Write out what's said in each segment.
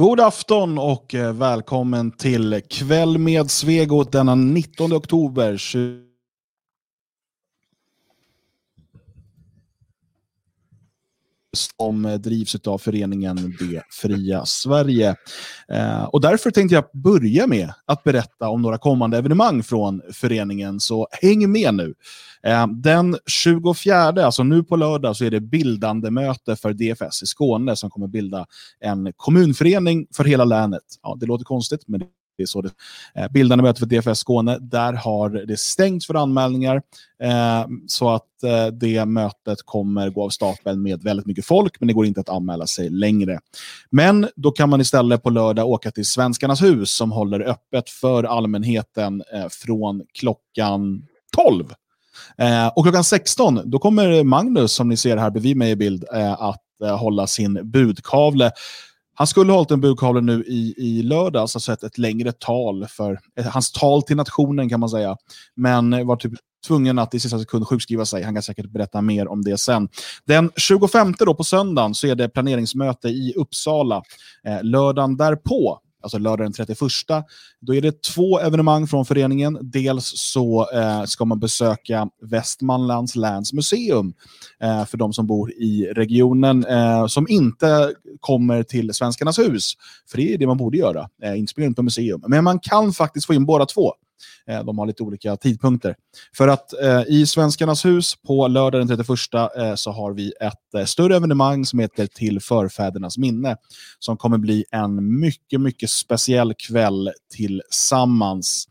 God afton och eh, välkommen till Kväll med Svegot denna 19 oktober som drivs av föreningen Det fria Sverige. Eh, och därför tänkte jag börja med att berätta om några kommande evenemang från föreningen, så häng med nu. Eh, den 24, alltså nu på lördag, så är det bildande möte för DFS i Skåne som kommer bilda en kommunförening för hela länet. Ja, det låter konstigt, men det är så det eh, bildande möte för DFS Skåne. Där har det stängts för anmälningar eh, så att eh, det mötet kommer gå av stapeln med väldigt mycket folk, men det går inte att anmäla sig längre. Men då kan man istället på lördag åka till Svenskarnas hus som håller öppet för allmänheten eh, från klockan 12. Eh, och klockan 16 då kommer Magnus, som ni ser här bredvid mig i bild, eh, att eh, hålla sin budkavle han skulle ha hållit en budkavle nu i, i lördags, alltså ett, ett längre tal för ett, hans tal till nationen kan man säga. Men eh, var typ tvungen att i sista sekund sjukskriva sig. Han kan säkert berätta mer om det sen. Den 25 då på söndagen så är det planeringsmöte i Uppsala. Eh, lördagen därpå alltså lördag den 31. Då är det två evenemang från föreningen. Dels så eh, ska man besöka Västmanlands läns museum eh, för de som bor i regionen eh, som inte kommer till Svenskarnas hus. För det är det man borde göra, eh, inte på museum. Men man kan faktiskt få in båda två. Eh, de har lite olika tidpunkter. För att eh, i Svenskarnas hus på lördag den 31 eh, så har vi ett eh, större evenemang som heter Till förfädernas minne. Som kommer bli en mycket, mycket speciell kväll tillsammans.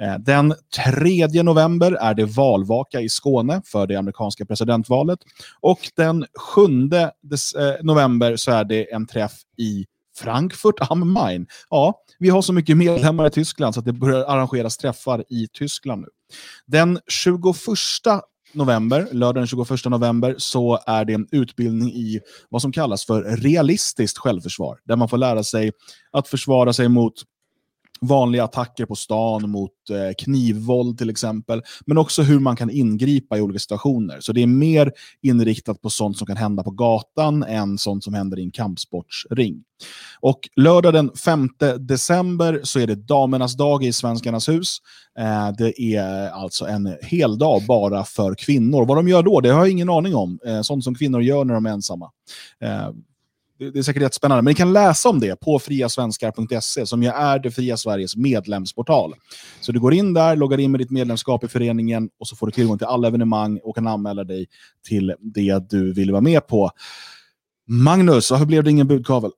Eh, den 3 november är det valvaka i Skåne för det amerikanska presidentvalet. Och den 7 eh, november så är det en träff i Frankfurt am Main. Ja, vi har så mycket medlemmar i Tyskland så att det börjar arrangeras träffar i Tyskland nu. Den 21 november, lördag den 21 november, så är det en utbildning i vad som kallas för realistiskt självförsvar. Där man får lära sig att försvara sig mot vanliga attacker på stan mot eh, knivvåld till exempel, men också hur man kan ingripa i olika situationer. Så det är mer inriktat på sånt som kan hända på gatan än sånt som händer i en kampsportsring. Och lördag den 5 december så är det damernas dag i Svenskarnas hus. Eh, det är alltså en hel dag bara för kvinnor. Vad de gör då, det har jag ingen aning om. Eh, sånt som kvinnor gör när de är ensamma. Eh, det är säkert jättespännande, men ni kan läsa om det på friasvenskar.se som ju är det fria Sveriges medlemsportal. Så du går in där, loggar in med ditt medlemskap i föreningen och så får du tillgång till alla evenemang och kan anmäla dig till det du vill vara med på. Magnus, varför blev det ingen budkavel?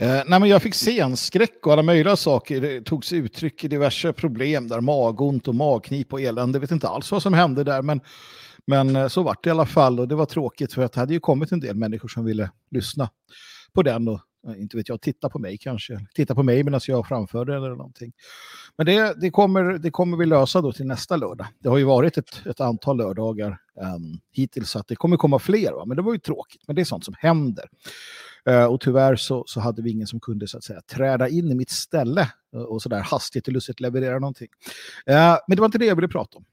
Eh, nej, men jag fick scenskräck och alla möjliga saker. Det togs uttryck i diverse problem där magont och magknip och elände. Jag vet inte alls vad som hände där, men men eh, så vart det i alla fall och det var tråkigt för att det hade ju kommit en del människor som ville lyssna på den och eh, inte vet jag, titta på mig kanske. Titta på mig medan jag framförde eller någonting. Men det, det, kommer, det kommer vi lösa då till nästa lördag. Det har ju varit ett, ett antal lördagar um, hittills så att det kommer komma fler. Va? Men det var ju tråkigt. Men det är sånt som händer. Uh, och tyvärr så, så hade vi ingen som kunde så att säga träda in i mitt ställe och, och sådär hastigt och lustigt leverera någonting. Uh, men det var inte det jag ville prata om.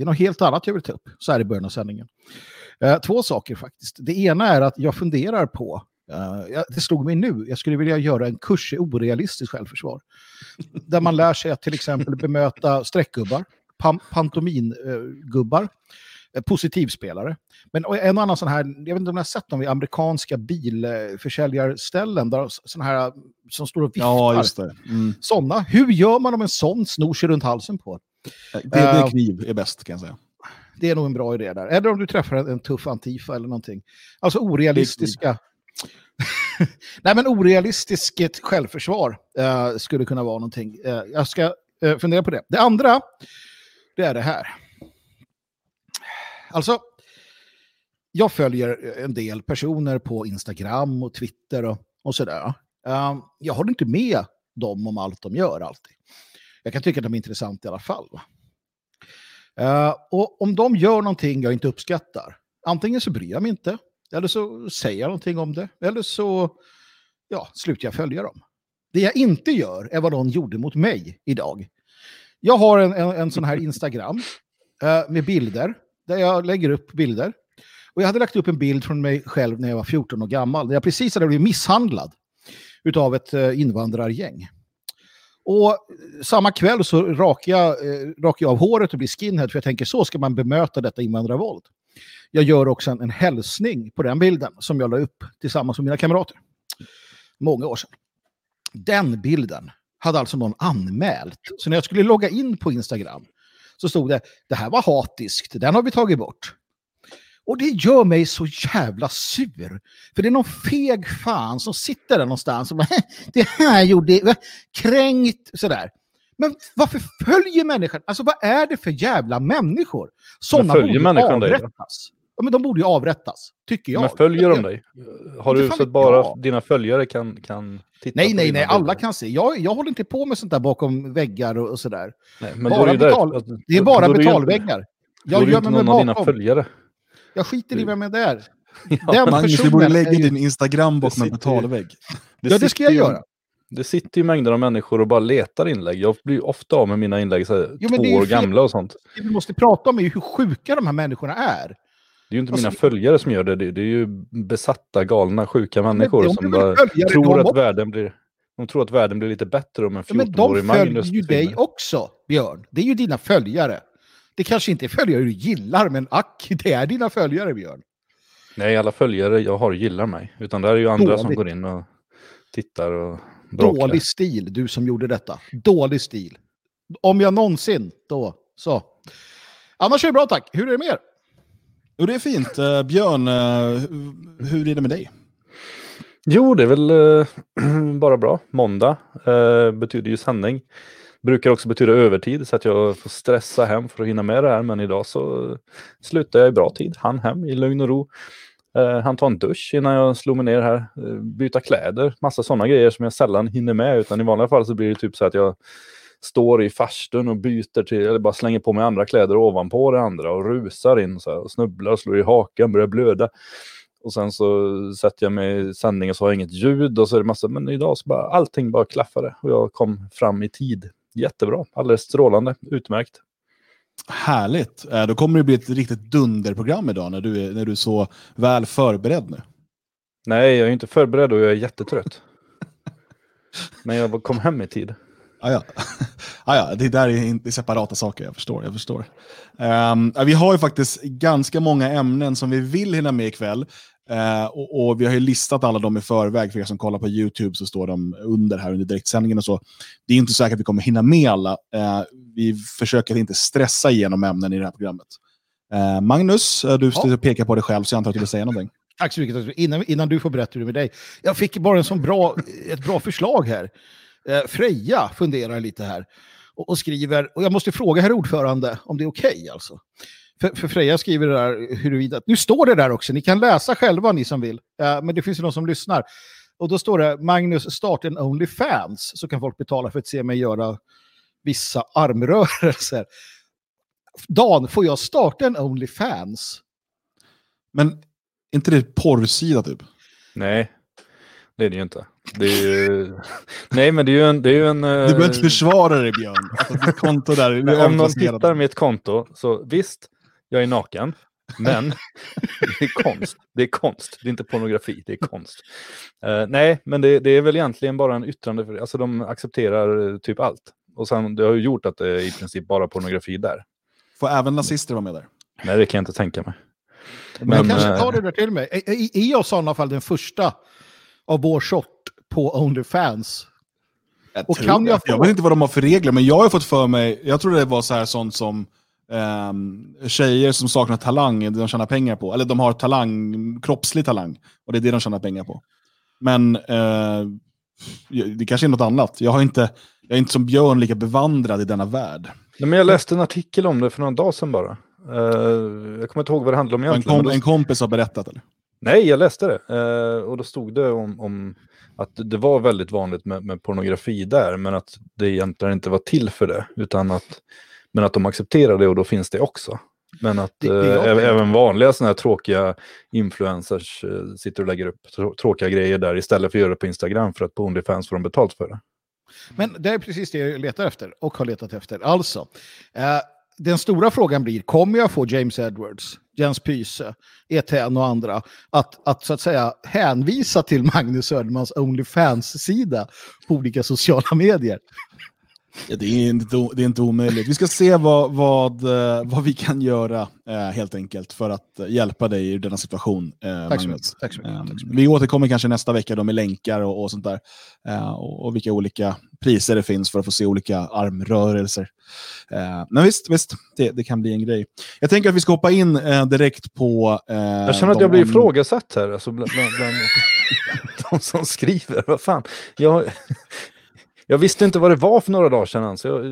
Det är något helt annat jag vill ta upp så här i början av sändningen. Eh, två saker faktiskt. Det ena är att jag funderar på, eh, det slog mig nu, jag skulle vilja göra en kurs i orealistiskt självförsvar. där man lär sig att till exempel bemöta streckgubbar, pam pantomingubbar, eh, positivspelare. Men en annan sån här, jag vet inte om ni har sett dem i amerikanska bilförsäljarställen där såna här som står och viftar. Ja, just det. Mm. Sådana. Hur gör man om en sån snor sig runt halsen på det, det eh, kniv är bäst kan jag säga. Det är nog en bra idé där. Eller om du träffar en, en tuff antifa eller någonting. Alltså orealistiska... Nej, men orealistiskt självförsvar uh, skulle kunna vara någonting. Uh, jag ska uh, fundera på det. Det andra, det är det här. Alltså, jag följer en del personer på Instagram och Twitter och, och sådär. jag håller inte med dem om allt de gör alltid jag kan tycka att de är intressanta i alla fall. Uh, och om de gör någonting jag inte uppskattar, antingen så bryr jag mig inte, eller så säger jag någonting om det, eller så ja, slutar jag följa dem. Det jag inte gör är vad de gjorde mot mig idag. Jag har en, en, en sån här Instagram uh, med bilder, där jag lägger upp bilder. Och jag hade lagt upp en bild från mig själv när jag var 14 år gammal, när jag precis hade blivit misshandlad utav ett eh, invandrargäng. Och samma kväll så rakar jag, eh, rakar jag av håret och blir skinhead för jag tänker så ska man bemöta detta invandrarvåld. Jag gör också en, en hälsning på den bilden som jag la upp tillsammans med mina kamrater. Många år sedan. Den bilden hade alltså någon anmält. Så när jag skulle logga in på Instagram så stod det det här var hatiskt, den har vi tagit bort. Och det gör mig så jävla sur. För det är någon feg fan som sitter där någonstans och bara det här gjorde kränkt sådär. Men varför följer människan? Alltså vad är det för jävla människor? Sådana borde avrättas. Ja, men de borde ju avrättas, tycker jag. Men följer de dig? Har du så att bara ja. dina följare kan, kan titta Nej, nej, nej, alla kan se. Jag, jag håller inte på med sånt där bakom väggar och, och sådär. Nej, men bara betal... Alltså, det är bara betalväggar. Jag gör mig med bakom. dina följare. Jag skiter i vem det är. Ja, Magnus, du borde lägga din Instagram bakom en betalvägg. Det ja, det ska jag göra. Det sitter ju mängder av människor och bara letar inlägg. Jag blir ofta av med mina inlägg så här, jo, två år gamla och sånt. Det vi måste prata om är hur sjuka de här människorna är. Det är ju inte alltså, mina följare som gör det. Det, är ju besatta, galna, sjuka människor som bara tror att världen blir... De tror att världen blir lite bättre om en 14-årig Magnus... Men de följer ju dig också, Björn. Det är ju dina följare. Det kanske inte är följare du gillar, men ack, det är dina följare, Björn. Nej, alla följare jag har gillar mig. Utan det är ju andra Dåligt. som går in och tittar och bråkar. Dålig stil, du som gjorde detta. Dålig stil. Om jag någonsin, då så. Annars är det bra tack. Hur är det med er? Jo, det är fint. Uh, Björn, uh, hur är det med dig? Jo, det är väl uh, bara bra. Måndag betyder ju sändning. Brukar också betyda övertid så att jag får stressa hem för att hinna med det här. Men idag så slutade jag i bra tid. Han hem i lugn och ro. Eh, han tar en dusch innan jag slår mig ner här. Eh, byta kläder. Massa sådana grejer som jag sällan hinner med. Utan i vanliga fall så blir det typ så att jag står i farstun och byter till, eller bara slänger på mig andra kläder ovanpå det andra och rusar in så här, och snubblar och slår i hakan, börjar blöda. Och sen så sätter jag mig i sändning och så har jag inget ljud och så är det massa, men idag så bara allting bara klaffade och jag kom fram i tid. Jättebra, alldeles strålande, utmärkt. Härligt. Eh, då kommer det bli ett riktigt dunderprogram idag när du är, när du är så väl förberedd nu. Nej, jag är inte förberedd och jag är jättetrött. Men jag kom hem i tid. Ah, ja. ah, ja, det där är inte separata saker, jag förstår. Jag förstår. Um, vi har ju faktiskt ganska många ämnen som vi vill hinna med ikväll. Uh, och, och, vi har ju listat alla dem i förväg, för er som kollar på YouTube så står de under här under direktsändningen och så. Det är inte säkert att vi kommer hinna med alla. Uh, vi försöker inte stressa igenom ämnen i det här programmet. Uh, Magnus, du ja. pekar på dig själv så jag antar att du vill säga någonting. Tack så mycket. Innan, innan du får berätta hur det med dig. Jag fick bara en sån bra, ett bra förslag här. Freja funderar lite här och, och, skriver, och jag måste fråga herr ordförande om det är okej okay, alltså. För, för, Freja skriver det där huruvida, nu står det där också, ni kan läsa själva ni som vill, eh, men det finns ju någon som lyssnar. Och då står det, Magnus start en Onlyfans, så kan folk betala för att se mig göra vissa armrörelser. Dan, får jag starta en Onlyfans? Men inte det porrsida typ? Nej, det är det ju inte. Det är ju... Nej, men det är ju en... Det är ju en du behöver inte försvara dig, Björn. Alltså, ditt konto där Om någon tittar mitt konto, så visst, jag är naken. Men det är konst. Det är konst. Det är inte pornografi, det är konst. Uh, nej, men det, det, är väl egentligen bara en yttrande. Alltså de accepterar typ allt. Och sen, det har ju gjort att det är i princip bara pornografi där. Får även nazister vara med där? Nej, det kan jag inte tänka mig. Men, men jag kanske tar det där till mig. Är, är, är jag i sådana fall den första av vår sort på Onlyfans. Jag, och kan jag, få... jag vet inte vad de har för regler, men jag har fått för mig, jag tror det var så här sånt som um, tjejer som saknar talang, de tjänar pengar på. Eller de har talang, kroppslig talang, och det är det de tjänar pengar på. Men uh, det kanske är något annat. Jag, har inte, jag är inte som Björn lika bevandrad i denna värld. Nej, men jag läste en artikel om det för några dagar sedan bara. Uh, jag kommer inte ihåg vad det handlade om egentligen. En, kom, en kompis har berättat eller? Nej, jag läste det. Uh, och då stod det om, om att det var väldigt vanligt med, med, pornografi där, men att det egentligen inte var till för det, utan att, men att de accepterar det och då finns det också. Men att det, det äh, även vanliga sådana här tråkiga influencers äh, sitter och lägger upp tråkiga grejer där istället för att göra det på Instagram för att på Onlyfans får de betalt för det. Men det är precis det jag letar efter och har letat efter. Alltså, eh, den stora frågan blir, kommer jag få James Edwards, Jens Pyse, ETN och andra att, att så att säga hänvisa till Magnus Södermans Onlyfans-sida på olika sociala medier? Ja, det, är inte, det är inte omöjligt. Vi ska se vad, vad, eh, vad vi kan göra eh, helt enkelt för att hjälpa dig i denna situation. Eh, Tack, så mycket. Tack, så mycket. Eh, Tack så mycket. Vi återkommer kanske nästa vecka då med länkar och, och sånt där. Eh, och, och, vilka olika priser det finns för att få se olika armrörelser. Eh, men visst, visst det, det, kan bli en grej. Jag tänker att vi ska hoppa in direkt på... jag känner att jag blir ifrågasatt här. Alltså bland, bland, bland de som skriver. Vad fan. Jag, jag visste inte vad det var för några dagar sedan. Så jag,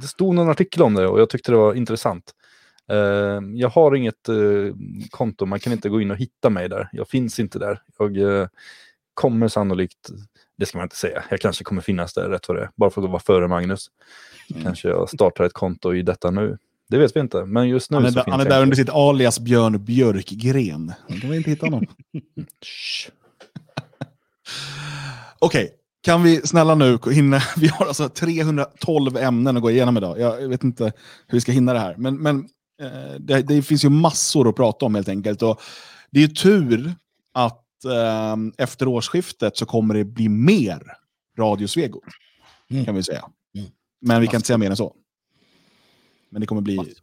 det stod någon artikel om det och jag tyckte det var intressant. Uh, jag har inget uh, konto, man kan inte gå in och hitta mig där. Jag finns inte där. Jag uh, kommer sannolikt, det ska man inte säga, jag kanske kommer finnas där rätt vad det är, bara för att vara före Magnus. Mm. Kanske jag startar ett konto i detta nu. Det vet vi inte, men just nu Han är, så där, han är där under sitt alias Björn Björkgren. Då kan vi inte hitta honom. Okej, okay. Kan vi snälla nu hinna, vi har alltså 312 ämnen att gå igenom idag. Jag vet inte hur vi ska hinna det här. Men, men eh, det, det, finns ju massor att prata om helt enkelt. Och det är ju tur att eh, efter årsskiftet så kommer det bli mer Radio Svegot. Mm. Kan vi säga. Mm. Men vi kan inte säga mer än så. Men det kommer bli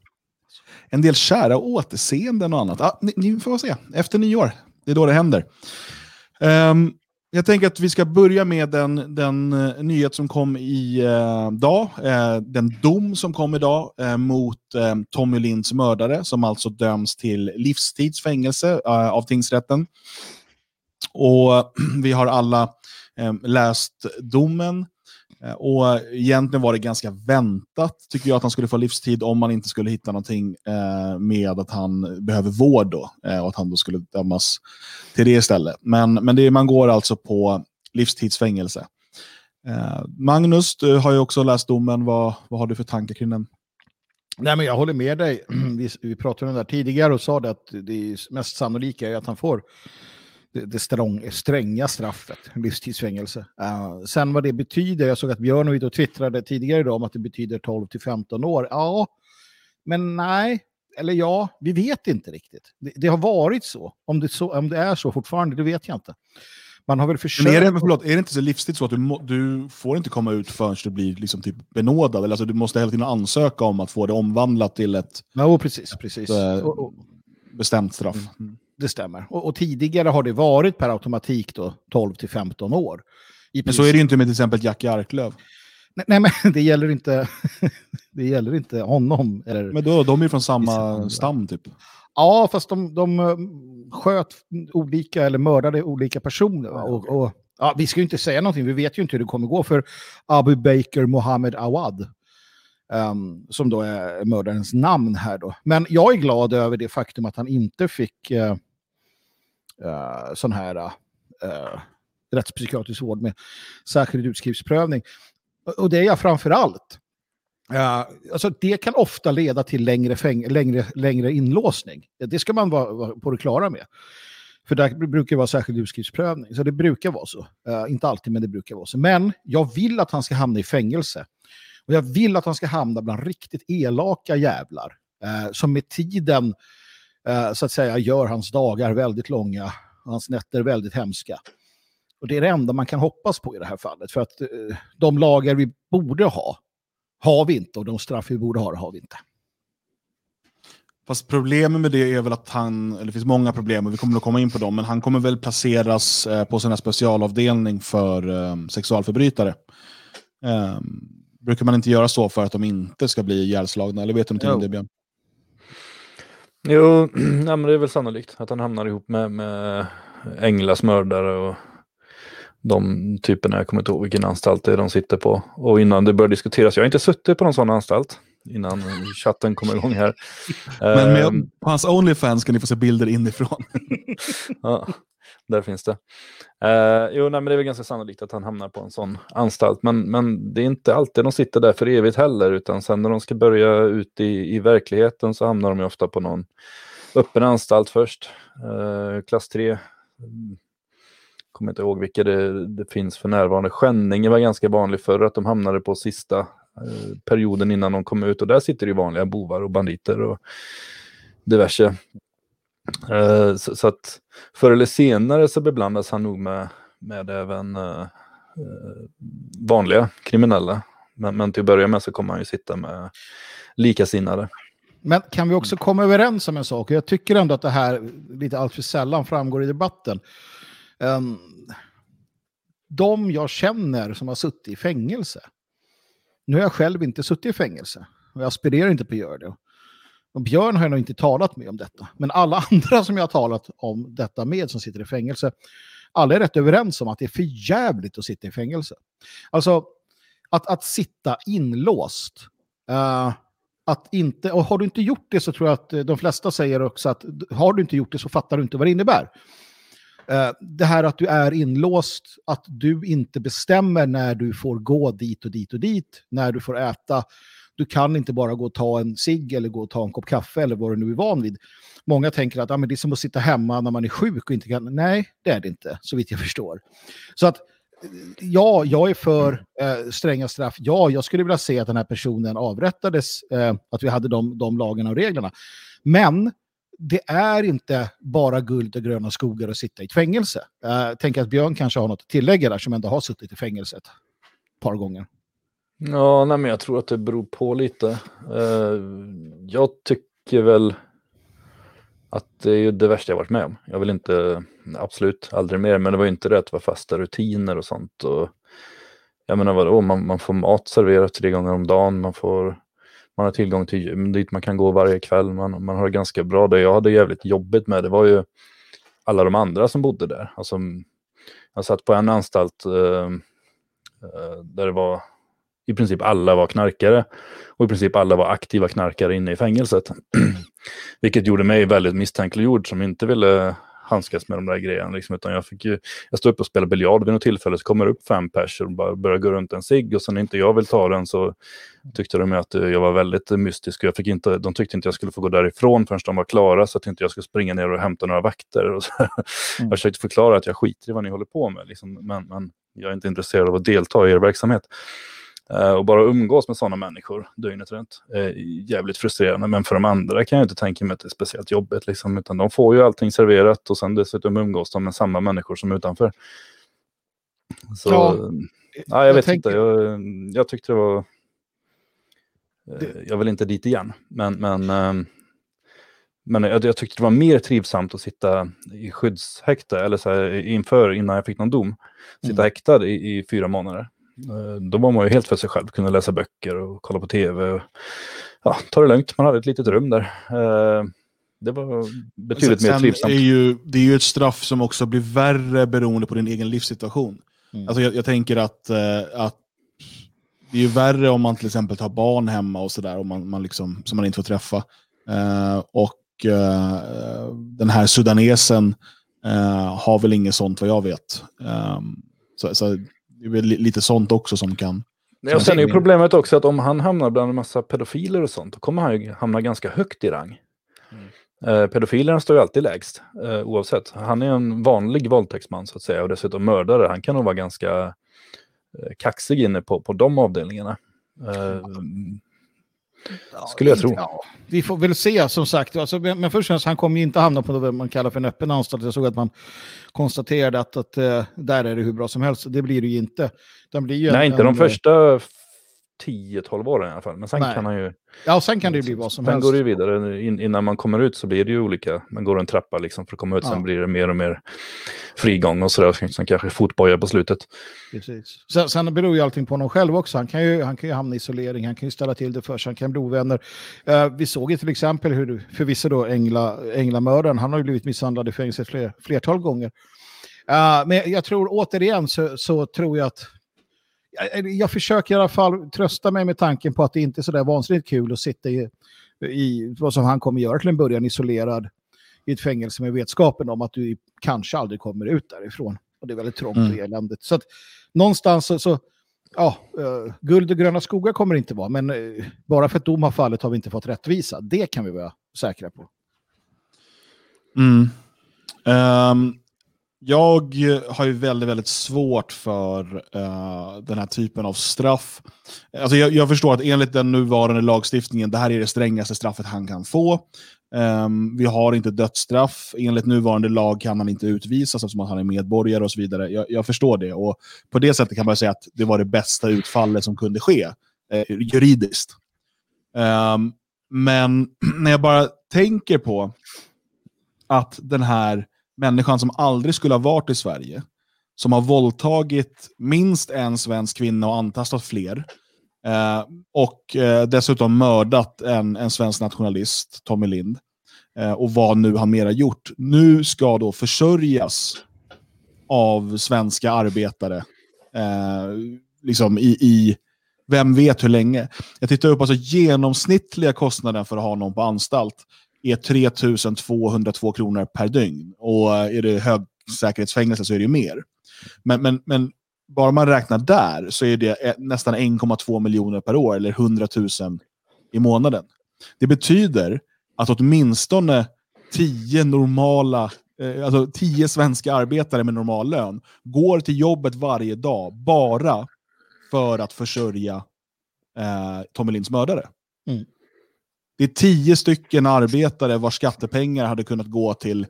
en del kära återseenden och annat. Ah, ni, ni får se. Efter nyår. Det är då det händer. Um, jag tänker att vi ska börja med den, den uh, nyhet som kom idag. Eh, uh, eh, uh, den dom som kom idag uh, mot Tommy Linds mördare, som alltså döms till livstidsfängelse av tingsrätten. Och vi har alla läst domen. Eh, och egentligen var det ganska väntat, tycker jag, att han skulle få livstid om man inte skulle hitta någonting eh, med att han behöver vård då, eh, och att han då skulle dömas till det istället. Men, men det, man går alltså på livstidsfängelse. Eh, Magnus, du har ju också läst domen. Vad, vad har du för tankar kring den? Nej, men jag håller med dig. Vi, vi pratade om det där tidigare och sa det att det mest sannolika är att han får det, det strång, stränga straffet, livstidsfängelse. Uh, sen vad det betyder, jag såg att Björn och twittrade tidigare idag om att det betyder 12 till 15 år. Ja, men nej, eller ja, vi vet inte riktigt. Det, det har varit så. Om det, så. om det är så fortfarande, det vet jag inte. Man har väl försökt... Men är det, förlåt, är det inte så livstid så att du, må, du får inte komma ut förrän du blir liksom typ benådad? Eller alltså, du måste hela tiden ansöka om att få det omvandlat till ett... Ja, precis. precis. Ett, äh, bestämt straff. Mm. Det stämmer. Och, och, tidigare har det varit per automatik då 12 till 15 år. men så är det ju inte med till exempel Jackie Arklöv. Nej, nej, men det gäller inte, det gäller inte honom. Eller, men då, de är från samma stam typ? Ja, fast de, de eh, sköt olika eller mördade olika personer. Och, och, ja, vi ska ju inte säga någonting, vi vet ju inte hur det kommer gå för Abu Baker Mohammed Awad. Um, som då är mördarens namn här då. Men jag är glad över det faktum att han inte fick uh, uh, sån här uh, rättspsykiatrisk vård med särskild utskrivsprövning. Och det är jag framför allt. Uh, alltså det kan ofta leda till längre, fäng längre, längre inlåsning. Det ska man vara, vara på det klara med. För där brukar det vara särskild utskrivsprövning. Så det brukar vara så. Uh, inte alltid, men det brukar vara så. Men jag vill att han ska hamna i fängelse. Och jag vill att han ska hamna bland riktigt elaka jävlar. Eh, som med tiden eh, så att säga gör hans dagar väldigt långa. Hans nätter väldigt hemska. Och det är det enda man kan hoppas på i det här fallet. För att eh, de lagar vi borde ha, har vi inte. Och de straff vi borde ha, har vi inte. Fast problemet med det är väl att han, eller det finns många problem och vi kommer att komma in på dem, men han kommer väl placeras eh, på sin specialavdelning för eh, sexualförbrytare. Ehm, Brukar man inte göra så för att de inte ska bli ihjälslagna? Eller vet du någonting jo. om det, Björn? Jo, ja, men det är väl sannolikt att han hamnar ihop med, med Englas mördare och de typerna. Jag kommer inte ihåg vilken anstalt det är de sitter på. Och innan det börjar diskuteras, jag har inte suttit på någon sån anstalt innan chatten kommer igång här. Men med, på hans Onlyfans kan ni få se bilder inifrån. ja, där finns det. Eh, jo, nej, men det är väl ganska sannolikt att han hamnar på en sån anstalt. Men, men det är inte alltid de sitter där för evigt heller, utan sen när de ska börja ut i, i verkligheten så hamnar de ju ofta på någon öppen anstalt först. Eh, klass 3. Mm, kommer inte ihåg vilka det, det finns för närvarande. Skänninge var ganska vanlig förr, att de hamnade på sista eh, perioden innan de kom ut och där sitter det vanliga bovar och banditer och diverse. Uh, så, så, att förr eller senare så beblandas han nog med, med även uh, uh, vanliga kriminella. Men, men till att börja med så kommer han ju sitta med likasinnade. Men kan vi också komma överens om en sak? Jag tycker ändå att det här lite alltför sällan framgår i debatten. Um, de jag känner som har suttit i fängelse. Nu har jag själv inte suttit i fängelse. Och jag aspirerar inte på att göra det. Och Björn har jag nog inte talat med om detta. Men alla andra som jag har talat om detta med som sitter i fängelse, alla är rätt överens om att det är för jävligt att sitta i fängelse. Alltså, att, att sitta inlåst. Uh, att inte, och har du inte gjort det så tror jag att eh, de flesta säger också att har du inte gjort det så fattar du inte vad det innebär. Uh, det här att du är inlåst, att du inte bestämmer när du får gå dit och dit och dit, när du får äta, du kan inte bara gå och ta en cigg eller gå och ta en kopp kaffe eller vad du nu är van vid. Många tänker att ah, men det är som att sitta hemma när man är sjuk och inte kan... Nej, det är det inte, så vitt jag förstår. Så att eh, ja, jag är för eh, stränga straff. Ja, jag skulle vilja se att den här personen avrättades, eh, att vi hade de, de lagarna och reglerna. Men det är inte bara guld och gröna skogar att sitta i ett fängelse. Jag eh, tänker att Björn kanske har något att tillägga där som ändå har suttit i fängelset ett par gånger. Ja, nej, men jag tror att det beror på lite. Eh, jag tycker väl att det är det värsta jag varit med om. Jag vill inte, absolut, aldrig mer, men det var ju inte det att det var fasta rutiner och sånt. Och, jag menar vadå, man, man får mat serverat tre gånger om dagen, man får man har tillgång till gym dit man kan gå varje kväll, man, man har det ganska bra. Det jag hade jävligt jobbigt med det var ju alla de andra som bodde där. Alltså, jag satt på en anstalt eh, eh där det var i princip alla var knarkare och i princip alla var aktiva knarkare inne i fängelset. Vilket gjorde mig väldigt misstänkliggjord som inte ville handskas med de där grejerna. Liksom, utan jag, fick ju, jag stod upp och spelade biljard vid något tillfälle, så kommer det upp fem personer och bara börjar gå runt en cigg och sen när inte jag vill ta den så tyckte de att jag var väldigt mystisk. Och jag fick inte, de tyckte inte jag skulle få gå därifrån förrän de var klara så att inte jag skulle springa ner och hämta några vakter. Och. Mm. Jag försökte förklara att jag skiter i vad ni håller på med, liksom, men, men jag är inte intresserad av att delta i er verksamhet. Uh, och bara umgås med sådana människor dygnet runt är jävligt frustrerande. Men för de andra kan jag inte tänka mig att det är speciellt jobbigt. Liksom, utan de får ju allting serverat och sen dessutom umgås de med samma människor som utanför. Så, ja, ja jag, jag vet tänker... inte. Jag, jag tyckte det var... Uh, jag vill inte dit igen. Men, men, uh, men jag, jag, tyckte det var mer trivsamt att sitta i skyddshäkte, eller så här, inför, innan jag fick någon dom, sitta mm. häktad i, i fyra månader. Eh, då var man ju helt för sig själv, kunde läsa böcker och kolla på tv. Och, ja, ta det lugnt, man hade ett litet rum där. Eh, det var betydligt sen, mer trivsamt. Är ju, det är ju ett straff som också blir värre beroende på din egen livssituation. Mm. Alltså jag, jag, tänker att, eh, att det är ju värre om man till exempel tar barn hemma och sådär, man, man liksom, som man inte får träffa. Och den här sudanesen har väl inget sånt vad jag vet. Så, så det är väl lite sånt också som kan... Nej, och sen är ju problemet också att om han hamnar bland en massa pedofiler och sånt, då kommer han ju hamna ganska högt i rang. Mm. Eh, pedofilerna står ju alltid lägst, eh, oavsett. Han är en vanlig våldtäktsman så att säga och dessutom mördare. Han kan nog vara ganska eh, kaxig inne på, på de avdelningarna. Eh, skulle jag tro. Ja, vi får väl se som sagt. Alltså, men först och främst, han kommer ju inte hamna på vad man kallar för en öppen anstalt. Jag såg att man konstaterade att, att uh, där är det hur bra som helst. Det blir det ju inte. Den blir ju Nej, en, inte de första 10-12 åren i alla fall. Men sen Nej. kan han ju... Ja, sen kan det ju bli vad som sen helst. Sen går det ju vidare. In, innan man kommer ut så blir det ju olika. Man går en trappa liksom för att komma ut. Ja. Sen blir det mer och mer frigång och sådär. Sen kanske fotboja på slutet. Precis. Sen, sen beror ju allting på honom själv också. Han kan, ju, han kan ju hamna i isolering. Han kan ju ställa till det för sig. Han kan bli ovänner. Uh, vi såg ju till exempel hur, förvisso då, Engla, Änglamördaren, han har ju blivit misshandlad i fängelse fler, flertal gånger. Uh, men jag tror återigen så, så tror jag att jag, jag försöker i alla fall trösta mig med tanken på att det inte är så där vansinnigt kul att sitta i, i vad som han kommer göra till en början isolerad i ett fängelse med vetskapen om att du kanske aldrig kommer ut därifrån. Och det är väldigt trångt mm. och eländigt. Så att någonstans så, så ja, uh, guld och gröna skogar kommer det inte vara, men uh, bara för att dom har fallit har vi inte fått rättvisa. Det kan vi vara säkra på. Mm. Um, jag har ju väldigt, väldigt svårt för uh, den här typen av straff. Alltså jag, jag, förstår att enligt den nuvarande lagstiftningen, det här är det strängaste straffet han kan få. Um, vi har inte dödsstraff. Enligt nuvarande lag kan han inte utvisas eftersom han är medborgare och så vidare. Jag, jag, förstår det. Och på det sättet kan man säga att det var det bästa utfallet som kunde ske, eh, juridiskt. Um, men när jag bara tänker på att den här människan som aldrig skulle ha varit i Sverige, som har våldtagit minst en svensk kvinna och antastat fler, eh, och eh, dessutom mördat en, en svensk nationalist, Tommy Lind, eh, och vad nu han mera gjort, nu ska då försörjas av svenska arbetare eh, liksom i, i vem vet hur länge. Jag tittar upp, alltså genomsnittliga kostnaden för att ha någon på anstalt är 3202 kronor per dygn. Och eh, är det högsäkerhetsfängelse så är det ju mer. Men, men, men bara man räknar där så är det eh, nästan 1,2 miljoner per år eller 100 000 i månaden. Det betyder att åtminstone 10 normala eh, alltså tio svenska arbetare med normal lön går till jobbet varje dag bara för att försörja eh, Tommy Linds mördare. Mm. Det är tio stycken arbetare vars skattepengar hade kunnat gå till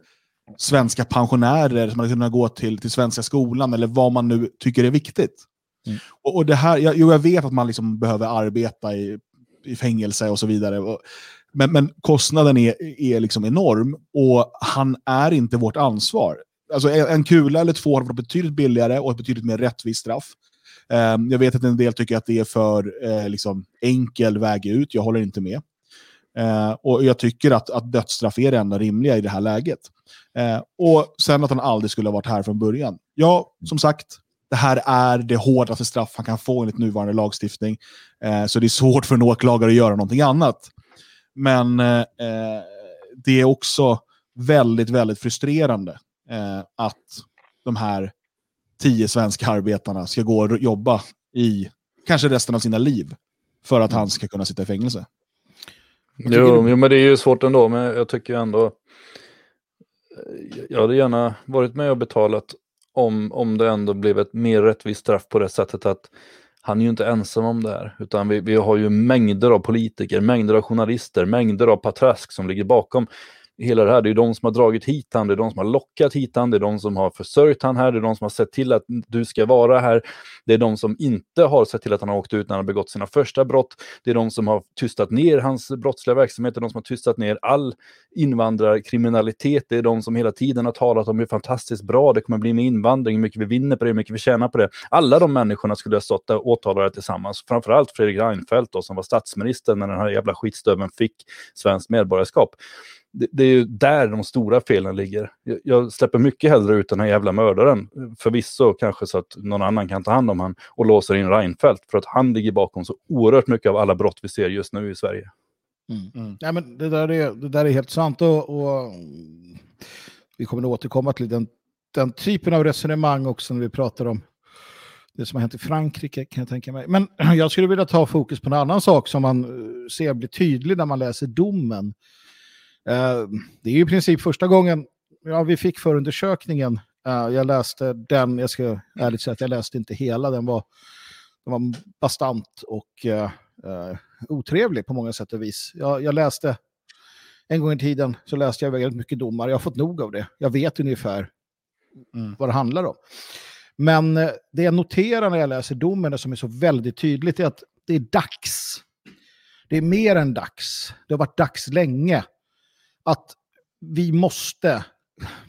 svenska pensionärer, som hade kunnat gå till, till svenska skolan eller vad man nu tycker är viktigt. Mm. Och, och, det här, jag, jag vet att man liksom behöver arbeta i, i fängelse och så vidare. Och, men, men kostnaden är, är liksom enorm och han är inte vårt ansvar. Alltså en, kula eller två har varit betydligt billigare och ett betydligt mer rättvist straff. Um, jag vet att en del tycker att det är för uh, liksom, enkel väg ut. Jag håller inte med. Uh, och Jag tycker att, att dödsstraff är det enda rimliga i det här läget. Uh, och sen att han aldrig skulle ha varit här från början. Ja, som sagt, det här är det hårdaste straff han kan få enligt nuvarande lagstiftning. så det är svårt för en åklagare att göra någonting annat. Men det är också väldigt, väldigt frustrerande att de här tio svenska arbetarna ska gå och jobba i kanske resten av sina liv för att han ska kunna sitta i fängelse. Jo, jo, men det är ju svårt ändå, men jag tycker ändå... Jag hade gärna varit med och betalat om, om det ändå blev ett mer rättvist straff på det sättet att han är ju inte ensam om det här, utan vi, vi har ju mängder av politiker, mängder av journalister, mängder av patrask som ligger bakom hela det här. Det är de som har dragit hit han, det är de som har lockat hit han, det är de som har försörjt han här, det är de som har sett till att du ska vara här. Det är de som inte har sett till att han har åkt ut när han har begått sina första brott. Det är de som har tystat ner hans brottsliga verksamhet, det är de som har tystat ner all invandrarkriminalitet. Det är de som hela tiden har talat om hur fantastiskt bra det kommer bli med invandring, hur mycket vi vinner på det, hur mycket vi tjänar på det. Alla de människorna skulle ha stått där åtalade tillsammans. Framförallt Fredrik Reinfeldt då, som var statsminister när den här jävla skitstöven fick svenskt medborgarskap det, det, är ju där de stora felen ligger. Jag, jag, släpper mycket hellre ut den här jävla mördaren, förvisso kanske så att någon annan kan ta hand om han och låser in Reinfeldt, för att han ligger bakom så oerhört mycket av alla brott vi ser just nu i Sverige. Mm. Mm. Ja, men det, där är, det där är helt sant och, och vi kommer att återkomma till den, den typen av resonemang också när vi pratar om det som har hänt i Frankrike kan jag tänka mig. Men jag skulle vilja ta fokus på en annan sak som man eh, ser blir tydlig när man läser domen. Eh, det är i princip första gången ja, vi fick förundersökningen. Uh, jag läste den, jag ska ärligt säga att jag läste inte hela, den var, den var bastant och uh, otrevlig på många sätt och vis. Jag, jag, läste, en gång i tiden så läste jag väldigt mycket domar, jag har fått nog av det. Jag vet ungefär mm. vad det handlar om. Men det jag noterar när jag läser domen, som är så väldigt tydligt, är att det är dags. Det är mer än dags. Det har varit dags länge att vi måste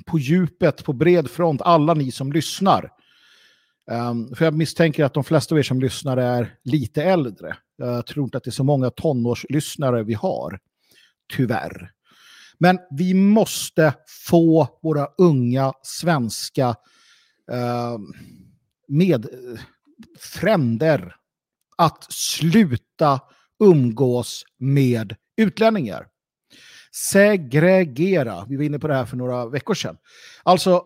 på djupet, på bred front, alla ni som lyssnar. Um, för jag misstänker att de flesta av er som lyssnar är lite äldre. Jag tror inte att det är så många tonårslyssnare vi har, tyvärr. Men vi måste få våra unga svenska uh, med fränder att sluta umgås med utlänningar segregera. Vi var inne på det här för några veckor sedan. Alltså,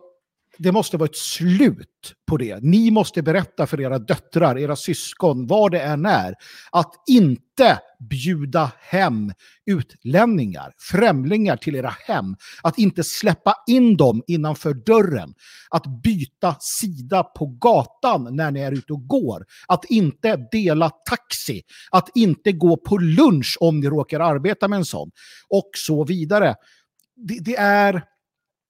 det måste vara ett slut på det. Ni måste berätta för era döttrar, era syskon, vad det än är, att inte bjuda hem utlänningar, främlingar till era hem. Att inte släppa in dem innanför dörren. Att byta sida på gatan när ni är ute och går. Att inte dela taxi. Att inte gå på lunch om ni råkar arbeta med en sån. Och så vidare. Det, det är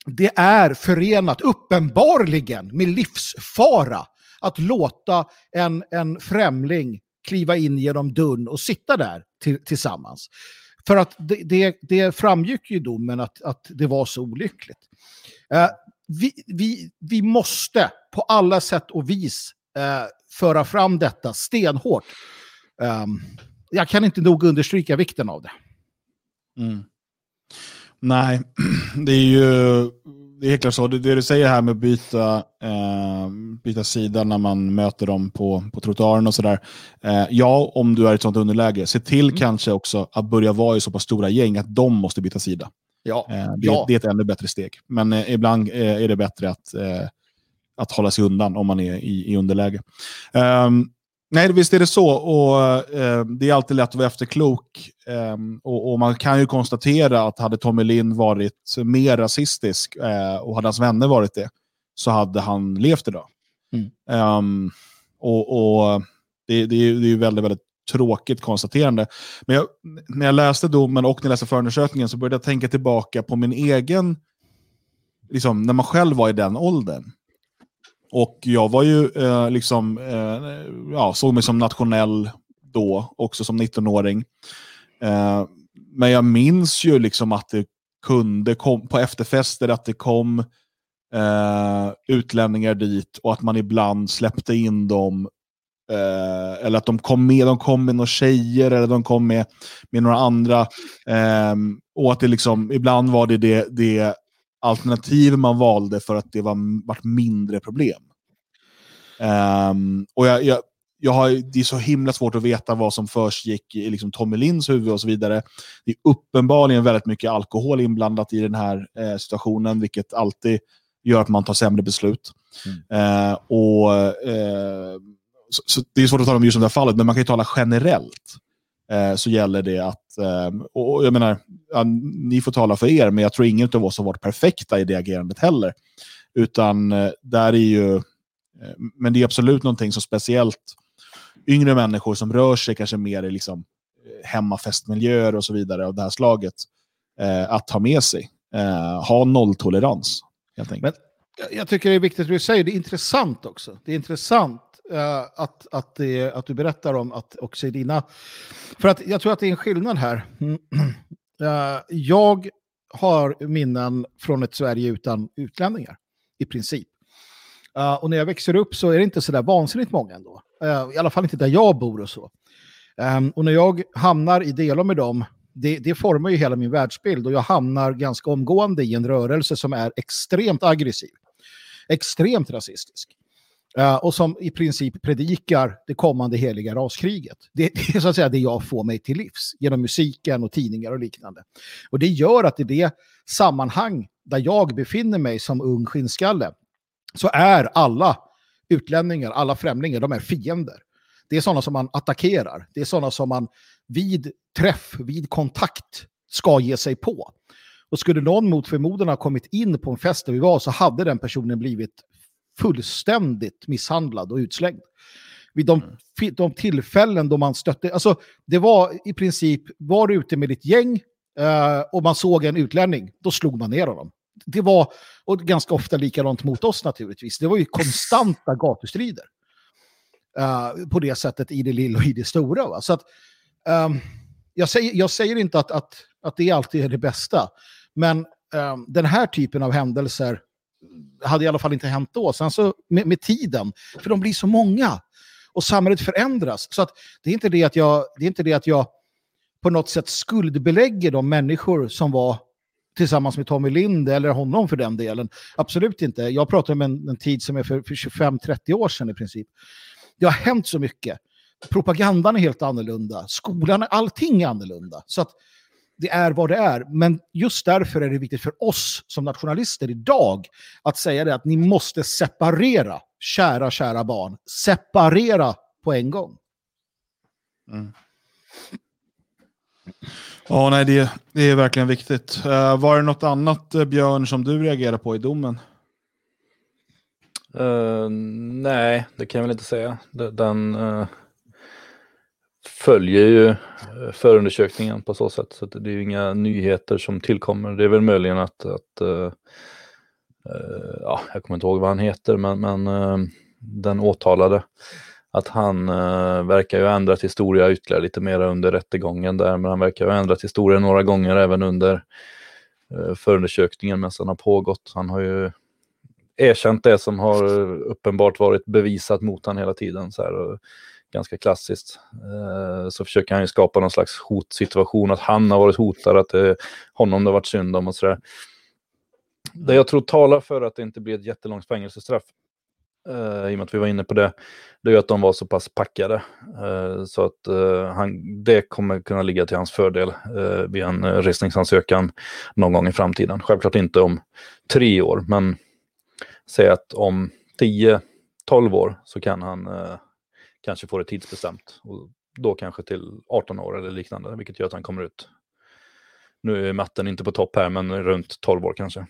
det är förenat uppenbarligen med livsfara att låta en, en främling kliva in genom dörren och sitta där till, tillsammans. För att det, det, det framgick ju i domen att, att det var så olyckligt. Eh, vi, vi, vi måste på alla sätt och vis eh, föra fram detta stenhårt. Eh, jag kan inte nog understryka vikten av det. Mm. Nej, det är ju det är helt klart så. Det, det du säger här med att byta, eh, byta sida när man möter dem på, på trottoaren och sådär. Eh, ja, om du är i ett sånt underläge. Se till mm. kanske också att börja vara i så pass stora gäng att de måste byta sida. Ja. Eh, det, ja. det, är ett ännu bättre steg. Men eh, ibland eh, är det bättre att, eh, att hålla sig undan om man är i, i underläge. Um, Nej, visst är det så. Och, eh, det är alltid lätt att vara efterklok. Eh, och, och, man kan ju konstatera att hade Tommy Lind varit mer rasistisk eh, och hade hans vänner varit det, så hade han levt idag. Mm. Um, och, och det, det, är, det är väldigt, väldigt tråkigt konstaterande. Men jag, när jag läste domen och när jag läste förundersökningen så började jag tänka tillbaka på min egen, liksom, när man själv var i den åldern. Och jag var ju eh, liksom, eh, ja, såg mig som nationell då, också som 19-åring. Eh, men jag minns ju liksom att det kunde, kom, på efterfester, att det kom eh, utlänningar dit och att man ibland släppte in dem. Eh, eller att de kom med, de kom med några tjejer eller de kom med, med några andra. Eh, och att det liksom, ibland var det det, det alternativ man valde för att det var vart mindre problem. Um, och jag, jag, jag har, det är så himla svårt att veta vad som först gick i liksom Tommy Linds huvud och så vidare. Det är uppenbarligen väldigt mycket alkohol inblandat i den här eh, situationen, vilket alltid gör att man tar sämre beslut. Mm. Uh, och uh, så, så, Det är svårt att tala om just det här fallet, men man kan ju tala generellt. Uh, så gäller det att, Ehm, och jag menar, ja, ni får tala för er, men jag tror ingen av oss har varit perfekta i det agerandet heller. Utan eh, där är ju eh, men det är absolut någonting som speciellt yngre människor som rör sig kanske mer i liksom eh, hemmafestmiljöer och så vidare av det här slaget, eh, att ta med sig. Eh, ha nolltolerans, helt enkelt. Men jag tycker det är viktigt att du säger, det är intressant också. Det är intressant Eh, att, att, det, att du berättar om att också i dina... För att jag tror att det är en skillnad här. Uh, jag har minnen från ett Sverige utan utlänningar, i princip. Uh, och när jag växer upp så är det inte så där vansinnigt många ändå. Uh, I alla fall inte där jag bor och så. Um, och när jag hamnar i delar med dem, det, det formar ju hela min världsbild och jag hamnar ganska omgående i en rörelse som är extremt aggressiv. Extremt rasistisk. Eh, och som i princip predikar det kommande heliga raskriget. Det, det, är så att säga det jag får mig till livs genom musiken och tidningar och liknande. Och det gör att i det sammanhang där jag befinner mig som ung skinnskalle så är alla utlänningar, alla främlingar, de är fiender. Det är sådana som man attackerar. Det är sådana som man vid träff, vid kontakt ska ge sig på. Och skulle någon mot förmodan ha kommit in på en fest där vi var så hade den personen blivit fullständigt misshandlad och utslängd. Vid de, mm. de tillfällen då man stötte, alltså det var i princip, var du ute med ditt gäng eh, och man såg en utlänning, då slog man ner honom det var, och ganska ofta likadant mot oss naturligtvis, det var ju konstanta gatustrider. Uh, på det sättet i det lilla och i det stora. Va? Så att, um, jag, säger, jag säger inte att, att, att det alltid är det bästa, men um, den här typen av händelser hade i alla fall inte hänt då. Sen så med, med, tiden, för de blir så många och samhället förändras. Så att det är inte det att jag, det är inte det att jag på något sätt skuldbelägger de människor som var tillsammans med Tommy Lind eller honom för den delen. Absolut inte. Jag pratar om en, en tid som är för, för 25-30 år sedan i princip. Det har hänt så mycket. Propagandan är helt annorlunda. Skolan, allting är annorlunda. Så att det är vad det är. Men just därför är det viktigt för oss som nationalister idag att säga det att ni måste separera, kära, kära barn. Separera på en gång. Mm. Ja, nej, det, det är verkligen viktigt. Uh, var det något annat, uh, Björn, som du reagerade på i domen? Uh, nej, det kan jag väl inte säga. Den uh, följer ju eh, förundersökningen på så sätt. Så det är ju inga nyheter som tillkommer. Det är väl möjligen att, att uh, ja, jag kommer inte ihåg vad han heter, men, men den åtalade att han uh, verkar ju ha ändrat historia ytterligare lite mer under rättegången där, men han verkar ha ändrat historia några gånger även under uh, förundersökningen medan den har pågått. Han har ju erkänt det som har uppenbart varit bevisat mot honom hela tiden. Så här, och ganska klassiskt. Eh, så försöker han ju skapa någon slags hotsituation, att han har varit hotad, att det är honom det har varit synd om och sådär. Det jag tror talar för att det inte blir ett jättelångt fängelsestraff eh, I och med att vi var inne på det. Det är att de var så pass packade. Så att han, det kommer kunna ligga till hans fördel uh, vid en uh, resningsansökan någon gång i framtiden. Självklart inte om tre år, men säg att om 10-12 år så kan han kanske få det tidsbestämt. Och då kanske till 18 år eller liknande, vilket gör att han kommer ut. Nu är matten inte på topp här, men runt 12 år kanske.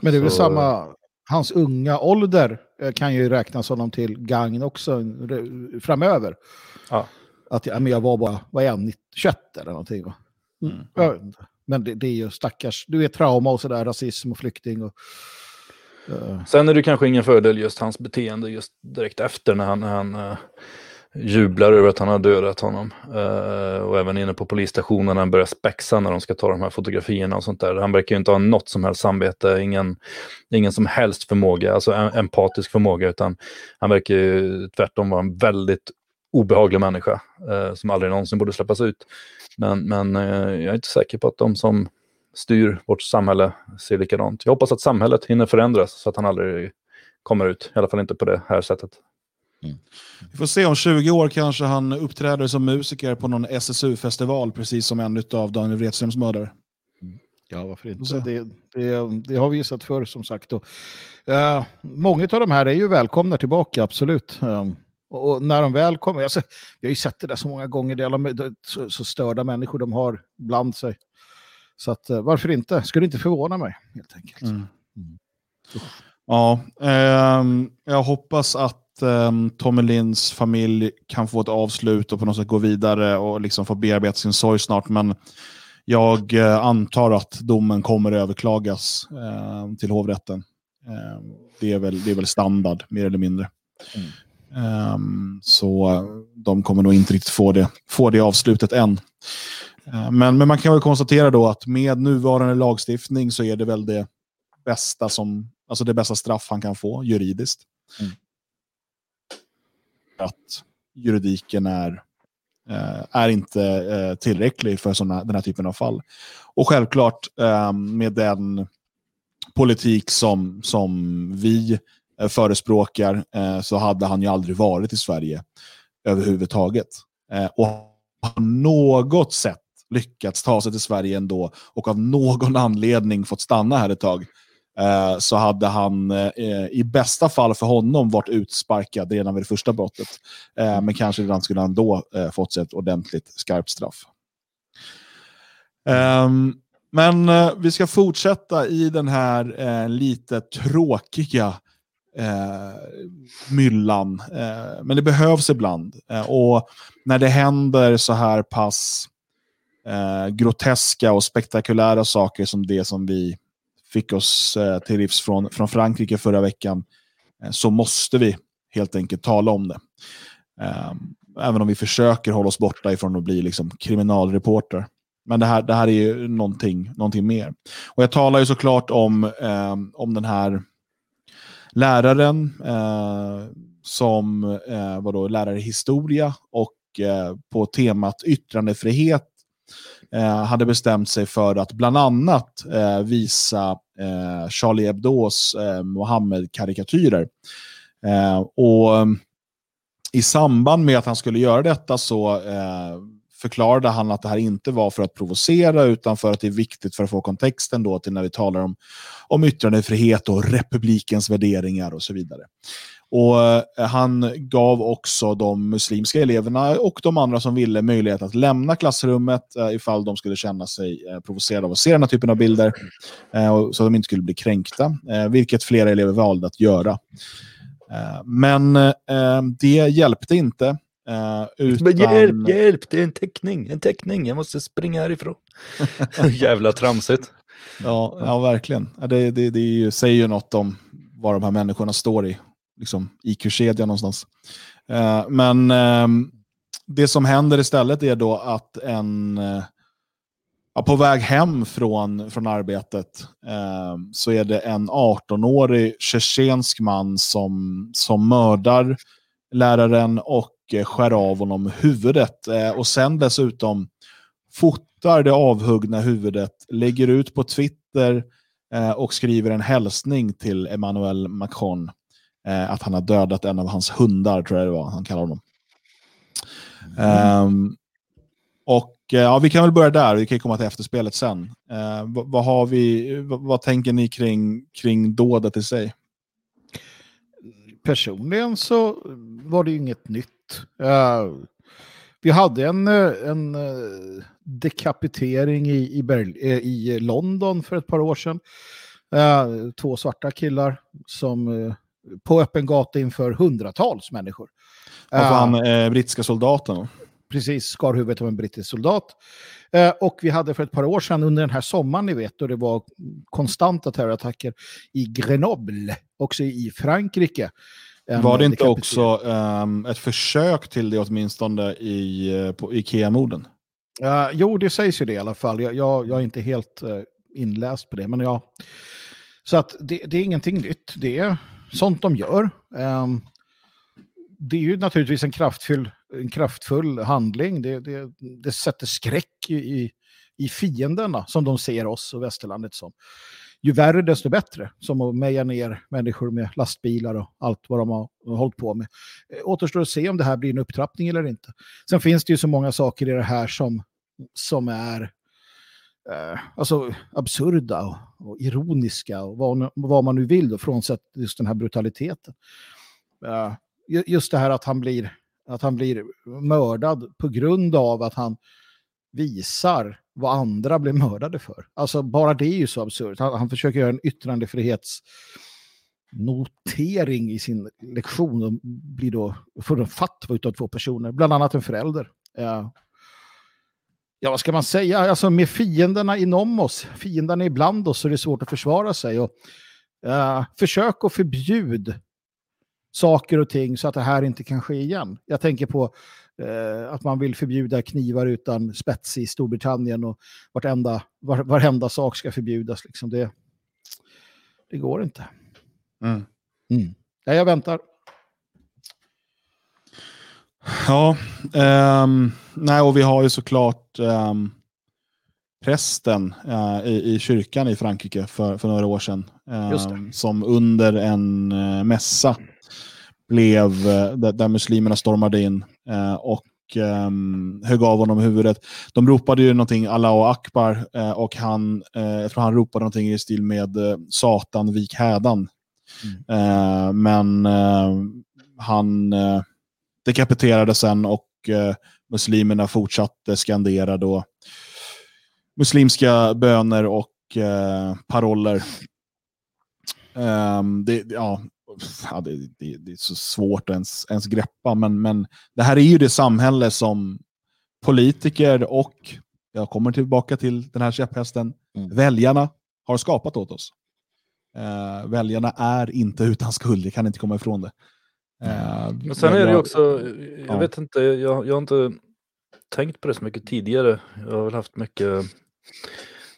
Men det är väl samma hans unga ålder eh, kan ju räknas honom till gagn också framöver. Ja. Att men jag var bara, vad är jag, 21 eller någonting va? Mm. Men det, det, är ju stackars, du vet trauma och sådär, rasism och flykting och... Uh. Sen är det kanske ingen fördel just hans beteende just direkt efter när han, när han uh, jublar över att han har dödat honom. Uh, och även inne på polisstationen när han börjar spexa när de ska ta de här fotografierna och sånt där. Han verkar ju inte ha något som helst samvete, ingen, ingen som helst förmåga, alltså en, empatisk förmåga, utan han verkar ju tvärtom vara en väldigt obehaglig människa uh, som aldrig någonsin borde släppas ut. Men, men uh, jag är inte säker på att de som styr vårt samhälle ser likadant. Jag hoppas att samhället hinner förändras så att han aldrig kommer ut, i alla fall inte på det här sättet. Mm. Vi får se om 20 år kanske han uppträder som musiker på någon SSU-festival, precis som en av Daniel Wretströms mördare. Mm. Ja, varför inte? Det, det, det, har vi ju sett förr som sagt. Och, uh, många av de här är ju välkomna tillbaka, absolut. Um, och, och, när de väl kommer, alltså, vi har ju sett det där så många gånger, det är alla så, så störda människor de har bland sig. Så att, uh, varför inte? Skulle inte förvåna mig, helt enkelt. Mm. Mm. Ja, eh, jag hoppas att Tommy Linds familj kan få ett avslut och på något sätt gå vidare och liksom få bearbeta sin sorg snart. Men jag uh, antar att domen kommer överklagas uh, till hovrätten. Uh, det, är väl, det är väl standard, mer eller mindre. Mm. Um, så de kommer nog inte riktigt få det, få det avslutet än. Men, men man kan väl konstatera då att med nuvarande lagstiftning så är det väl det bästa som, alltså det bästa straff han kan få juridiskt. Mm att juridiken är, eh, är inte eh, tillräcklig för såna, den här typen av fall. Och självklart eh, med den politik som, som vi förespråkar så hade han ju aldrig varit i Sverige överhuvudtaget. och har något sätt lyckats ta sig till Sverige ändå och av någon anledning fått stanna här ett tag eh, så hade han eh, i bästa fall för honom varit utsparkad redan vid det första brottet. Eh, men kanske redan skulle han då fått sig ett ordentligt skarpt straff. Ehm, men vi ska fortsätta i den här lite tråkiga myllan. men det behövs ibland. och när det händer så här pass Eh, groteska och spektakulära saker som det som vi fick oss eh, till livs från, från Frankrike förra veckan, eh, så måste vi helt enkelt tala om det. Eh, även om vi försöker hålla oss borta ifrån att bli liksom, kriminalreporter. Men det här, det här är ju någonting, någonting mer. Och jag talar ju såklart om, eh, om den här läraren eh, som eh, var då lärare i historia och eh, på temat yttrandefrihet Eh, hade bestämt sig för att bland annat eh, visa eh, Charlie Hebdos eh, Mohammed-karikatyrer. Eh, och eh, i samband med att han skulle göra detta så eh, förklarade han att det här inte var för att provocera utan för att det är viktigt för att få kontexten då till när vi talar om, om yttrandefrihet och republikens värderingar och så vidare. Och eh, Han gav också de muslimska eleverna och de andra som ville möjlighet att lämna klassrummet eh, ifall de skulle känna sig eh, provocerade av att se den här typen av bilder så att de inte skulle bli kränkta, vilket flera elever valde att göra. Men det hjälpte inte. Utan... Men hjälp, hjälp, det är en teckning, en teckning, jag måste springa härifrån. Jävla tramsigt. Ja, ja verkligen. Det, det, det säger ju något om var de här människorna står i liksom, IQ-kedja någonstans. Eh, men eh, det som händer istället är då att en eh, ja, på väg hem från, från arbetet ehm, så är det en 18-årig tjetjensk man som, som mördar läraren och eh, skär av honom huvudet. Eh, och sen dessutom fotar det avhuggna huvudet, lägger ut på Twitter eh, och skriver en hälsning till Emmanuel Macron eh, att han har dödat en av hans hundar, tror jag det var han kallar honom. Mm. Um, och eh, ja, vi kan väl börja där, vi kan komma till efterspelet sen. Uh, vad, vad, har vi, vad, vad, tänker ni kring, kring dådet i sig? Personligen så var det ju inget nytt. Uh, vi hade en, en dekapitering i, i, Berl i London för ett par år sedan. två svarta killar som på öppen gata inför hundratals människor. Av han eh, brittiska soldaten? Precis, skar huvudet av en brittisk soldat. Eh, och vi hade för ett par år sedan under den här sommaren, ni vet, då det var konstanta terrorattacker i Grenoble, också i Frankrike. Var det inte också um, ett försök till det åtminstone i, eh, Ikea-morden? Jo, det sägs ju det i alla fall. Jag, jag, jag är inte helt uh, inläst på det. Men ja. Så att det, det, är ingenting nytt. Det är sånt de gör. Ehm, det är ju naturligtvis en kraftfull, en kraftfull handling. Det, det, det sätter skräck i, i fienderna som de ser oss och västerlandet som. Ju värre desto bättre, som att meja ner människor med lastbilar och allt vad de har hållit på med. Eh, återstår att se om det här blir en upptrappning eller inte. Sen finns det ju så många saker i det här som, som är eh, alltså absurda och, och, ironiska och vad, vad man nu vill då, frånsett just den här brutaliteten. Eh, just det här att han blir att han blir mördad på grund av att han visar vad andra blir mördade för. Alltså bara det är ju så absurt. Han, han försöker göra en yttrandefrihetsnotering i sin lektion och blir då, får en fatwa av två personer, bland annat en förälder. Eh, ja, vad ska man säga? Alltså med fienderna inom oss, fienderna ibland oss, så är det svårt att försvara sig. Och, uh, försök att förbjuda saker och ting så att det här inte kan ske igen. Jag tänker på uh, att man vill förbjuda knivar utan spets i Storbritannien och vartenda, var, varenda sak ska förbjudas. Liksom. Det, det går inte. Mm. Mm. Ja, jag väntar. Ja, um, nej, och vi har ju såklart um, prästen uh, i, i, kyrkan i Frankrike för, för några år sedan. Um, som under en uh, mässa blev, uh, där, där, muslimerna stormade in uh, och um, högg av honom huvudet. De ropade ju någonting, Allahu Akbar, och han, jag tror han ropade någonting i stil med Satan, vik hädan. Mm. men han dekapiterade sen och eh, muslimerna fortsatte skandera då muslimska böner och eh, paroller. Um, det, ja, ja det, det, det, är så svårt att ens, ens greppa, men, men det här är ju det samhälle som politiker och, jag kommer tillbaka till den här käpphästen, mm. väljarna har skapat åt oss. Uh, väljarna är inte utan skuld, jag kan inte komma ifrån det. Uh, men sen är det också, jag ja. vet inte, jag, jag har inte tänkt på det så mycket tidigare. Jag har väl haft mycket,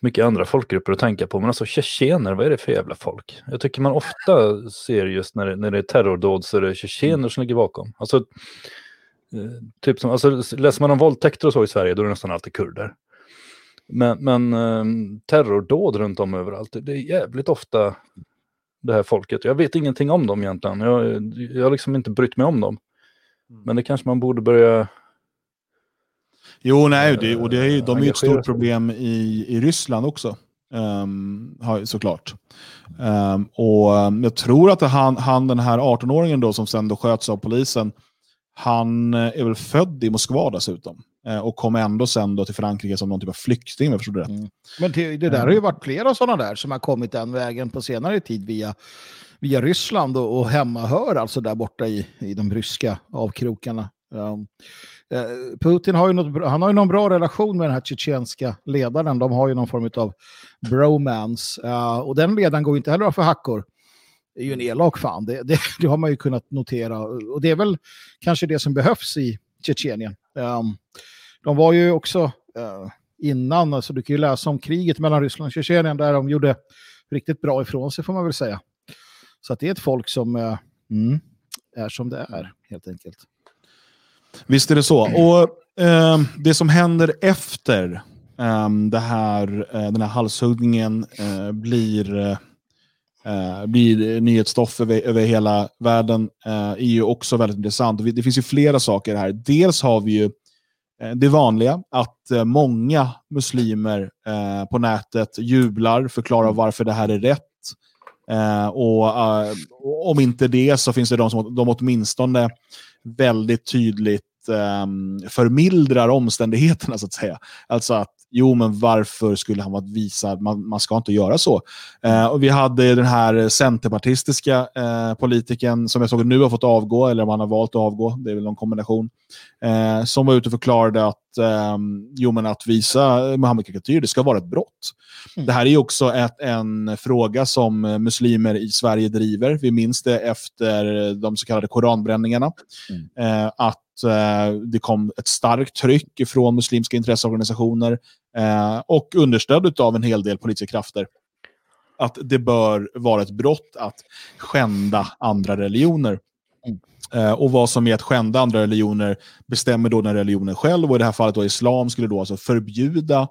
mycket andra folkgrupper att tänka på. Men alltså tjetjener, vad är det för jävla folk? Jag tycker man ofta ser just när det, när det är terrordåd så är det tjetjener mm. som ligger bakom. Alltså, eh, typ som, alltså, läser man om våldtäkter och så i Sverige då är det nästan alltid kurder. Men, men um, terrordåd runt om överallt, det är jävligt ofta det här folket. Jag vet ingenting om dem egentligen. Jag, jag har liksom inte brytt mig om dem. Mm. Men det kanske man borde börja Jo, nej, det, och det är, de är ju ett stort problem i, i Ryssland också. Um, såklart. Um, och um, jag tror att han, han den här 18-åringen då som sen då sköts av polisen, han eh, är väl född i Moskva dessutom. Eh, och kom ändå sen då till Frankrike som någon typ av flykting om jag förstod det rätt. Mm. Men det, det där har ju varit flera sådana där som har kommit den vägen på senare tid via, via Ryssland och, och hemmahör, alltså där borta i, i de ryska avkrokarna. Um, eh, Putin har ju, något, han har ju någon bra relation med den här tjetjenska ledaren. De har ju någon form av bromance. Uh, och den ledaren går ju inte heller av för hackor. Det är ju en elak fan, det, det, det har man ju kunnat notera. Och det är väl kanske det som behövs i Tjetjenien. Um, de var ju också eh, innan, alltså du kan ju läsa om kriget mellan Ryssland och Tjetjenien där de gjorde riktigt bra ifrån sig får man väl säga. Så att det är ett folk som eh, mm, är som det är helt enkelt. Visst är det så. Och eh, Det som händer efter eh, det här, eh, den här halshuggningen eh, blir, eh, blir nyhetsstoff över, över hela världen eh, är ju också väldigt intressant. Det finns ju flera saker här. Dels har vi ju eh, det vanliga, att eh, många muslimer eh, på nätet jublar, förklarar varför det här är rätt. Eh, och eh, Om inte det så finns det de som de åtminstone väldigt tydligt um, förmildrar omständigheterna så att säga. Alltså att jo, men varför skulle han vara visad? Man, man ska inte göra så. Eh, och vi hade den här centerpartistiska uh, politikern som jag såg nu har fått avgå, eller om han har valt att avgå, det är väl någon kombination, eh, som var ute och förklarade att, um, jo, men att visa Muhammed-karikatyr, det ska vara ett brott. Mm. Det här är också ett, en fråga som eh, muslimer i Sverige driver. Vi minns det efter de så kallade koranbränningarna. Eh, att eh, det kom ett starkt tryck från muslimska intresseorganisationer eh, och understöd av en hel del politiska krafter. Att det bör vara ett brott att skända andra religioner. Mm. Eh, och vad som är att skända andra religioner bestämmer då den religionen själv. Och i det här fallet då islam skulle då alltså förbjuda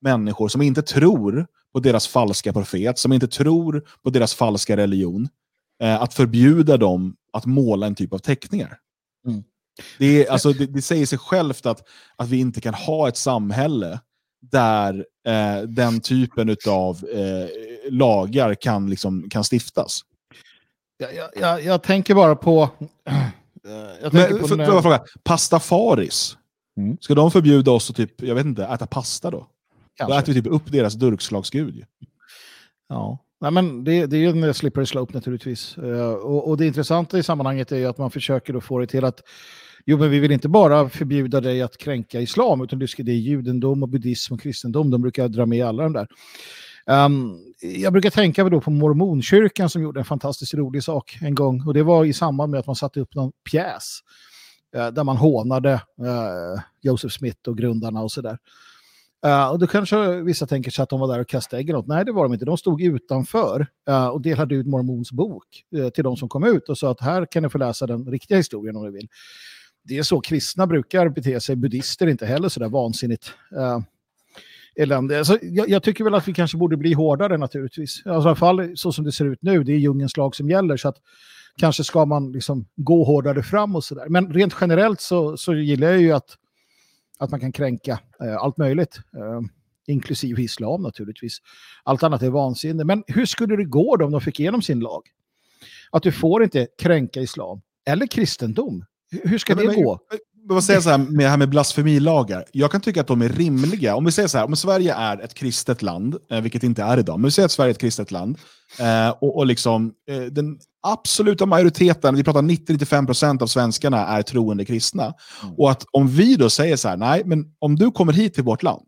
människor som inte tror på deras falska profet, som inte tror på deras falska religion, eh, att förbjuda dem att måla en typ av teckningar. Det, är, alltså, det, det säger sig självt att, att vi inte kan ha ett samhälle där eh, den typen av eh, lagar kan, liksom, kan stiftas. Jag, jag, jag, tänker bara på... eh, jag tänker Men, på för, när- fråga, pastafaris, Mm. ska de förbjuda oss att typ, jag vet inte, äta pasta då? Då kanske. äter vi typ upp deras durkslagsgud. Ja, Nej, men det, det är ju en slippery slope naturligtvis. Eh, och, och det intressanta i sammanhanget är ju att man försöker då få det till att jo, men vi vill inte bara förbjuda dig att kränka islam, utan det ska- det är judendom och buddhism och kristendom. De brukar dra med alla de där. Um, jag brukar tänka då på mormonkyrkan som gjorde en fantastiskt rolig sak en gång. Och det var i samband med att man satte upp någon pjäs uh, där man hånade uh, Joseph Smith och grundarna och sådär. Uh, och då kanske vissa tänker sig att de var där och kastade ägg något. Nej, det var de inte. De stod utanför uh, och delade ut Mormons bok uh, till de som kom ut och sa att här kan ni få läsa den riktiga historien om ni vill. Det är så kristna brukar bete sig, buddister inte heller så där vansinnigt. Eh, uh, elände. Alltså, jag, jag tycker väl att vi kanske borde bli hårdare naturligtvis. Alltså, I alla fall så som det ser ut nu, det är djungelns lag som gäller. Så att kanske ska man liksom gå hårdare fram och sådär. Men rent generellt så, så gillar jag ju att att man kan kränka eh, allt möjligt, eh, inklusive islam naturligtvis. Allt annat är vansinne. Men hur skulle det gå då om de fick igenom sin lag? Att du får inte kränka islam eller kristendom. Hur- ska Men- det men- gå? Vad säger så här med här med blasfemilagar? Jag kan tycka att de är rimliga. Om vi säger så här, om Sverige är ett kristet land, eh, vilket det inte är idag, men vi säger att Sverige är ett kristet land, eh, och, och liksom, eh, den absoluta majoriteten, vi pratar 90-95% av svenskarna är troende kristna. Mm. Och att om vi då säger så här, nej, men om du kommer hit till vårt land,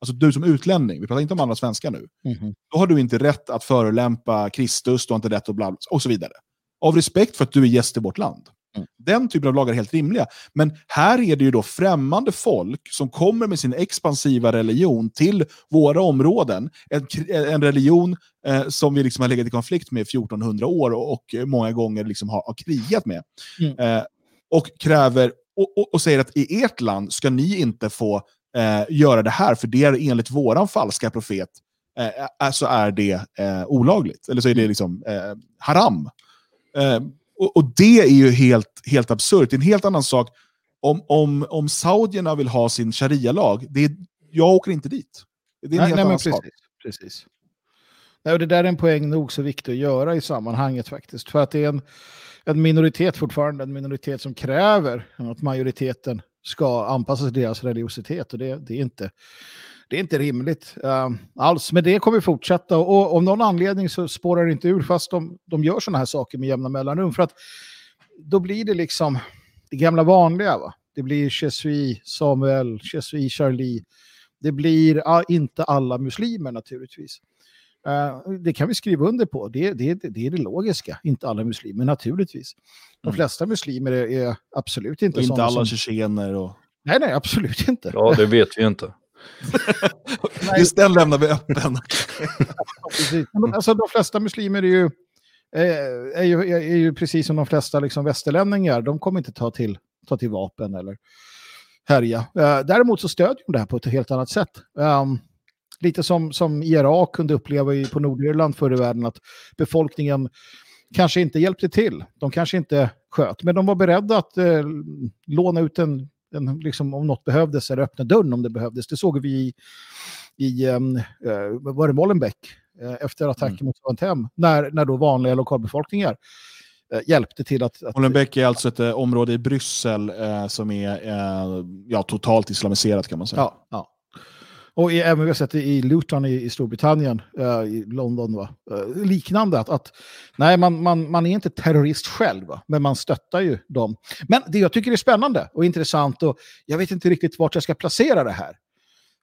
alltså du som utlänning, vi pratar inte om andra svenskar nu, Mhm. då har du inte rätt att förolämpa Kristus, du har inte rätt att bla, och så vidare. Av respekt för att du är gäst i vårt land. Mm. Den typen av lagar är helt rimliga. Men här är det ju då främmande folk som kommer med sin expansiva religion till våra områden. En, en religion eh, som vi liksom har legat i konflikt med i 1400 år och, och många gånger liksom har, har krigat med. Mm. Eh, och kräver och, och, och säger att i ert land ska ni inte få eh, göra det här, för det är enligt våran falska profet eh, så är det eh, olagligt. Eller så är det liksom eh, haram. Och, och det är ju helt, helt absurt. Det är en helt annan sak om, om, om saudierna vill ha sin sharia-lag, det är, jag åker inte dit. Det är en nej, helt nej, annan sak. precis. Nej, och det där är en poäng nog så viktig att göra i sammanhanget faktiskt. För att det är en, en minoritet fortfarande, en minoritet som kräver att majoriteten ska anpassa sig till deras religiositet. Och det, det, är, inte, det är inte rimligt uh, alls. Men det kommer fortsätta. Och, om någon anledning så spårar det inte ur fast de, de gör sådana här saker med jämna mellanrum. För att då blir det liksom det gamla vanliga. Va? Det blir Chesui Samuel, Chesui Charlie. Det blir uh, inte alla muslimer naturligtvis. Uh, det kan vi skriva under på. Det, det, det är det logiska. Inte alla muslimer naturligtvis. De Mm. flesta muslimer är, är absolut inte Och inte sådana alla som... tjetjener. Och... Nej, nej, absolut inte. Ja, det vet vi inte. Just den lämnar vi öppen. Men Alltså, de flesta muslimer är ju, eh, är ju, är ju precis som de flesta liksom västerlänningar. De kommer inte ta till, ta till vapen eller härja. Eh, däremot så stödjer de det här på ett helt annat sätt. Um, lite som, som IRA kunde uppleva i, på Nordirland förr i världen att befolkningen kanske inte hjälpte till. De kanske inte sköt, men de var beredda att eh, låna ut en, en liksom, om något behövdes, eller öppna dörren om det behövdes. Det såg vi i, i um, var det Molenbeek eh, efter attacken Mm. mot Svantem, när, när då vanliga lokalbefolkningar eh, hjälpte till att... att Molenbeek är alltså ett eh, område i Bryssel eh, som är eh, ja, totalt islamiserat kan man säga. Ja, ja. Och i, även vi har sett det i Luton i, i Storbritannien, eh, i London, va? Eh, liknande. Att, att, nej, man, man, man är inte terrorist själv, va? men man stöttar ju dem. Men det jag tycker är spännande och intressant, och jag vet inte riktigt vart jag ska placera det här.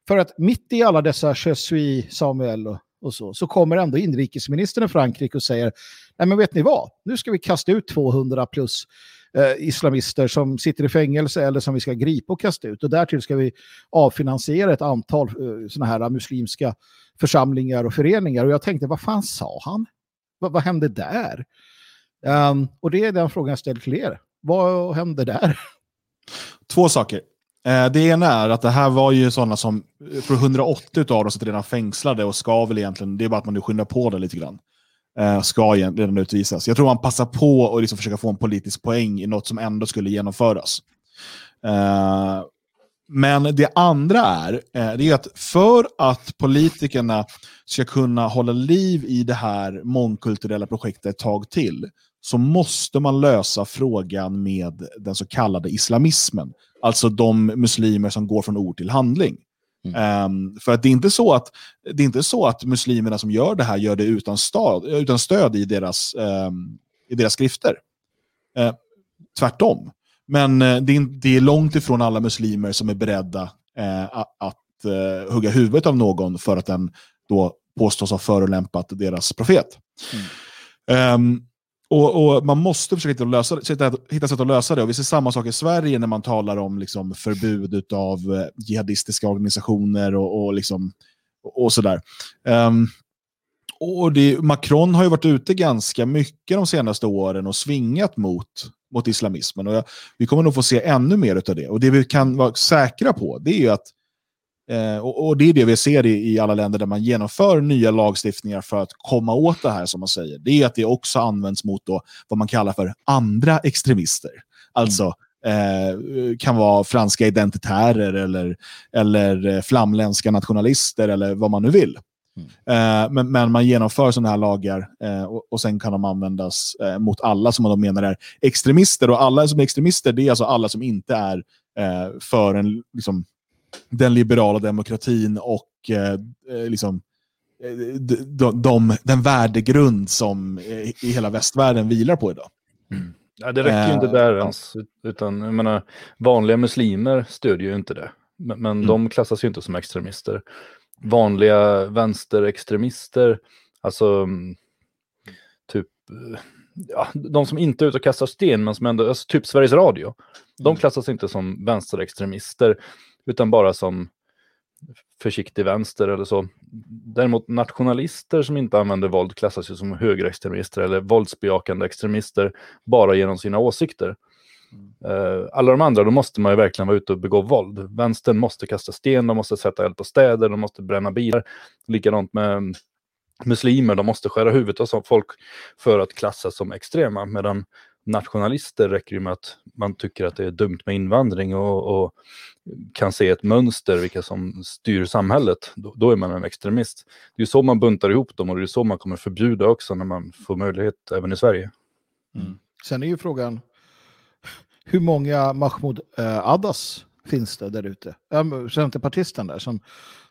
För att mitt i alla dessa Je suis Samuel och, och så, så kommer ändå inrikesministern i Frankrike och säger, nej men vet ni vad, nu ska vi kasta ut 200 plus eh, islamister som sitter i fängelse eller som vi ska gripa och kasta ut. Och därtill ska vi avfinansiera ett antal eh, sådana här muslimska församlingar och föreningar. Och jag tänkte, vad fan sa han? Vad, vad hände där? Um, och det är den frågan jag ställer till er. Vad hände där? Två saker. Eh, det ena är att det här var ju sådana som, för 180 av dem sitter redan fängslade och ska väl egentligen, det är bara att man nu skyndar på det lite grann. Eh, ska redan utvisas. Jag tror man passar på att liksom försöka få en politisk poäng i något som ändå skulle genomföras. Eh, men det andra är, eh, det är att för att politikerna ska kunna hålla liv i det här mångkulturella projektet ett tag till, så måste man lösa frågan med den så kallade islamismen. Alltså de muslimer som går från ord till handling. Ehm, för att det är, inte så att, det är inte så att muslimerna som gör det här gör det utan, stöd, utan stöd i deras, ehm, i deras skrifter. Eh, tvärtom. Men eh, det, är, det är långt ifrån alla muslimer som är beredda eh, att, eh, hugga huvudet av någon för att den då påstås ha förolämpat deras profet. Ehm, och, och Man måste försöka hitta, lösa, hitta, hitta sätt att lösa det. Och vi ser samma sak i Sverige när man talar om liksom, förbud av eh, jihadistiska organisationer och, och, liksom, och, sådär. Um, och det, Macron har ju varit ute ganska mycket de senaste åren och svingat mot, mot islamismen. Och jag, vi kommer nog få se ännu mer av det. Och det vi kan vara säkra på, det är ju att Eh, och, och det är det vi ser i, i alla länder där man genomför nya lagstiftningar för att komma åt det här som man säger. Det är att det också används mot då, vad man kallar för andra extremister. Alltså eh, kan vara franska identitärer eller, eller eh, flamländska nationalister eller vad man nu vill. Eh, men, men man genomför sådana här lagar eh, och, och sen kan de användas eh, mot alla som man då menar är extremister. Och alla som är extremister, det är alltså alla som inte är eh, för en, liksom, den liberala demokratin och eh, eh, liksom, eh, de, de, de, den värdegrund som i hela västvärlden vilar på idag. Ja, det räcker ju inte där ens. Utan, jag menar, vanliga muslimer stödjer ju inte det. Men, men Mm. de klassas ju inte som extremister. Vanliga vänsterextremister, alltså mm, typ ja, de som inte är ute och kastar sten, men som ändå, alltså, typ Sveriges Radio. De Mm. klassas inte som vänsterextremister, utan bara som försiktig vänster eller så. Däremot nationalister som inte använder våld klassas ju som högerextremister eller våldsbejakande extremister bara genom sina åsikter. Eh, alla de andra, då måste man ju verkligen vara ute och begå våld. Vänstern måste kasta sten, de måste sätta eld på städer, de måste bränna bilar. Likadant med muslimer, de måste skära huvudet av folk för att klassas som extrema. Medan nationalister räcker det med att man tycker att det är dumt med invandring och, och kan se ett mönster vilka som styr samhället. Då, då, är man en extremist. Det är så man buntar ihop dem och det är så man kommer förbjuda också när man får möjlighet även i Sverige. Mm. Sen är ju frågan hur många Mahmoud eh, Addas finns det där ute? Centerpartisten där som,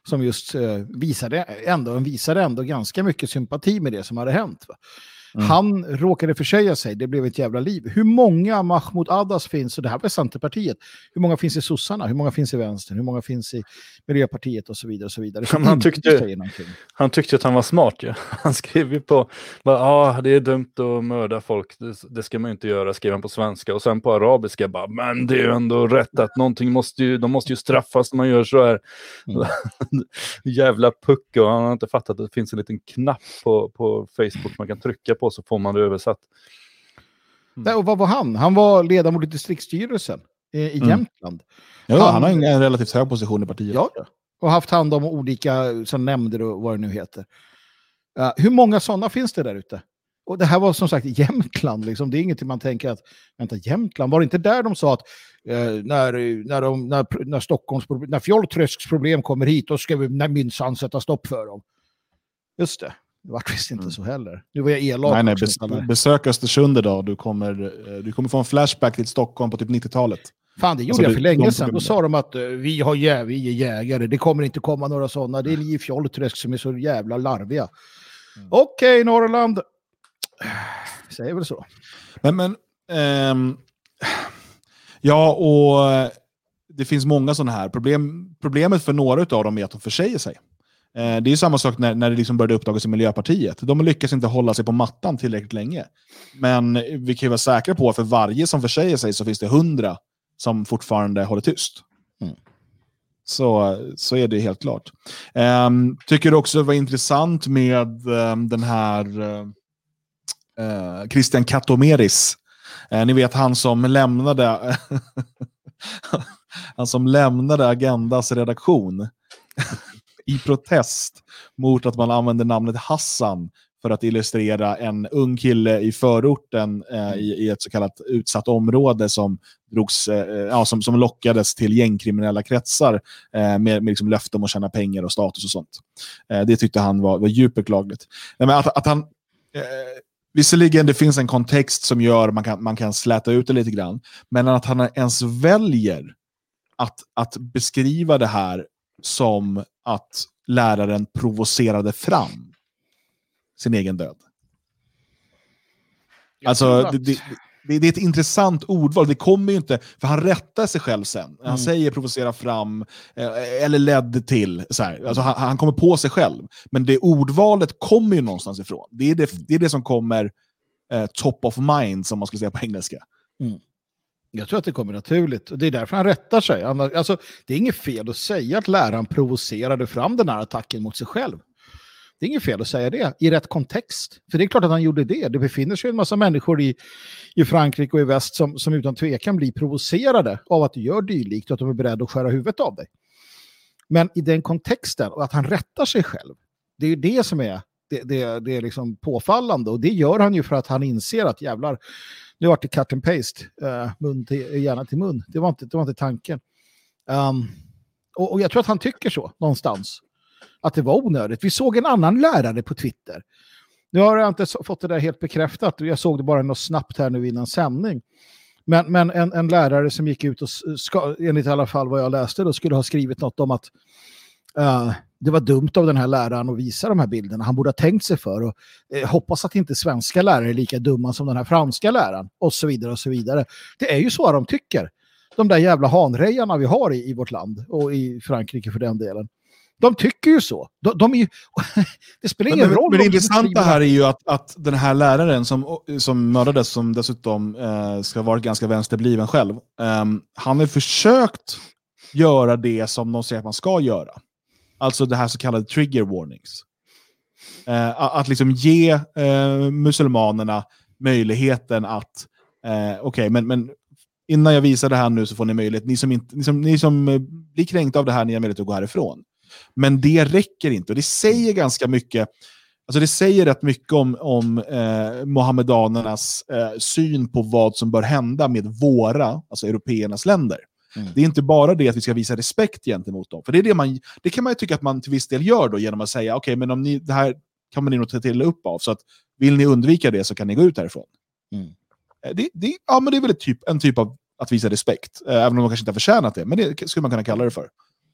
som just eh, visade, ändå, visade ändå ganska mycket sympati med det som hade hänt. Va? Mm. Han råkade försäga sig, det blev ett jävla liv. Hur många Mahmoud Addas finns, och det här var Centerpartiet, hur många finns i sossarna, hur många finns i vänstern, hur många finns i Miljöpartiet och så vidare. Och så vidare. Så han, tyckte, han tyckte att han var smart ja. Han skrev ju på, ja ah, det är dumt att mörda folk, det, det, ska man inte göra, skrev han på svenska. Och sen på arabiska bara, men det är ju ändå rätt att någonting måste ju, de måste ju straffas när man gör så här. Mm. Jävla pucko, han har inte fattat att det finns en liten knapp på, på Facebook man kan trycka på på så får man det översatt. Mm. Nej, och vad var han? Han var ledamot i distriktsstyrelsen i mm. Jämtland. Ja, han, han, har en relativt hög position i partiet. Ja, och haft hand om olika så nämnder och vad det nu heter. Uh, hur många sådana finns det där ute? Och det här var som sagt Jämtland, liksom. det är ingenting man tänker att, vänta Jämtland, var det inte där de sa att eh, när, när, de, när, när, Stockholms, när Fjolltrösks problem kommer hit, då ska vi minsann sätta stopp för dem. Just det. Det var visst inte mm. så heller. Nu var jag elak. Nej, nej, bes besök Östersund idag. Du kommer, eh, du kommer få en flashback till Stockholm på typ 90-talet. Fan, det gjorde alltså, jag för länge sedan. Då sa de att uh, vi, har jä vi är jägare, det kommer inte komma några sådana. Det är ni i Fjollträsk som är så jävla larviga. Mm. Okej, okay, Norrland. Säger väl så. Men, men ähm, ja, och eh, det finns många sådana här. Problem, problemet för några av dem är att de försäger sig. Eh, det är samma sak när, när det liksom började uppdagas i Miljöpartiet. De lyckas inte hålla sig på mattan tillräckligt länge. Men vi kan ju vara säkra på att för varje som försäger sig så finns det hundra som fortfarande håller tyst. Mm. Så, så är det helt klart. Um, tycker du också det var intressant med um, den här uh, Christian Katomeris. Uh, ni vet han som lämnade han som lämnade Agendas redaktion i protest mot att man använder namnet Hassan för att illustrera en ung kille i förorten eh, i, i, ett så kallat utsatt område som, drogs, eh, ja, som, som lockades till gängkriminella kretsar eh, med, med liksom löfte om att tjäna pengar och status och sånt. Eh, det tyckte han var, var djupt beklagligt. Men att, att han, eh, visserligen det finns en kontext som gör att man kan, man kan släta ut det lite grann, men att han ens väljer att, att beskriva det här som att läraren provocerade fram sin egen död. alltså, det, det, det, det, är ett intressant ordval. Det kommer ju inte, för han rättar sig själv sen. Han mm. säger provocera fram, eh, eller ledde till. Så här. Alltså, han, han, kommer på sig själv. Men det ordvalet kommer ju någonstans ifrån. Det är det, det, är det som kommer eh, top of mind, som man skulle säga på engelska. Mm. Jag tror att det kommer naturligt. Och det är därför han rättar sig. Alltså, det är inget fel att säga att läraren provocerade fram den här attacken mot sig själv. Det är inget fel att säga det i rätt kontext. För det är klart att han gjorde det. Det befinner sig en massa människor i, i Frankrike och i väst som, som utan tvekan blir provocerade av att du gör dylikt och att de är beredda att skära huvudet av dig. Men i den kontexten, och att han rättar sig själv, det är ju det som är det, det, det är liksom påfallande. Och det gör han ju för att han inser att jävlar, nu vart det cut and paste, uh, mun till, hjärna till mun. Det var inte, det var inte tanken. Um, och, och, jag tror att han tycker så någonstans. Att det var onödigt. Vi såg en annan lärare på Twitter. Nu har jag inte fått det där helt bekräftat. Jag såg det bara något snabbt här nu innan sändning. Men, men en, en lärare som gick ut och, ska, enligt i alla fall vad jag läste, då skulle ha skrivit något om att uh, det var dumt av den här läraren att visa de här bilderna. Han borde ha tänkt sig för och eh, hoppas att inte svenska lärare är lika dumma som den här franska läraren och så vidare och så vidare. Det är ju så de tycker. De där jävla hanrejarna vi har i, i vårt land och i Frankrike för den delen. De tycker ju så. De, de är ju, det spelar ingen men, roll. Men det intressanta här är ju att, att den här läraren som, som mördades, som dessutom eh, ska ha varit ganska vänsterbliven själv, eh, han har försökt göra det som de säger att man ska göra. Alltså det här så kallade trigger warnings. Eh, att liksom ge eh, muselmanerna möjligheten att, eh, okej, okay, men, men innan jag visar det här nu så får ni möjlighet, ni som, inte, ni som, ni som eh, blir kränkta av det här, ni har möjlighet att gå härifrån. Men det räcker inte och det säger ganska mycket Alltså det säger rätt mycket om, om eh, mohammedanernas eh, syn på vad som bör hända med våra, alltså européernas länder. Mm. Det är inte bara det att vi ska visa respekt gentemot dem. För det, är det, man, det kan man ju tycka att man till viss del gör då genom att säga okej, okay, men om ni, det här kan man nog ta till upp av. Så att vill ni undvika det så kan ni gå ut härifrån. Mm. Eh, det, det, ja, men det är väl typ, en typ av att visa respekt. Eh, även om de kanske inte har förtjänat det. Men det skulle man kunna kalla det för.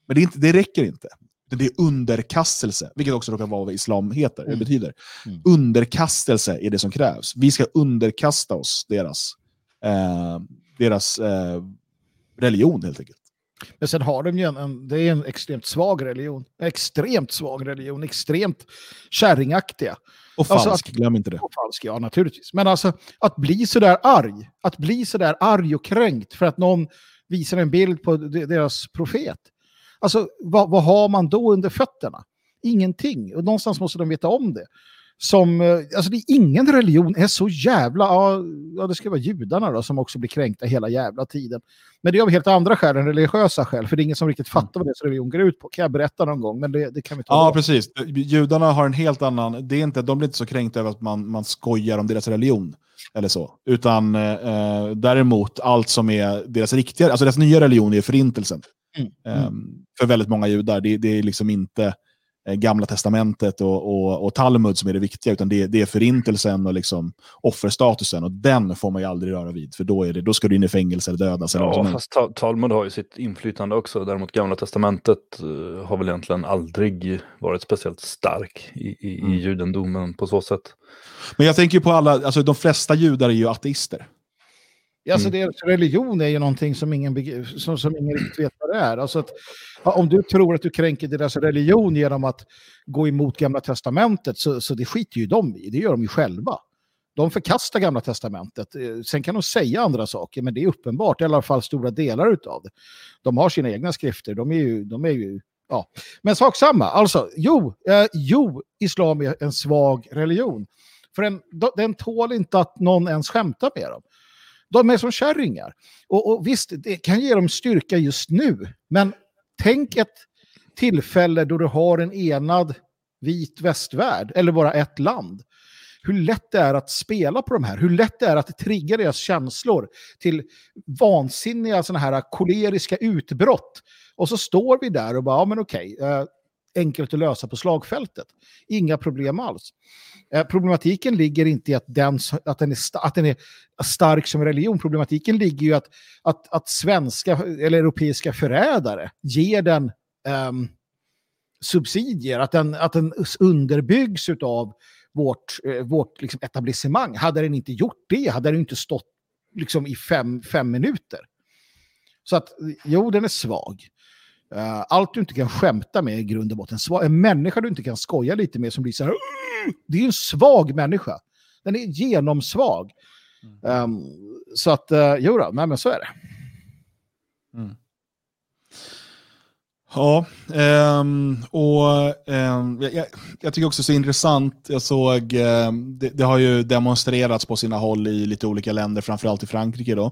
Men det, inte, det räcker inte. Det är underkastelse, vilket också råkar vara vad islam heter, mm. det betyder. Mm. Underkastelse är det som krävs. Vi ska underkasta oss deras, eh, deras eh, religion helt enkelt. Men sen har de ju en, en, det är en extremt svag religion. Extremt svag religion, extremt kärringaktiga. Och falsk, alltså att, glöm inte det. Och falsk, ja naturligtvis. Men alltså att bli sådär arg, att bli sådär arg och kränkt för att någon visar en bild på deras profet. Alltså vad, vad har man då under fötterna? Ingenting. Och någonstans måste de veta om det som, eh, alltså det är ingen religion är så jävla, ja, det ska vara judarna då som också blir kränkta hela jävla tiden. Men det är av helt andra skäl än religiösa skäl, för det är ingen som riktigt fattar vad deras religion går ut på. Kan jag berätta någon gång, men det, det kan vi ta Ja, då. precis. Judarna har en helt annan, det är inte, de blir inte så kränkta över att man, man skojar om deras religion, eller så. Utan eh, däremot allt som är deras riktiga, alltså deras nya religion är förintelsen. Mm. Mm. Um, för väldigt många judar, det, det är liksom inte Eh, Gamla testamentet och, och, och, Talmud som är det viktiga, utan det, det är förintelsen och liksom offerstatusen. Och den får man ju aldrig röra vid, för då, är det, då ska du in i fängelse eller dödas. Eller ja, fast Talmud har ju sitt inflytande också. Däremot Gamla testamentet uh, har väl egentligen aldrig varit speciellt stark i, i, mm. i judendomen på så sätt. Men jag tänker på alla, alltså de flesta judar är ju ateister. Alltså mm. deras religion är ju någonting som ingen, som, som ingen riktigt vet vad det är. Alltså att, om du tror att du kränker deras religion genom att gå emot Gamla Testamentet så, så det skiter ju de i. Det gör de ju själva. De förkastar Gamla Testamentet. Eh, sen kan de säga andra saker, men det är uppenbart, i alla fall stora delar av det. De har sina egna skrifter, de är ju, de är ju ja. Men sak samma, alltså, jo, eh, jo, islam är en svag religion. För den, den tål inte att någon ens skämtar med dem. De är som kärringar. Och, och visst, det kan ge dem styrka just nu. Men tänk ett tillfälle då du har en enad vit västvärld, eller bara ett land. Hur lätt det är att spela på de här, hur lätt det är att trigga deras känslor till vansinniga sådana här koleriska utbrott. Och så står vi där och bara, ja men okej, eh, enkelt att lösa på slagfältet. Inga problem alls. Eh, problematiken ligger inte i att den, att, den är, att den är stark som religion. Problematiken ligger ju att, att, att svenska eller europeiska förrädare ger den um, subsidier, att den, att den underbyggs av vårt, eh, vårt liksom etablissemang. Hade den inte gjort det hade den inte stått liksom, i fem, fem minuter. Så att jo, den är svag. Uh, allt du inte kan skämta med i grund och botten. En människa du inte kan skoja lite med som blir så här. Det är en svag människa. Den är genomsvag. Mm. Um, så att, uh, jo då, nej men så är det. Mm. Ja, um, och um, jag, jag, tycker också så intressant, jag såg, um, det, det, har ju demonstrerats på sina håll i lite olika länder, framförallt i Frankrike då.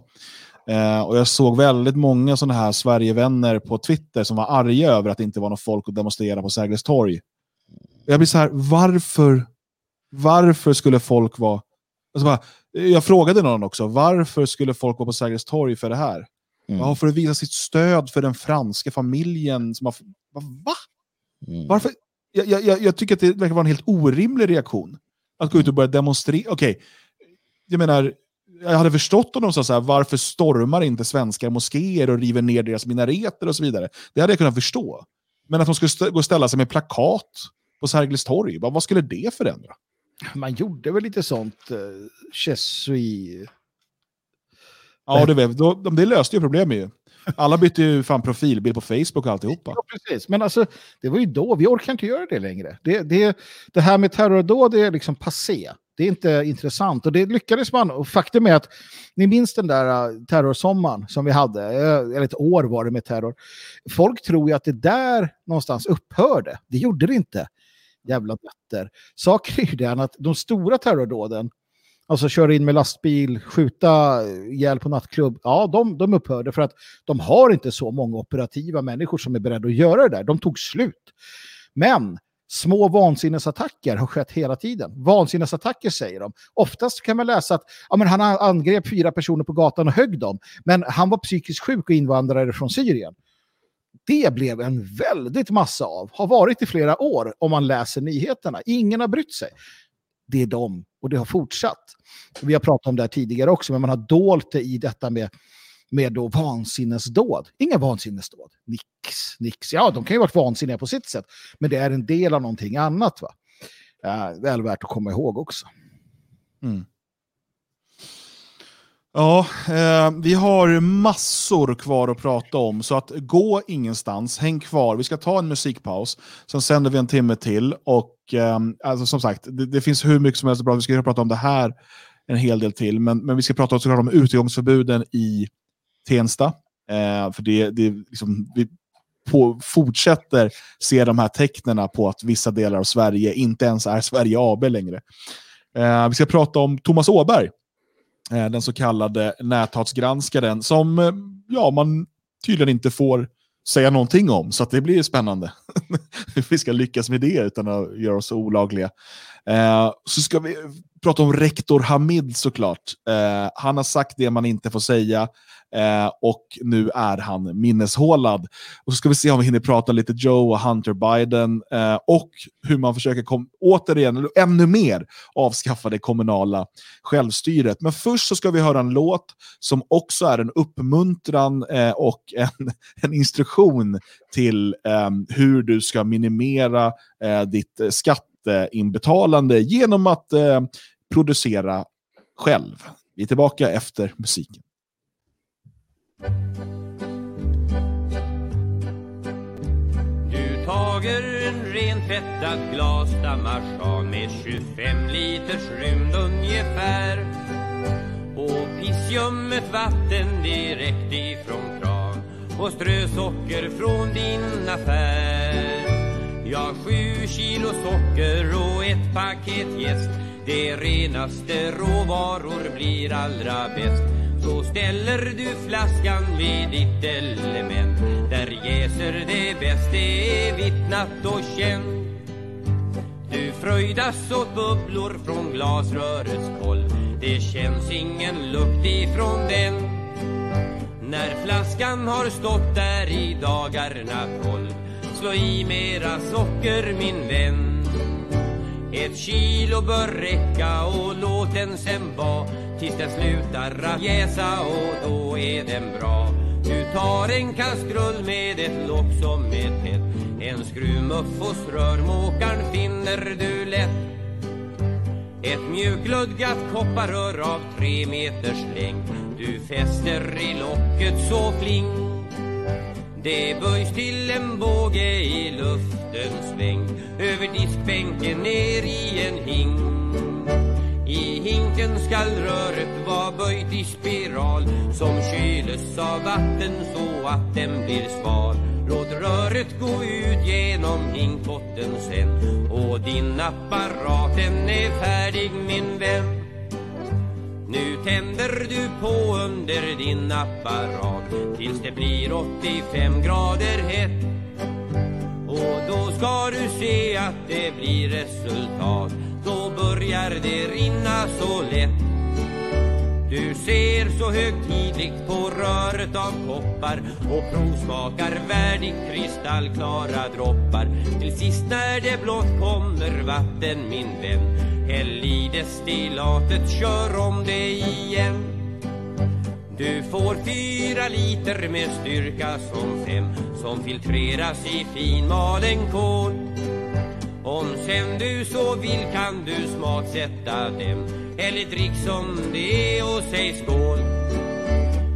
Eh, och jag såg väldigt många sådana här Sverigevänner på Twitter som var arga över att det inte var något folk att demonstrera på Sergels torg. Jag blir så här, varför, varför skulle folk vara... Alltså bara, jag frågade någon också, varför skulle folk vara på Sergels torg för det här? Mm. Ja, för att visa sitt stöd för den franska familjen. Som har, va? Mm. Varför? Jag, jag, jag, tycker att det verkar vara en helt orimlig reaktion. Att gå ut och börja demonstrera. Okej, okay. jag menar, jag hade förstått om de sa så här, varför stormar inte svenska moskéer och river ner deras minareter och så vidare. Det hade jag kunnat förstå. Men att de skulle gå och ställa sig med plakat på Sergels torg, vad, skulle det förändra? Man gjorde väl lite sånt, uh, Ja, det, vet, då, det löste ju problemet ju. Alla bytte ju fan profilbild på Facebook och alltihopa. Ja, precis. Men alltså, det var ju då. Vi orkar inte göra det längre. Det, det, det här med terrordåd är liksom passé. Det är inte intressant och det lyckades man. Och faktum är att ni minns den där uh, terrorsommaren som vi hade, uh, eller ett år var det med terror. Folk tror ju att det där någonstans upphörde. Det gjorde det inte. Jävla nötter. Saken är ju den att de stora terrordåden, alltså köra in med lastbil, skjuta eh, ihjäl på nattklubb, ja, de, de upphörde för att de har inte så många operativa människor som är beredda att göra det där. De tog slut. Men små vansinnesattacker har skett hela tiden. Vansinnesattacker säger de. Oftast kan man läsa att ja, men han angrep fyra personer på gatan och högg dem, men han var psykiskt sjuk och invandrare från Syrien. Det blev en väldigt massa av, har varit i flera år om man läser nyheterna. Ingen har brytt sig. Det är de och det har fortsatt. Vi har pratat om det här tidigare också, men man har dolt det i detta med med då vansinnesdåd. Inga vansinnesdåd. Nix, nix. Ja, de kan ju varit vansinniga på sitt sätt, men det är en del av någonting annat. va? Äh, väl värt att komma ihåg också. Mm. Ja, eh, vi har massor kvar att prata om, så att gå ingenstans, häng kvar. Vi ska ta en musikpaus, sen sänder vi en timme till. Och eh, alltså, som sagt, det, det, finns hur mycket som helst bra. Vi ska prata om det här en hel del till, men, men vi ska prata också om utgångsförbuden i Tensta. Eh, för det, det liksom, vi på, fortsätter se de här tecknen på att vissa delar av Sverige inte ens är Sverige AB längre. Eh, vi ska prata om Thomas Åberg, Eh, den så kallade näthatsgranskaren, som eh, ja, man tydligen inte får säga någonting om, så det blir spännande. Hur vi ska lyckas med det utan att göra oss olagliga. Eh, så ska vi prata om rektor Hamid såklart. Eh, han har sagt det man inte får säga. Eh, och nu är han minneshålad. Och så ska vi se om vi hinner prata lite Joe och Hunter Biden eh, och hur man försöker kom återigen, eller ännu mer, avskaffa det kommunala självstyret. Men först så ska vi höra en låt som också är en uppmuntran eh, och en, en instruktion till eh, hur du ska minimera eh, ditt eh, skatteinbetalande genom att eh, producera själv. Vi är tillbaka efter musiken. Du tager en rentvättad glasdamarschan med 25 liters rymd ungefär och pissljummet vatten direkt ifrån kran och strösocker från din affär. Ja, sju kilo socker och ett paket jäst. Det renaste råvaror blir allra bäst. Så ställer du flaskan vid ditt element. Där jäser det bäst, det är vittnat och känt. Du fröjdas åt bubblor från glasrörets koll. Det känns ingen lukt ifrån den. När flaskan har stått där i dagarna tolv. Slå i mera socker min vän Ett kilo bör räcka och låt den sen vara tills den slutar att jäsa och då är den bra. Du tar en kastrull med ett lock som är tätt. En skruvmuff hos rörmokaren finner du lätt. Ett mjukludgat kopparrör av tre meters längd. Du fäster i locket så flink det böjs till en båge i luftens sväng över diskbänken ner i en hink. I hinken skall röret vara böjt i spiral som kyles av vatten så att den blir sval. Låt röret gå ut genom hinkbotten sen och din apparat den är färdig min vän. Nu tänder du på under din apparat tills det blir 85 grader hett. Och då ska du se att det blir resultat då börjar det rinna så lätt du ser så högtidligt på röret av koppar och provsmakar värdigt kristallklara droppar. Till sist när det blott kommer vatten min vän Häll i destillatet, kör om det igen. Du får fyra liter med styrka som fem som filtreras i finmalen kol. Om sen du så vill kan du smaksätta dem. Eller drick som det är och säg skål.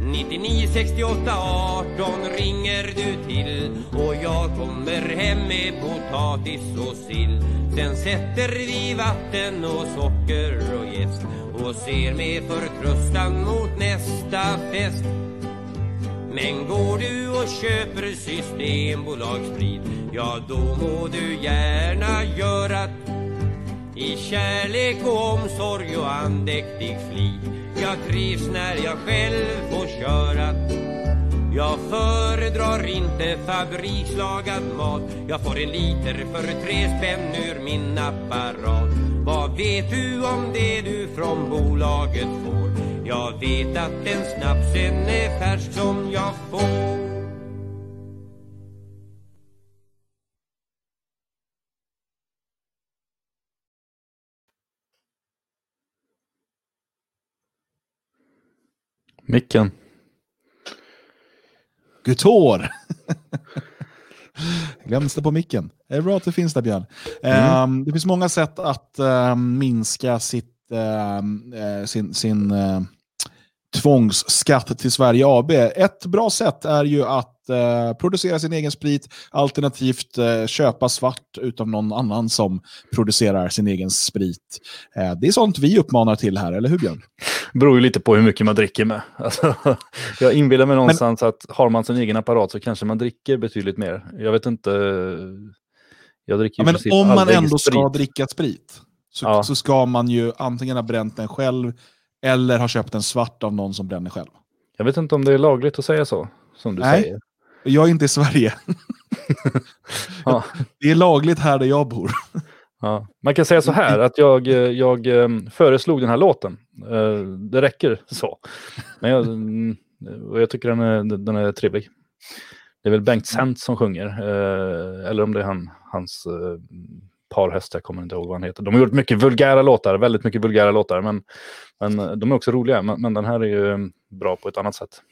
99 68 18 ringer du till. Och jag kommer hem med potatis och sill. Sen sätter vi vatten och socker och jäst. Och ser med förtröstan mot nästa fest. Men går du och köper Systembolagssprit Ja, då må du gärna göra i kärlek och omsorg och andäktig flit. Jag trivs när jag själv får köra. Jag föredrar inte fabrikslagad mat. Jag får en liter för tre spänn ur min apparat. Vad vet du om det du från bolaget får? Jag vet att den snapsen är färsk som jag får. Micken. Gutor! Glöms det på micken. Det är bra att det finns där, Björn. Ehm, det finns många sätt att ehm, minska sitt, ehm, eh, sin, sin eh, tvångsskatt till Sverige AB. Ett bra sätt är ju att eh, producera sin egen sprit, alternativt eh, köpa svart utav någon annan som producerar sin egen sprit. Eh, det är sånt vi uppmanar till här, eller hur Björn? beror ju lite på hur mycket man dricker med. Alltså, jag inbillar mig någonstans att har man sin egen apparat så kanske man dricker betydligt mer. Jag vet inte. Jag dricker Ja, men om man ändå ska sprit. dricka sprit så, Ja. så ska man ju antingen ha bränt den själv eller ha köpt den svart av någon som bränner själv. Jag vet inte om det är lagligt att säga så, som du Nej. säger. Jag är inte i Sverige. Ja. Det är lagligt här där jag bor. Ja. Man kan säga så här, att jag, jag eh, föreslog den här låten. Eh, Det räcker så. Men jag, mm, jag tycker den är, den är trevlig. Det är väl Bengt Sent som sjunger, eh, eller om det är han, hans eh, parhäst, jag kommer inte ihåg vad han heter. De har gjort mycket vulgära låtar, väldigt mycket vulgära låtar, men, men de är också roliga. Men, men den här är ju bra på ett annat sätt.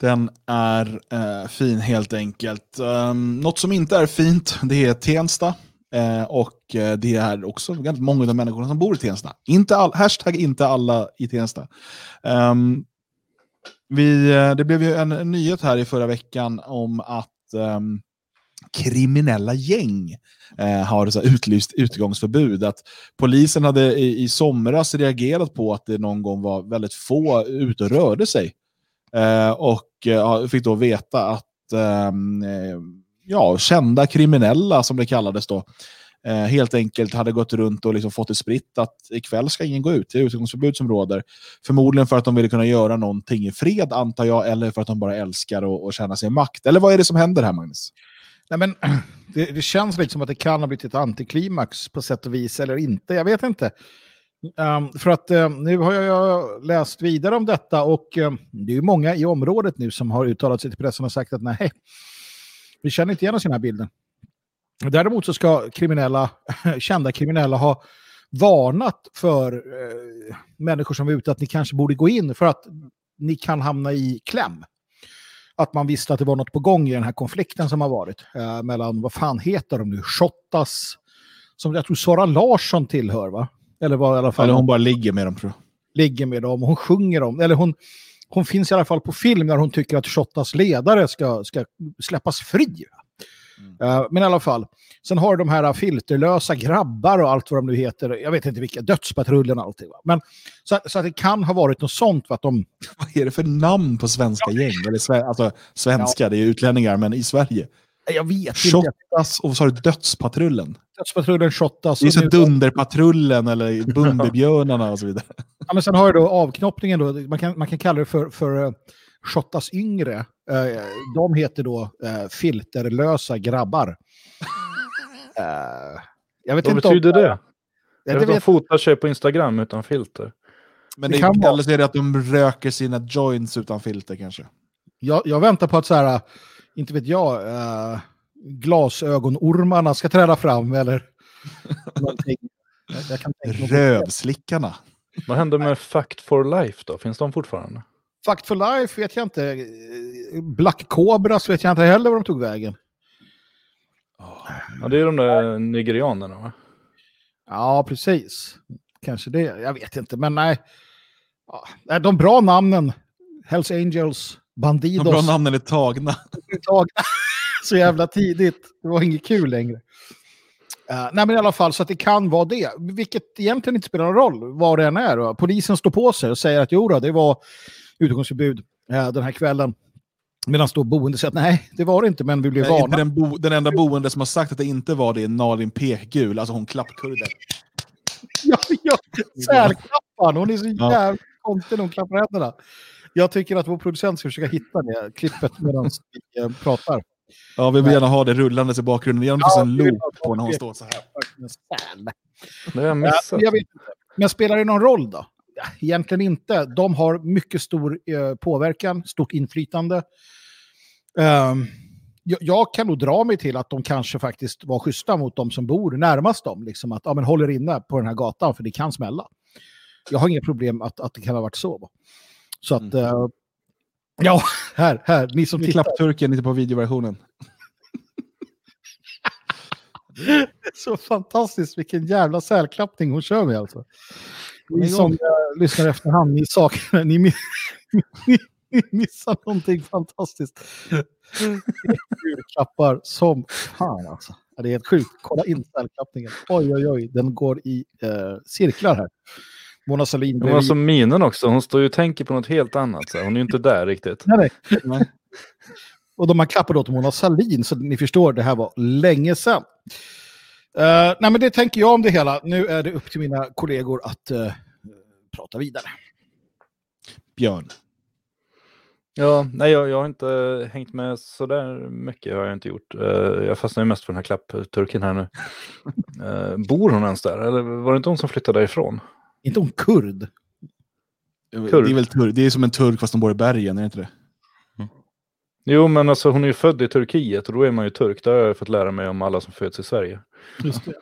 Den är eh, fin helt enkelt. Um, något som inte är fint, det är Tensta. Eh, och eh, det är också ganska många av de människorna som bor i Tensta. Inte all, hashtag inte alla i Tensta. Ehm, vi, eh, det blev ju en, en nyhet här i förra veckan om att ehm, kriminella gäng eh, har så här utlyst utgångsförbud. Att polisen hade i, i somras reagerat på att det någon gång var väldigt få ute och rörde sig. Eh, och eh, fick då veta att ehm, eh, ja, kända kriminella, som det kallades då, helt enkelt hade gått runt och liksom fått det spritt att ikväll ska ingen gå ut. Det är utegångsförbud som råder. Förmodligen för att de ville kunna göra någonting i fred, antar jag, eller för att de bara älskar att att känna sig makt. Eller vad är det som händer här, Magnus? Nej, men, det, det känns lite som att det kan ha blivit ett antiklimax på sätt och vis, eller inte. Jag vet inte. Ehm, för att eh, nu har jag läst vidare om detta och eh, det är många i området nu som har uttalat sig till pressen och sagt att nej, vi känner inte igen oss i den här bilden. Däremot så ska kriminella, kända kriminella ha varnat för eh, människor som är ute att ni kanske borde gå in för att ni kan hamna i kläm att man visste att det var något på gång i den här konflikten som har varit eh, mellan, vad fan heter de nu, Shottaz, som jag tror Sara Larsson tillhör va? Eller var i alla fall Eller hon bara ligger med dem, tror jag. ligger med dem, hon sjunger om, eller hon, hon finns i alla fall på film när hon tycker att Shottaz ledare ska, ska släppas fri. Eh, men i alla fall, sen har de här filterlösa grabbar och allt vad de nu heter, jag vet inte vilka, dödspatrullen och allting. Va? Men, så, så att det kan ha varit något sånt för att de Vad är det för namn på svenska gäng? Eller, sve- alltså, svenska, det är utlänningar, men i Sverige. Jag vet inte. Shottas och vad sa du, Dödspatrullen? Dödspatrullen Shottaz. Det är så nu- Dunderpatrullen eller Bumbibjörnarna och så vidare. Ja, men sen har jag då avknoppningen, då, man, kan, man kan kalla det för, för uh, Shottaz yngre. Eh, de heter då eh, filterlösa grabbar. Eh, jag vet Vad inte betyder om, det? Ja, Jag det vet, de fotar sig på Instagram utan filter. Men Det det, kan kan vara. eller så är det att de röker sina joints utan filter kanske. jag, jag väntar på att så här, inte vet jag, eh, glasögonormarna ska träda fram eller någonting. Jag, kan Rövslickarna. Vad hände med Fact for Life då? Finns de fortfarande? Fact for Life vet jag inte. Black Cobras vet jag inte heller var de tog vägen. Ja, det är de där nigerianerna va? Ja, precis. Kanske det. Jag vet inte, men nej. Nej, de bra namnen. Hells Angels, De Bandidos. bra namnen är tagna. tag så jävla tidigt. Det var inget kul längre. Uh, nej men i alla fall så att det kan vara det. Vilket egentligen inte spelar någon roll vad det än är. Då. Polisen står på sig och säger att jo då, det var utegångsförbud uh, den här kvällen. Medan då boende säger att nej, det var det inte, men vi blev varnade. den, bo, den enda boende som har sagt att det inte var det är Nalin Pekgul, alltså hon klappkurden. Ja, ja, särklappan. Hon är så Ja. jävla konstig när hon klappar händerna. Jag tycker att vår producent ska försöka hitta det klippet medan vi eh, pratar. Ja, vi vill gärna ha det rullandes i bakgrunden. Det är Ja, en loop på när hon står så här. Det har jag Ja, missat. jag vet inte. Men spelar det någon roll då? Egentligen inte. De har mycket stor eh, påverkan, stort inflytande. Ehm, jag, jag kan nog dra mig till att de kanske faktiskt var schyssta mot de som bor närmast dem. Liksom att ja, men håller inne på den här gatan för det kan smälla. Jag har inga problem att, att det kan ha varit så. Så att... eh, ja, här, här, ni som Vi tittar. klappturken lite på videoversionen. Så fantastiskt, vilken jävla sälklappning hon kör med alltså. Ni som äh, lyssnar efterhand, ni saknar, ni, mi- ni, ni missar någonting fantastiskt. Klappar som fan alltså. Det är helt sjukt. Kolla in sälklappningen. Oj, oj, oj, den går i eh, cirklar här. Mona Sahlin Hon var som minen också. Hon står ju och tänker på något helt annat. Så. Hon är ju inte där riktigt. Nej, nej. Nej. Och de man klappar då till Mona Sahlin, så ni förstår, det här var länge sedan. Eh, nej, men det tänker jag om det hela. Nu är det upp till mina kollegor att eh, prata vidare. Björn. Ja, nej, jag, jag har inte hängt med så där mycket. har jag inte gjort. Eh, jag fastnar ju mest för den här klappturken här nu. Eh, bor hon ens där? Eller var det inte hon som flyttade därifrån? Inte hon kurd. Det är väl tur det är som en turk fast de bor i bergen, är det inte det? Jo, men alltså hon är ju född i Turkiet och då är man ju turk. Det har jag fått lära mig om alla som föds i Sverige. Just det.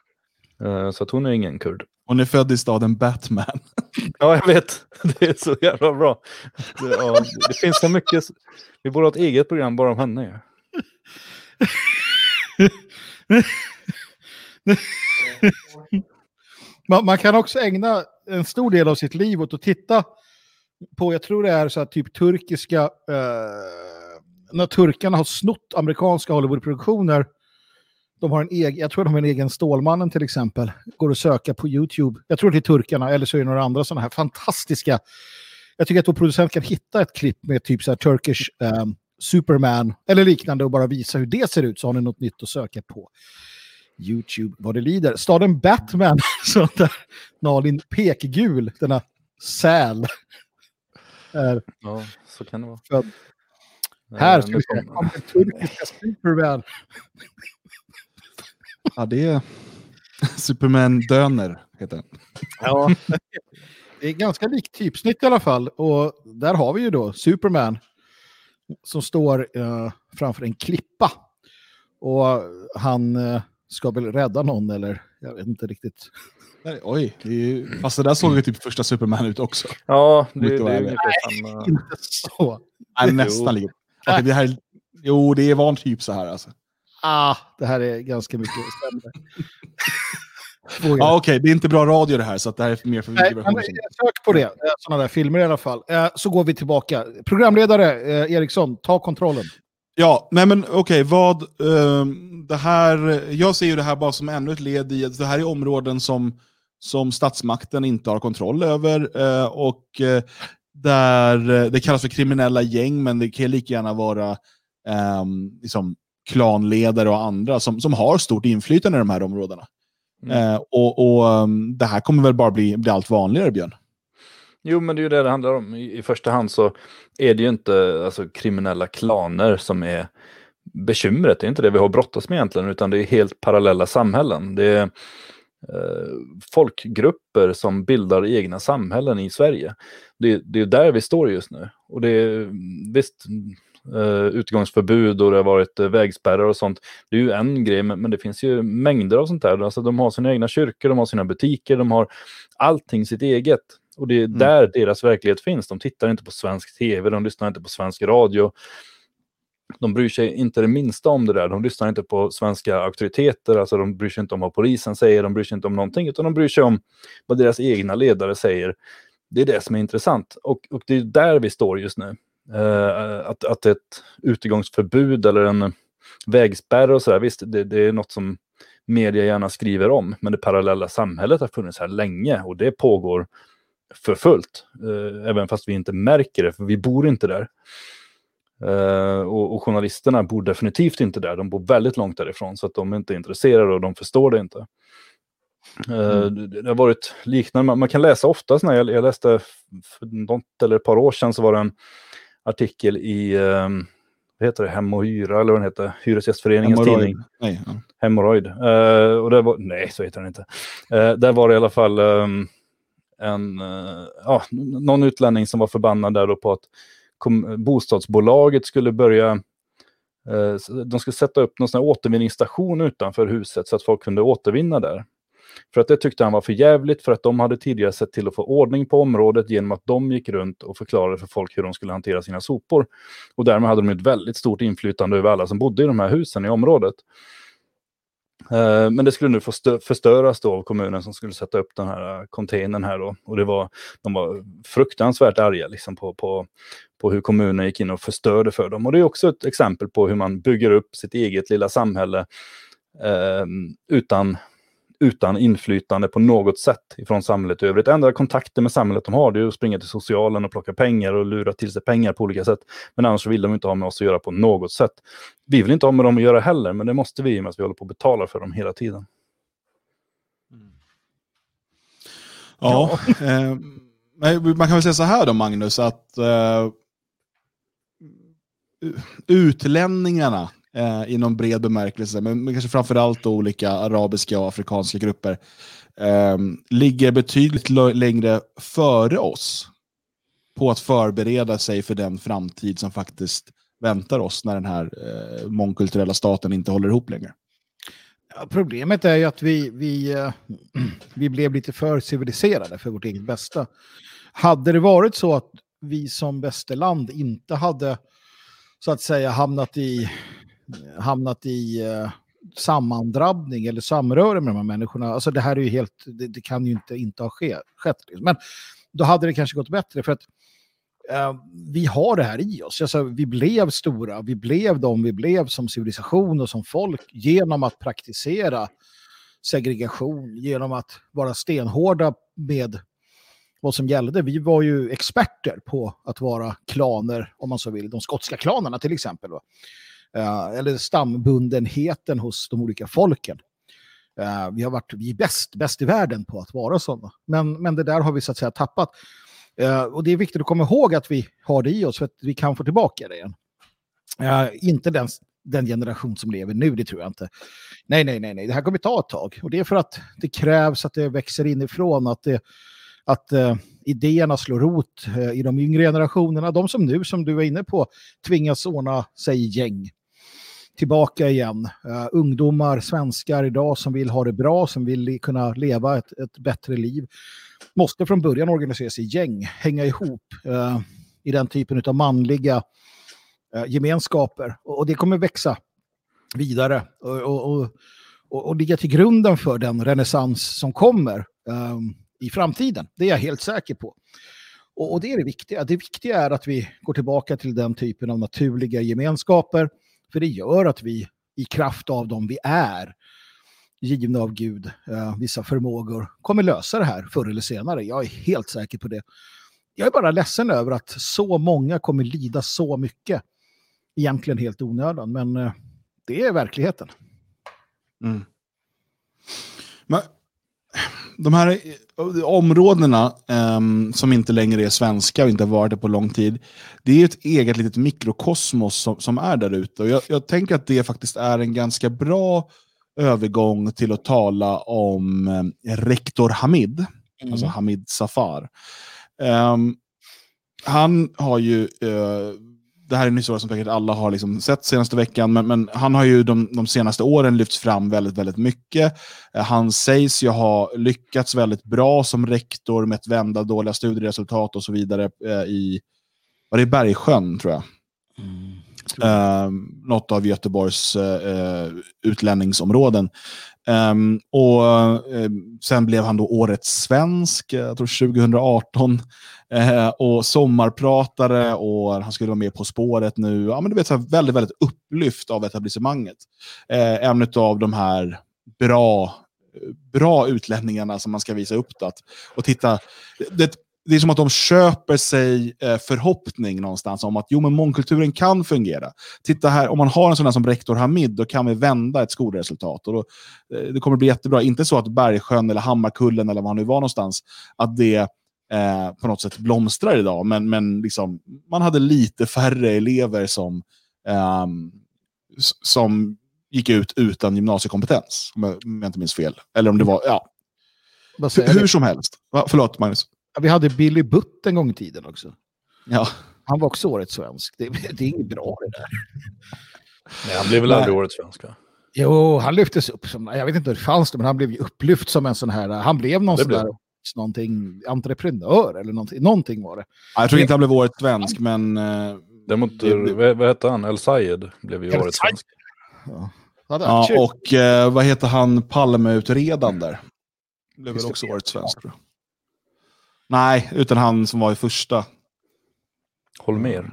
Eh, så att hon är ingen kurd. Hon är född i staden Batman. Ja, jag vet. Det är så jävla bra. Det, ja, det finns så mycket. Vi borde ha ett eget program bara om henne. Man, man kan också ägna en stor del av sitt liv åt att titta på, jag tror det är så här typ turkiska, eh, när turkarna har snott amerikanska Hollywoodproduktioner. De har en egen, jag tror de har en egen Stålmannen till exempel. Går att söka på YouTube. Jag tror det är turkarna, eller så är det några andra sådana här fantastiska. Jag tycker att vår producent kan hitta ett klipp med typ så här Turkish eh, Superman eller liknande och bara visa hur det ser ut så har ni något nytt att söka på. YouTube vad det lider. Staden Batman, så där Nalin pekgul, denna säl. Är Ja, så kan det vara. född. Här Eh, ska nu vi se, kom- om den turkiska Superman. Ja, det är Superman Döner, heter den. Ja. Det är ganska likt typsnitt i alla fall. Och där har vi ju då Superman som står eh, framför en klippa. Och han eh, ska väl rädda någon eller jag vet inte riktigt. Nej, Oj, det är ju, fast det där såg ju typ första Superman ut också. Ja, det, det är ungefär samma. Inte så. Nej, nästan lika. Okej, det här, jo, det var typ så här alltså. Ah, det här är ganska mycket sämre. Ja, okej, det är inte bra radio det här, så att det här är mer för Nej, men sök på det, sådana där filmer i alla fall. Eh, Så går vi tillbaka. Programledare eh, Eriksson, ta kontrollen. Ja, nej men okej, vad... ehm, det här, jag ser ju det här bara som ännu ett led i att det här är områden som, som statsmakten inte har kontroll över. eh, och eh, där eh, det kallas för kriminella gäng, men det kan lika gärna vara ehm, liksom, klanledare och andra som, som har stort inflytande i de här områdena. Mm. Eh, och och ehm, det här kommer väl bara bli, bli allt vanligare, Björn? Jo, men det är ju det det handlar om. I, I första hand så är det ju inte alltså, kriminella klaner som är bekymret. Det är inte det vi har brottas med egentligen, utan det är helt parallella samhällen. Det är eh, folkgrupper som bildar egna samhällen i Sverige. Det, det är där vi står just nu. Och det är visst eh, utgångsförbud och det har varit eh, vägspärrar och sånt. Det är ju en grej, men, men det finns ju mängder av sånt där. Alltså, de har sina egna kyrkor, de har sina butiker, de har allting sitt eget. Och det är där deras verklighet finns. De tittar inte på svensk tv, de lyssnar inte på svensk radio. De bryr sig inte det minsta om det där. De lyssnar inte på svenska auktoriteter, alltså de bryr sig inte om vad polisen säger, de bryr sig inte om någonting, utan de bryr sig om vad deras egna ledare säger. Det är det som är intressant. Och, och det är där vi står just nu. Eh, att, att ett utegångsförbud eller en vägspärr och sådär, visst, det, det är något som media gärna skriver om, men det parallella samhället har funnits här länge och det pågår för fullt. Eh, även fast vi inte märker det, för vi bor inte där. Eh, och, och journalisterna bor definitivt inte där, de bor väldigt långt därifrån, så att de är inte intresserade och de förstår det inte. Eh, Det det har varit liknande, man, kan läsa ofta sådana, jag, jag läste för något eller ett par år sedan så var det en artikel i, eh, vad heter det, Hem och Hyra, eller vad den heter, Hyresgästföreningens Hemorrojd. tidning. Nej, ja. Hemorrojd. Eh, och det var, nej, så heter den inte. Uh, där var det i alla fall ehm, en, eh, ja, någon utlänning som var förbannad där på att kom, bostadsbolaget skulle börja, eh, de skulle sätta upp någon sån här återvinningsstation utanför huset så att folk kunde återvinna där. För att det tyckte han var för jävligt för att de hade tidigare sett till att få ordning på området genom att de gick runt och förklarade för folk hur de skulle hantera sina sopor. Och därmed hade de ett väldigt stort inflytande över alla som bodde i de här husen i området. Eh, men det skulle nu få förstöras då av kommunen som skulle sätta upp den här eh, containern här då. Och det var, de var fruktansvärt arga liksom på, på, på hur kommunen gick in och förstörde för dem. Och det är också ett exempel på hur man bygger upp sitt eget lilla samhälle eh, utan, utan inflytande på något sätt ifrån samhället i övrigt. Enda kontakten med samhället de har det är att springa till socialen och plocka pengar och lura till sig pengar på olika sätt. Men annars vill de inte ha med oss att göra på något sätt. Vi vill inte ha med dem att göra heller, men det måste vi i och med att vi håller på att betala för dem hela tiden. Ja, eh, men man kan väl säga så här då Magnus, att eh, utlänningarna eh, någon bred bemärkelse, men men kanske framförallt olika arabiska och afrikanska grupper, eh, ligger betydligt längre före oss på att förbereda sig för den framtid som faktiskt väntar oss när den här eh, mångkulturella staten inte håller ihop längre. Ja, problemet är ju att vi, vi, eh, vi blev lite för civiliserade för vårt eget bästa. Hade det varit så att vi som västerland inte hade så att säga hamnat i, hamnat i eh, sammandrabbning eller samröre med de här människorna. Alltså det här är ju helt, det, det kan ju inte, inte ha ske, skett. liksom. Men då hade det kanske gått bättre för att eh, vi har det här i oss. Alltså, vi blev stora, vi blev de vi blev som civilisation och som folk genom att praktisera segregation, genom att vara stenhårda med vad som gällde. Vi var ju experter på att vara klaner, om man så vill, de skotska klanerna till exempel. Va? Eh, eller stambundenheten hos de olika folken. Eh, vi har varit vi bäst, bäst i världen på att vara sådana. Men, men det där har vi så att säga tappat. Eh, och det är viktigt att komma ihåg att vi har det i oss för att vi kan få tillbaka det igen. Inte den, den generation som lever nu, det tror jag inte. Nej, nej, nej, nej, det här kommer ta ett tag. Och det är för att det krävs att det växer inifrån, att, det, att eh, idéerna slår rot eh, i de yngre generationerna. De som nu, som du är inne på, tvingas ordna sig i gäng. Tillbaka igen. Uh, ungdomar, svenskar idag som vill ha det bra, som vill kunna leva ett, ett bättre liv måste från början organisera sig i gäng, hänga ihop uh, i den typen av manliga uh, gemenskaper. Och, och det kommer växa vidare och, och, och, och, ligga till grunden för den renässans som kommer i framtiden. Det är jag helt säker på. Och, och det är det viktiga. Det viktiga är att vi går tillbaka till den typen av naturliga gemenskaper, för det gör att vi i kraft av dem vi är, givna av Gud, eh, vissa förmågor, kommer lösa det här förr eller senare. Jag är helt säker på det. Jag är bara ledsen över att så många kommer lida så mycket, egentligen helt onödan, men eh, det är verkligheten. Mm. Men, de här eh, områdena ehm, som inte längre är svenska och inte har varit det på lång tid, det är ju ett eget litet mikrokosmos som, som är där ute. Och jag, jag tänker att det faktiskt är en ganska bra övergång till att tala om eh, rektor Hamid, alltså Hamid Safar. Ehm, han har ju, eh, det här är en historia som säkert alla har liksom sett senaste veckan, men, men han har ju de, de senaste åren lyfts fram väldigt, väldigt mycket. Eh, han sägs ju ha lyckats väldigt bra som rektor med att vända dåliga studieresultat och så vidare eh, i, var det Bergsjön tror jag? Eh, något av Göteborgs eh, utlänningsområden. Um, och eh, Sen blev han då årets svensk, jag tror 2018. uh, ehm, och sommarpratare och han skulle vara med På spåret nu. Ja, men du vet, så här, väldigt, väldigt upplyft av etablissemanget. Uh, en av de här bra, bra utlänningarna som man ska visa upp. Det. Och titta, det, det är som att de köper sig eh, förhoppning någonstans om att jo, men mångkulturen kan fungera. Titta här, om man har en sån här som rektor Hamid, då kan vi vända ett skolresultat. Och då, eh, det kommer bli jättebra. Inte så att Bergsjön eller Hammarkullen eller var han nu var någonstans, att det eh, på något sätt blomstrar idag. Men, men liksom, man hade lite färre elever som, s- som gick ut utan gymnasiekompetens. Om jag, om jag inte minns fel. Eller om det var, ja, Vad hur, hur som helst. Va, förlåt Magnus. Vi hade Billy Butt en gång i tiden också. Ja. Han var också årets svensk. Det, det är inget bra det där. Nej, han blev väl aldrig årets svenska. Jo, han lyftes upp som, jag vet inte hur det fanns det, men han blev ju upplyft som en sån här, han blev någon Det sån blev där, någonting, entreprenör eller någonting, någonting var det. Jag tror inte han blev årets svensk, men... eh, Däremot, Det- det- vad, vad hette han? El Sayed blev ju El årets Sayed. svenska. Ja. Ja, och eh, vad heter han, Palmeutredaren där? Blev väl också årets svensk, tror jag. Nej, utan han som var i första. Holmér.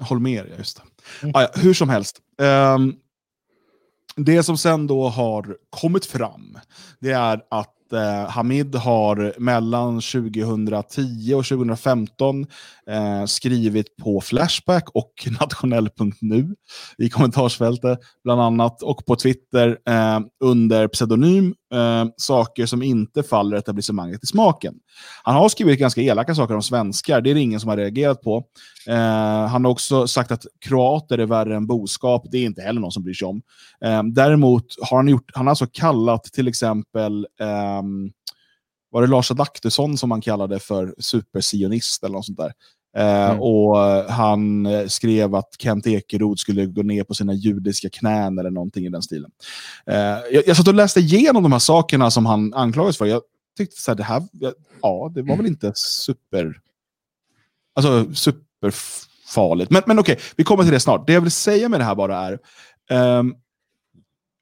Holmér, ja, just det. Mm. Ah, ja, hur som helst. Ehm, det som sen då har kommit fram, det är att eh, Hamid har mellan 2010 och 2015 eh, skrivit på Flashback och nationell.nu i kommentarsfältet bland annat och på Twitter eh, under pseudonym eh, saker som inte faller etablissemanget i smaken. Han har skrivit ganska elaka saker om svenskar, det är det ingen som har reagerat på. Eh, han har också sagt att kroater är värre än boskap. Det är inte heller någon som bryr sig om. Eh, däremot har han, gjort, han har alltså kallat till exempel ehm, var det Lars Adaktusson som han kallade för supersionist eller något sånt där. Eh, Mm. Och han skrev att Kent Ekeroth skulle gå ner på sina judiska knän eller någonting i den stilen. Eh, jag, jag satt och läste igenom de här sakerna som han anklagades för. Jag tyckte så här, det här, ja, det var väl inte super... Alltså superfarligt. Men, men okej, vi kommer till det snart. Det jag vill säga med det här bara är, ehm,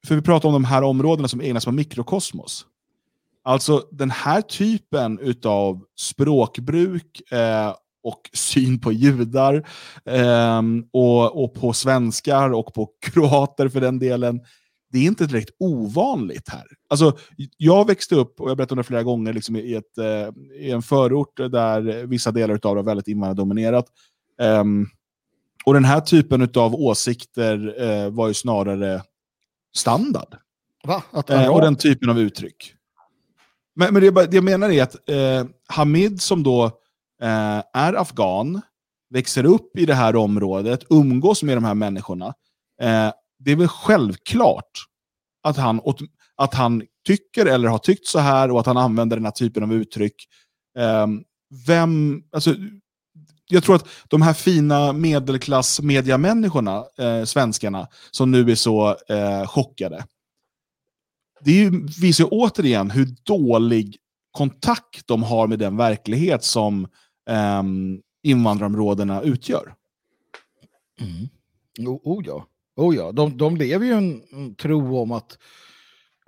för vi pratar om de här områdena som egna som mikrokosmos. Alltså den här typen av språkbruk eh, och syn på judar ehm, och, och på svenskar och på kroater för den delen. Det är inte direkt ovanligt här. Alltså, jag växte upp, och jag har berättat om det flera gånger, liksom i, ett, eh, i en förort där vissa delar av det var väldigt invandrardominerat. Ehm, och den här typen av åsikter eh, var ju snarare standard. Va? Eh, och den typen av uttryck. Men, men det, jag menar är att eh, Hamid som då eh, Eh, är afghan, växer upp i det här området, umgås med de här människorna. Eh, det är väl självklart att han, åt- att han tycker eller har tyckt så här och att han använder den här typen av uttryck. Eh, vem, alltså, jag tror att de här fina medelklassmediamänniskorna, eh, svenskarna, som nu är så eh, chockade, det är ju, visar ju återigen hur dålig kontakt de har med den verklighet som ehm, invandrarområdena utgör. Mm. Oh, oh ja. Oh ja. De, de lever ju en, tro om att,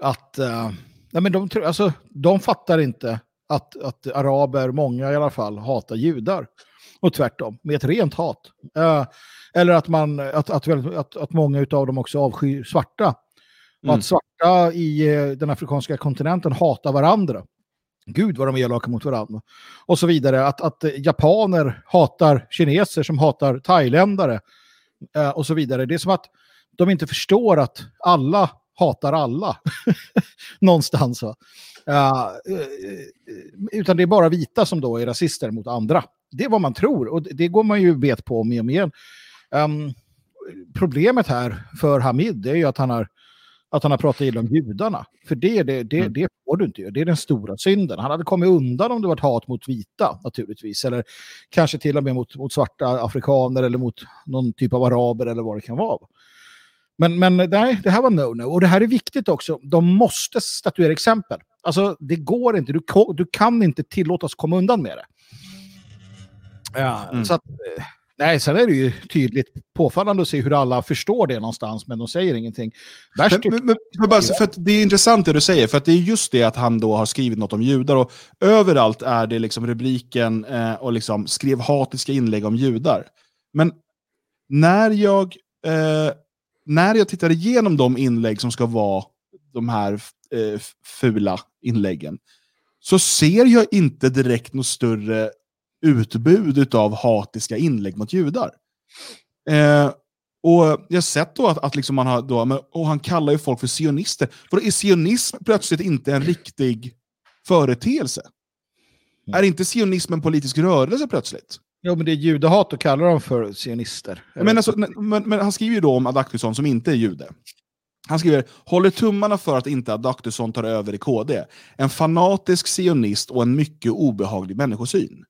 att eh, nej men de, tror- alltså, de fattar inte att, att araber, många i alla fall, hatar judar. Och tvärtom, med ett rent hat. Eh, eller att, man, att, att, att, att många av dem också avskyr svarta. Mm. att svarta i eh, den afrikanska kontinenten hatar varandra. Gud vad de är elaka mot varandra. Och så vidare. Att, att japaner hatar kineser som hatar thailändare. Eh, och så vidare. Det är som att de inte förstår att alla hatar alla. Någonstans. Va? Eh, eh, utan det är bara vita som då är rasister mot andra. Det är vad man tror och det, går man ju bet på mer och mer. Um, ehm, problemet här för Hamid är ju att han har att han har pratat illa om judarna. För det, det, det, Mm. det får du inte göra. Det är den stora synden. Han hade kommit undan om det var hat mot vita naturligtvis. Eller kanske till och med mot, mot svarta afrikaner eller mot någon typ av araber eller vad det kan vara. Men, men nej, det här var no-no. Och det här är viktigt också. De måste statuera exempel. Alltså, det går inte. Du, du kan inte tillåtas komma undan med det. Ja, Mm. så att, nej, sen är det ju tydligt påfallande att se hur alla förstår det någonstans, men de säger ingenting. Värst Men, men, men, bara, för det är intressant det du säger, för att det är just det att han då har skrivit något om judar och överallt är det liksom rubriken eh, och liksom skrev hatiska inlägg om judar. Men när jag, eh, när jag tittar igenom de inlägg som ska vara de här eh, fula inläggen så ser jag inte direkt något större utbud av hatiska inlägg mot judar. Eh, och jag har sett då att, att liksom man har, då, men, och han kallar ju folk för sionister. För är sionism plötsligt inte en riktig företeelse? Mm. Är inte sionism en politisk rörelse plötsligt? Jo, men det är judehat och kallar dem för sionister. Men, alltså, men, men han skriver ju då om Adaktusson som inte är jude. Han skriver, håller tummarna för att inte Adaktusson tar över i KD. En fanatisk sionist och en mycket obehaglig människosyn.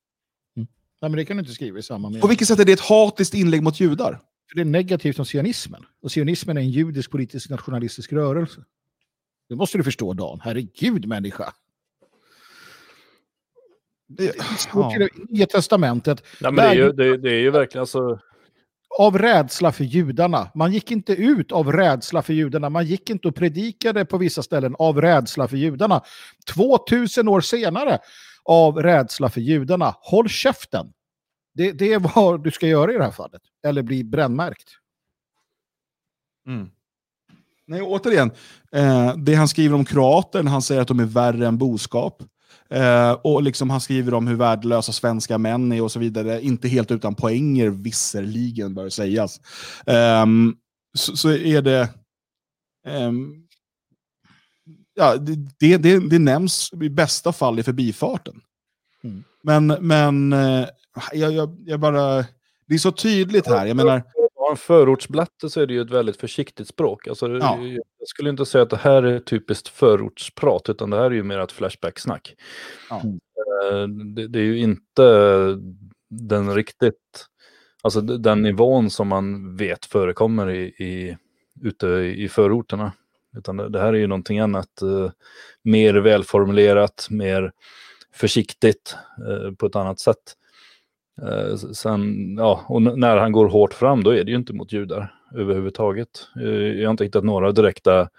Nej, men det kan du inte skriva i samma mening. På vilket sätt är det ett hatiskt inlägg mot judar? För det är negativt som sionismen. Och sionismen är en judisk politisk nationalistisk rörelse. Det måste du förstå, Dan. Herregud, människa. Det, står till med i testamentet. Nej, men det, är ju, det, det är ju verkligen alltså... av rädsla för judarna. Man gick inte ut av rädsla för judarna. Man gick inte och predikade på vissa ställen av rädsla för judarna. 2000 år senare av rädsla för judarna. Håll käften. Det, det är vad du ska göra i det här fallet. Eller bli brännmärkt. Mm. Nej, återigen, eh, det han skriver om kroater, när han säger att de är värre än boskap. Eh, och liksom han skriver om hur värdelösa svenska män är och så vidare. Inte helt utan poänger, visserligen bör sägas. Eh, så, så är det... ehm, ja, det, det, det, nämns i bästa fall i förbifarten. Mm. Men, men eh, jag, jag, jag bara... Det är så tydligt här. Jag menar, Har en förortsblatte så är det ju ett väldigt försiktigt språk. Alltså, Ja. Jag skulle inte säga att det här är typiskt förortsprat, utan det här är ju mer ett flashback-snack. Ja. Eh, Det, det är ju inte den riktigt, alltså den nivån som man vet förekommer i, i, ute i förorterna. Utan det, det här är ju någonting annat, eh, mer välformulerat, mer försiktigt eh, på ett annat sätt. Eh, sen, ja, och när han går hårt fram då är det ju inte mot judar överhuvudtaget. Eh, jag har inte hittat några direkta,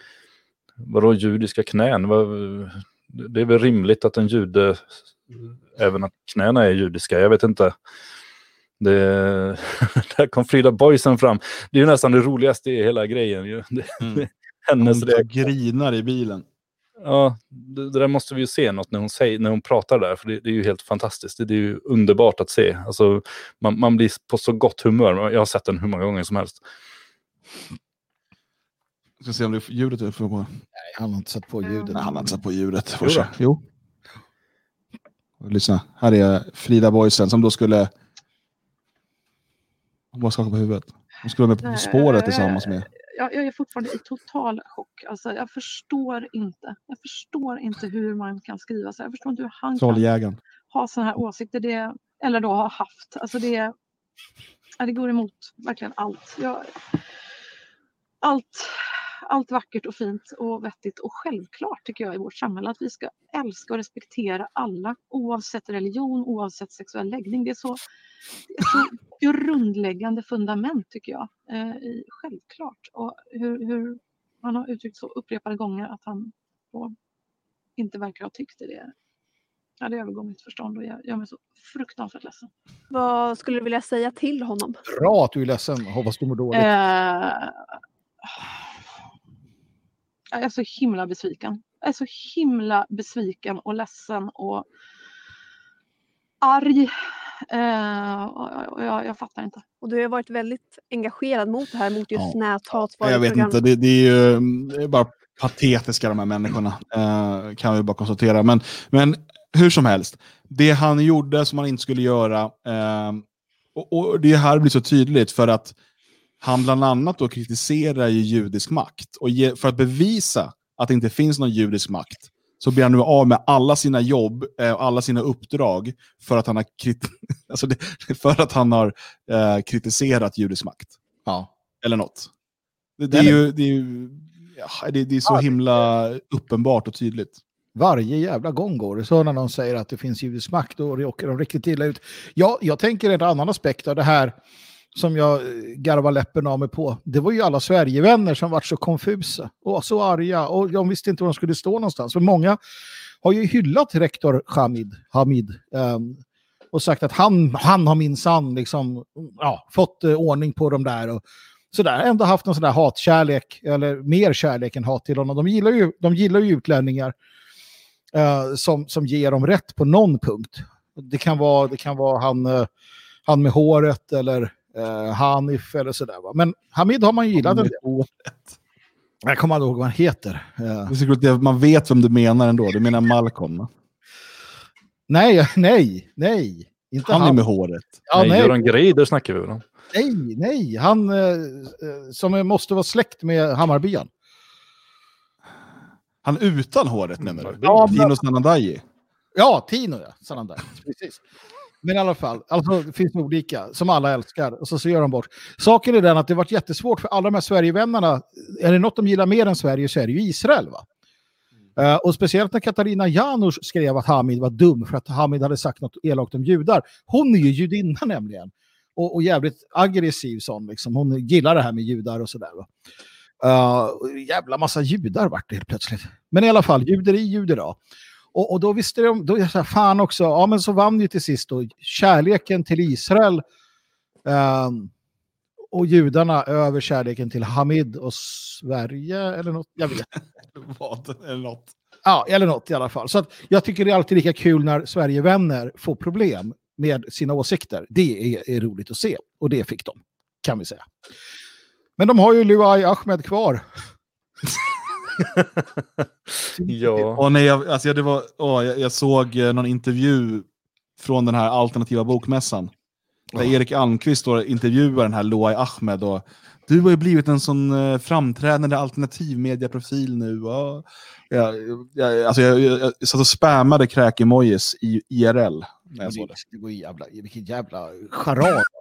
vadå judiska knän? Vad, det är väl rimligt att en jude, även att knäna är judiska, jag vet inte. Det, där kom Frida Boysen fram. Det är ju nästan det roligaste i hela grejen. Det, Mm. hennes hon reaktion. grinar i bilen. Ja, det, det där måste vi ju se något när hon, säger, när hon pratar där, för det, det är ju helt fantastiskt. Det, det är ju underbart att se. Alltså, man, man blir på så gott humör. Jag har sett den hur många gånger som helst. Jag ska se om det är ljudet är för på. Nej, han har inte satt på ljudet. Nej, han har inte satt på ljudet. Jo Får. Jo. Lyssna, här är Frida Boysen som då skulle... Hon bara skakar på huvudet. Hon skulle vara med på spåret tillsammans med... Jag, jag är fortfarande i total chock. Alltså, jag förstår inte. Jag förstår inte hur man kan skriva så. Jag förstår inte hur han kan ha sådana här åsikter. Det, eller då ha haft. Alltså det, det går emot verkligen allt. Jag, allt. Allt vackert och fint och vettigt och självklart tycker jag i vårt samhälle att vi ska älska och respektera alla oavsett religion, oavsett sexuell läggning. Det är så, det är så grundläggande fundament tycker jag. Eh, i, självklart. Och hur, hur han har uttryckt så upprepade gånger att han då inte verkar ha tyckt det. det Ja, det övergår mitt förstånd och jag gör mig så fruktansvärt ledsen. Vad skulle du vilja säga till honom? Bra att du är ledsen. Hoppas du mår dåligt. Eh, jag är så himla besviken. Jag är så himla besviken och ledsen och arg. Eh, och, jag, jag fattar inte. Och du har varit väldigt engagerad mot det här, mot just Ja. näthat. Jag vet inte, det, det är ju det är bara patetiska de här människorna. Eh, kan vi bara konstatera. Men, men hur som helst, det han gjorde som han inte skulle göra. Eh, och, och det här blir så tydligt för att han bland annat då kritiserar ju judisk makt. Och ge, för att bevisa att det inte finns någon judisk makt så blir han nu av med alla sina jobb eh, och alla sina uppdrag för att han har, krit alltså det, för att han har eh, kritiserat judisk makt. Ja. Eller något. Det, det, är, ju, det, är, ju, ja, det, det är så himla uppenbart och tydligt. Varje jävla gång går det så när någon säger att det finns judisk makt och åker de riktigt illa ut. Ja, jag tänker en annan aspekt av det här som jag garvade garvar läppen av mig på. Det var ju alla Sverigevänner som var så konfusa och så arga och de visste inte var de skulle stå någonstans. För många har ju hyllat rektor Hamid, Hamid um, och sagt att han, han har minsann liksom, ja, fått uh, ordning på de där. Och, sådär, ändå haft någon sån där hatkärlek, eller mer kärlek än hat till honom. De gillar ju, de gillar ju utlänningar uh, som, som ger dem rätt på någon punkt. Det kan vara, det kan vara han, uh, han med håret eller eh, Hanif eller sådär. Va? Men Hamid har man gillat. en del. Jag kommer aldrig ihåg vad han heter. Eh, man vet vem du menar ändå. Du menar Malcolm. va? nej, nej, nej. Inte Han han. är med håret. Ja, nej, nej, Göran Greider snackar vi väl om. nej, nej. Han eh, eh, som måste vara släkt med Hammarbyen. Han utan håret menar du? Ja, men- Dino Sanandaji. Ja, Tino ja. Där. Precis. Men i alla fall, alltså, det finns olika som alla älskar och så, så gör de bort. Saken är den att det varit jättesvårt för alla de här Sverigevännerna. Är det något de gillar mer än Sverige så är det ju Israel. va? Eh, och speciellt när Katarina Janouch skrev att Hamid var dum för att Hamid hade sagt något elakt om judar. Hon är ju judinna nämligen. Och, och jävligt aggressiv sån. Liksom. Hon gillar det här med judar och sådär. va. Uh, jävla massa judar vart det helt plötsligt. Men i alla fall, juderi, judera. Och, och då visste de, då så här, fan också, ja men så vann ju till sist då kärleken till Israel ehm, och judarna över kärleken till Hamid och Sverige eller något, jag vet Vad? Eller något. Ja, eller något i alla fall. Så att jag tycker det är alltid lika kul när Sverigevänner får problem med sina åsikter. Det är, är roligt att se. Och det fick de, kan vi säga. Men de har ju Luai Ahmed kvar. Ja, Åh, nej, jag, alltså, det var, åh, jag, jag såg eh, någon intervju från den här alternativa bokmässan. Där Erik Almqvist och intervjuar den här Loai Ahmed. Och, du har ju blivit en sån eh, framträdande alternativmediaprofil nu. Ja, jag, jag, alltså, jag, jag, jag satt och spammade kräk-emojis i IRL. När jag såg det. Det går jävla, vilken jävla charad.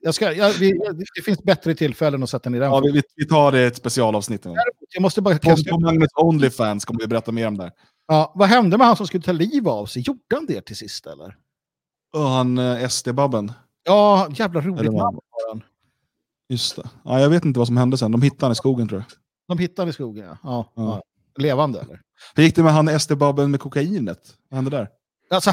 jag ska, jag, vi, det finns bättre tillfällen att sätta ner den. Ja, vi, vi, vi tar det i ett specialavsnitt. Jag måste bara På, kasta på Magnus Onlyfans kommer vi berätta mer om det. Ja, vad hände med han som skulle ta liv av sig? Gjorde han det till sist eller? Och han eh, SD-babben. Ja, jävla roligt namn har han. Just det. Ja, jag vet inte vad som hände sen. De hittade han i skogen tror jag. De hittade han i skogen, ja. ja, Ja. ja. Levande eller? Hur gick det med han SD-babben med kokainet? Vad hände där? Alltså,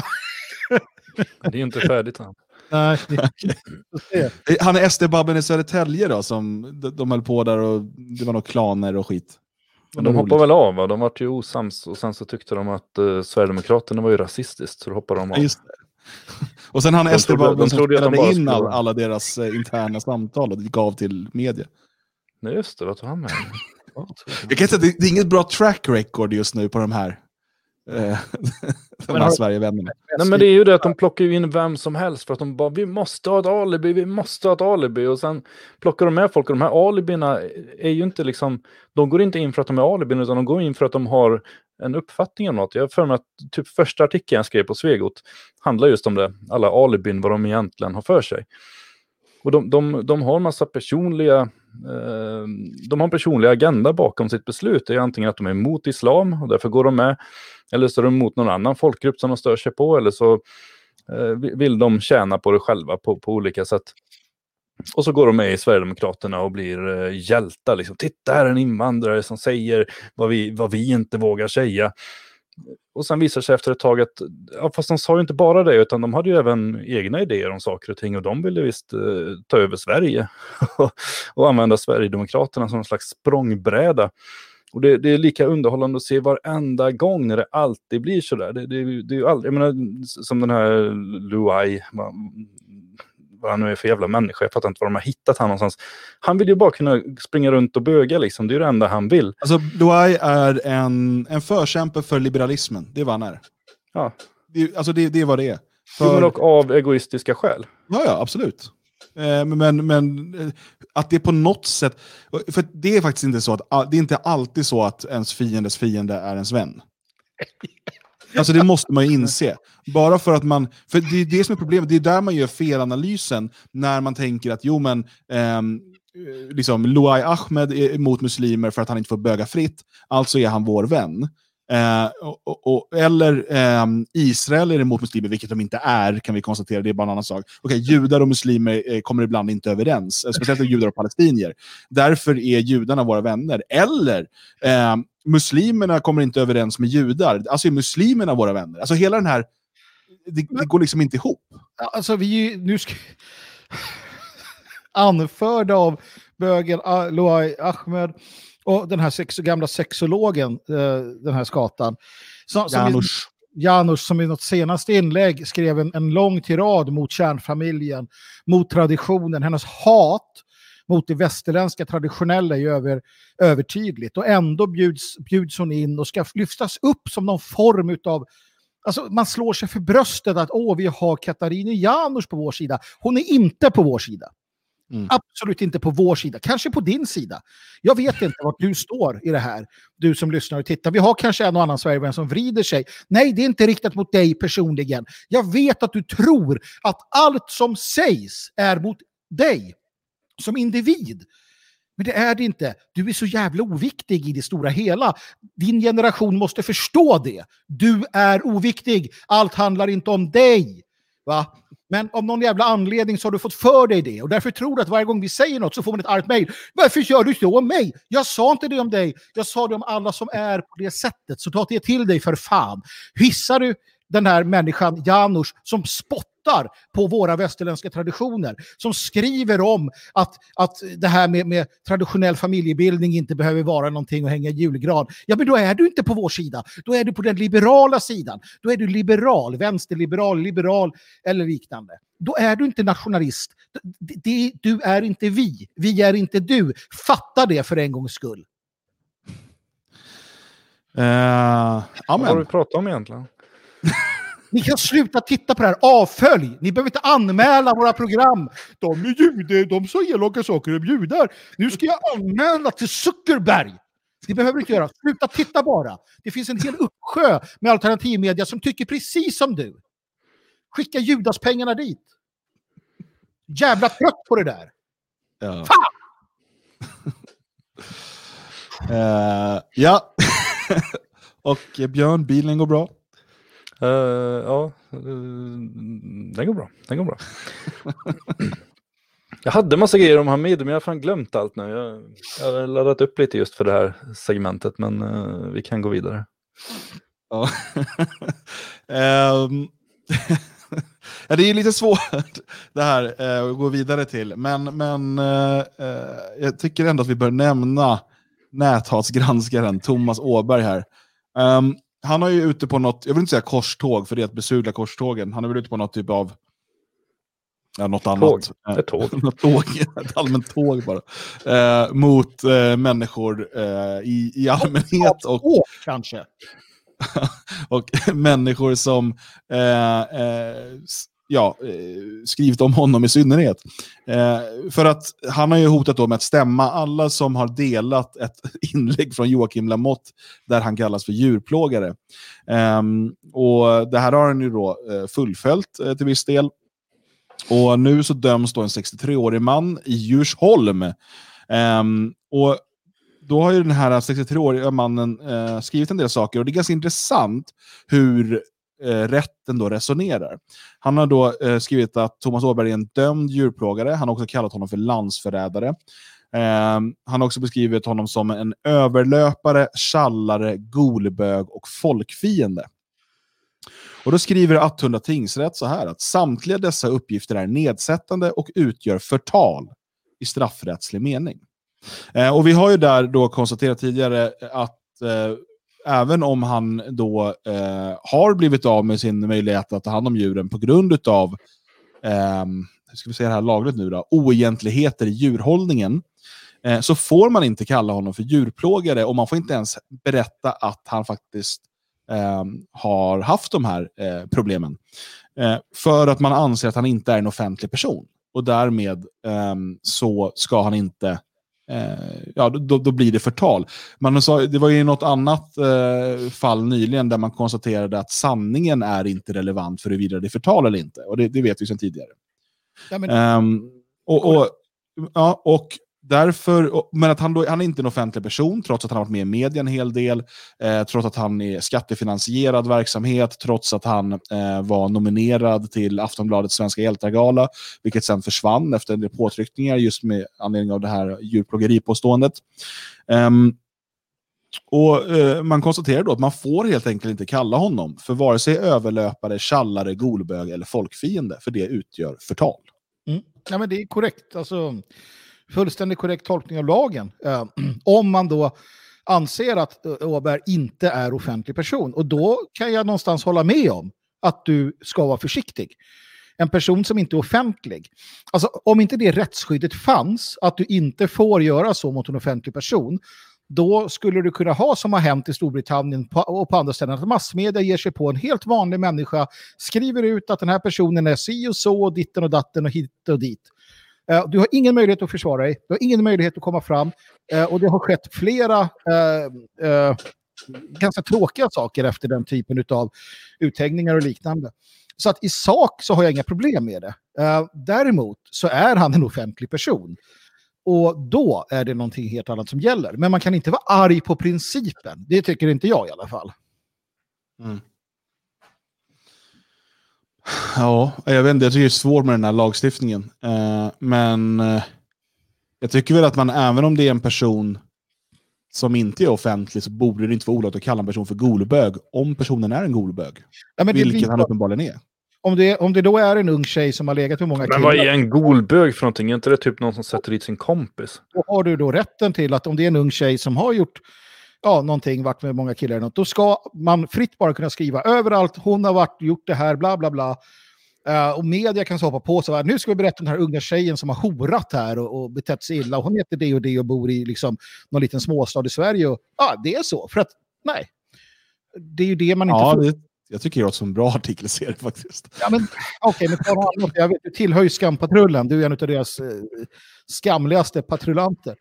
det är ju inte färdigt än. Nej. Han är SD-babben i Södertälje då, som de, höll på där och det var några klaner och skit. Men de hoppade väl av, va? de var ju osams och sen så tyckte de att uh, Sverigedemokraterna var ju rasistiskt så då hoppade de av. Just det. Och sen han SD-babben som spelade in all, alla deras eh, interna samtal och gav till media. Nej just det, vad tog han med? Jag kan säga att det, det är inget bra track record just nu på de här, de Men här Sverigevännerna. Nej men det är ju det att de plockar ju in vem som helst för att de bara vi måste ha ett alibi, vi måste ha ett alibi och sen plockar de med folk och de här alibina är ju inte liksom, de går inte in för att de är alibin utan de går in för att de har en uppfattning om något. Jag har för mig att typ första artikeln jag skrev på Svegot handlar just om det, alla alibin, vad de egentligen har för sig. Och de, de, de har en massa personliga, eh, Ehm, de har en personlig agenda bakom sitt beslut. Det är antingen att de är emot islam och därför går de med. Eller så är de emot någon annan folkgrupp som de stör sig på. Eller så eh, vill de tjäna på det själva på, på olika sätt. Och så går de med i Sverigedemokraterna och blir eh, hjältar. Liksom. Titta här är en invandrare som säger vad vi, vad vi inte vågar säga. Och sen visar sig efter ett tag att, ja, fast de sa ju inte bara det, utan de hade ju även egna idéer om saker och ting och de ville visst eh, ta över Sverige och använda Sverigedemokraterna som en slags språngbräda. Och det, det är lika underhållande att se varenda gång när det alltid blir sådär. Det, det, det är ju aldrig, jag menar, som den här Luai, vad, han nu är för jävla människa, jag fattar inte var de har hittat han någonstans. Han vill ju bara kunna springa runt och böga liksom, det är det enda han vill. Alltså, Douai är en, en förkämpe för liberalismen. Det är vad han är. Ja. Det, alltså, det, det är vad det är. Jo, För, och av egoistiska skäl. ja, ja, absolut. Eh, Men, men, eh, att det på något sätt... För det är faktiskt inte så att det är inte alltid så att ens fiendes fiende är ens vän. Alltså det måste man ju inse. Bara för att man... För det är det som är problemet, det är där man gör felanalysen när man tänker att jo men ehm, liksom, Luai Ahmed är emot muslimer för att han inte får böga fritt, alltså är han vår vän. Eh, och, och, och, eller eh, Israel är emot muslimer, vilket de inte är, kan vi konstatera, det är bara en annan sak. Okej, judar och muslimer eh, kommer ibland inte överens, eh, speciellt judar och palestinier. Därför är judarna våra vänner. Eller ehm, muslimerna kommer inte överens med judar, alltså är muslimerna våra vänner. Alltså hela den här, det, det går liksom inte ihop. Alltså vi nu ska... Anförda av bögen Ah- Loai Ahmed och den här sex, gamla sexologen, eh, den här skatan. Är, Janusz. Janus som i något senaste inlägg skrev en, en lång tirad mot kärnfamiljen, mot traditionen, hennes hat mot det västerländska traditionella är över, övertydligt. Och ändå bjuds, bjuds hon in och ska lyftas upp som någon form av Alltså, man slår sig för bröstet att åh, vi har Katarina Janouch på vår sida. Hon är inte på vår sida. Mm. Absolut inte på vår sida, kanske på din sida. Jag vet inte vart du står i det här, du som lyssnar och tittar. Vi har kanske en och annan Sverigevän som vrider sig. Nej, det är inte riktat mot dig personligen. Jag vet att du tror att allt som sägs är mot dig som individ. Men det är det inte. Du är så jävla oviktig i det stora hela. Din generation måste förstå det. Du är oviktig. Allt handlar inte om dig. Va? Men av någon jävla anledning så har du fått för dig det och därför tror du att varje gång vi säger något så får man ett argt mejl. Varför gör du så om mig? Jag sa inte det om dig. Jag sa det om alla som är på det sättet. Så ta det till dig för fan. Hissar du den här människan Janusz som spottar på våra västerländska traditioner. Som skriver om att, att det här med, med traditionell familjebildning inte behöver vara någonting att hänga i julgran. Ja, men då är du inte på vår sida. Då är du på den liberala sidan. Då är du liberal, vänsterliberal, liberal eller liknande. Då är du inte nationalist. Du är inte vi. Vi är inte du. Fatta det för en gångs skull. Uh, Vad har vi pratat om egentligen? Ni kan sluta titta på det här. Avfölj! Ni behöver inte anmäla våra program. De är judar, de sa elaka saker om judar. Nu ska jag anmäla till Zuckerberg. Det behöver inte göra. Sluta titta bara. Det finns en hel uppsjö med alternativmedia som tycker precis som du. Skicka judaspengarna dit. Jävla trött på det där. Ja. Fan! Eh, ja. Och eh, Björn, bilen går bra. Uh, ja, uh, den går bra. Den går bra. jag hade massa grejer om Hamid, men jag har fan glömt allt nu. Jag, jag har laddat upp lite just för det här segmentet, men uh, vi kan gå vidare. Ja. um, ja, det är lite svårt det här att gå vidare till, men, men jag tycker ändå att vi bör nämna näthatsgranskaren Thomas Åberg här. Um, han är ju ute på något, jag vill inte säga korståg, för det är att besudla korstågen. Han är väl ute på något typ av Ja, något tåg. annat. Ett tåg. något tåg. Ett allmänt tåg bara. Eh, mot eh, människor eh, i, i allmänhet och, Åk, kanske. och människor som eh, eh, ja, eh, skrivit om honom i synnerhet. Eh, för att han har ju hotat då med att stämma alla som har delat ett inlägg från Joakim Lamotte där han kallas för djurplågare. Eh, och det här har han ju då eh, fullföljt eh, till viss del. Och nu så döms då en 63-årig man i Djursholm. Ehm, och då har ju den här 63-åriga mannen eh, skrivit en del saker och det är ganska intressant hur eh, rätten då resonerar. Han har då eh, skrivit att Thomas Åberg är en dömd djurplågare. Han har också kallat honom för landsförrädare. Eh, han har också beskrivit honom som en överlöpare, tjallare, golbög och folkfiende. Och då skriver Attunda tingsrätt så här att samtliga dessa uppgifter är nedsättande och utgör förtal i straffrättslig mening. Eh, och vi har ju där då konstaterat tidigare att eh, även om han då eh, har blivit av med sin möjlighet att ta hand om djuren på grund av eh, hur ska vi säga det här lagligt nu då, oegentligheter i djurhållningen, eh, så får man inte kalla honom för djurplågare och man får inte ens berätta att han faktiskt eh, har haft de här eh, problemen. Eh, för att man anser att han inte är en offentlig person. Och därmed ehm, så ska han inte Eh, ja, då, då blir det förtal. Man sa, det var ju något annat eh, fall nyligen där man konstaterade att sanningen är inte relevant för huruvida det är förtal eller inte. Och det, det vet vi sedan tidigare. Ja, men, Ehm, och, och, ja, och därför, men att han, då, han är inte en offentlig person, trots att han har varit med i media en hel del, eh, trots att han är skattefinansierad verksamhet, trots att han eh, var nominerad till Aftonbladets Svenska hjältar-gala, vilket sen försvann efter en del påtryckningar just med anledning av det här djurplågeripåståendet. Um, och eh, Man konstaterar då att man får helt enkelt inte kalla honom för vare sig överlöpare, tjallare, golbög eller folkfiende, för det utgör förtal. Mm. Ja, men det är korrekt. Alltså, fullständigt korrekt tolkning av lagen. Eh, om man då anser att Åberg inte är offentlig person. Och då kan jag någonstans hålla med om att du ska vara försiktig. En person som inte är offentlig. Alltså om inte det rättsskyddet fanns, att du inte får göra så mot en offentlig person, då skulle du kunna ha som har hänt i Storbritannien och på andra ställen, att massmedia ger sig på en helt vanlig människa, skriver ut att den här personen är si och så, och ditten och datten och hit och dit. Eh, Du har ingen möjlighet att försvara dig, du har ingen möjlighet att komma fram eh, och det har skett flera eh, eh, ganska tråkiga saker efter den typen av uthängningar och liknande. Så att i sak så har jag inga problem med det. Eh, däremot så är han en offentlig person. Och då är det någonting helt annat som gäller. Men man kan inte vara arg på principen. Det tycker inte jag i alla fall. Mm. Ja, jag vet inte. Jag tycker det är svårt med den här lagstiftningen. Eh, men eh, jag tycker väl att man, även om det är en person som inte är offentlig, så borde det inte vara olagligt att kalla en person för golbög om personen är en golbög. Ja, men Vilket blir, han uppenbarligen är. om, det, om det då är en ung tjej som har legat med många Men vad är killar, en golbög för någonting? Är inte det typ någon som sätter dit sin kompis? då har du då rätten till att om det är en ung tjej som har gjort ja, någonting, varit med många killar, eller något, då ska man fritt bara kunna skriva överallt, hon har varit, gjort det här, bla bla bla. Eh, och media kan så hoppa på så här, nu ska vi berätta om den här unga tjejen som har horat här och, och betett sig illa. Och hon heter det och det och bor i liksom, någon liten småstad i Sverige. Och, ja, det är så. För att, nej. Det är ju det man inte Ja, får. det, jag tycker det låter som en bra artikelserie faktiskt. Ja, men okej, men ta något annat. Jag vet, du tillhör ju Skampatrullen. Du är en av deras eh, skamligaste patrullanter.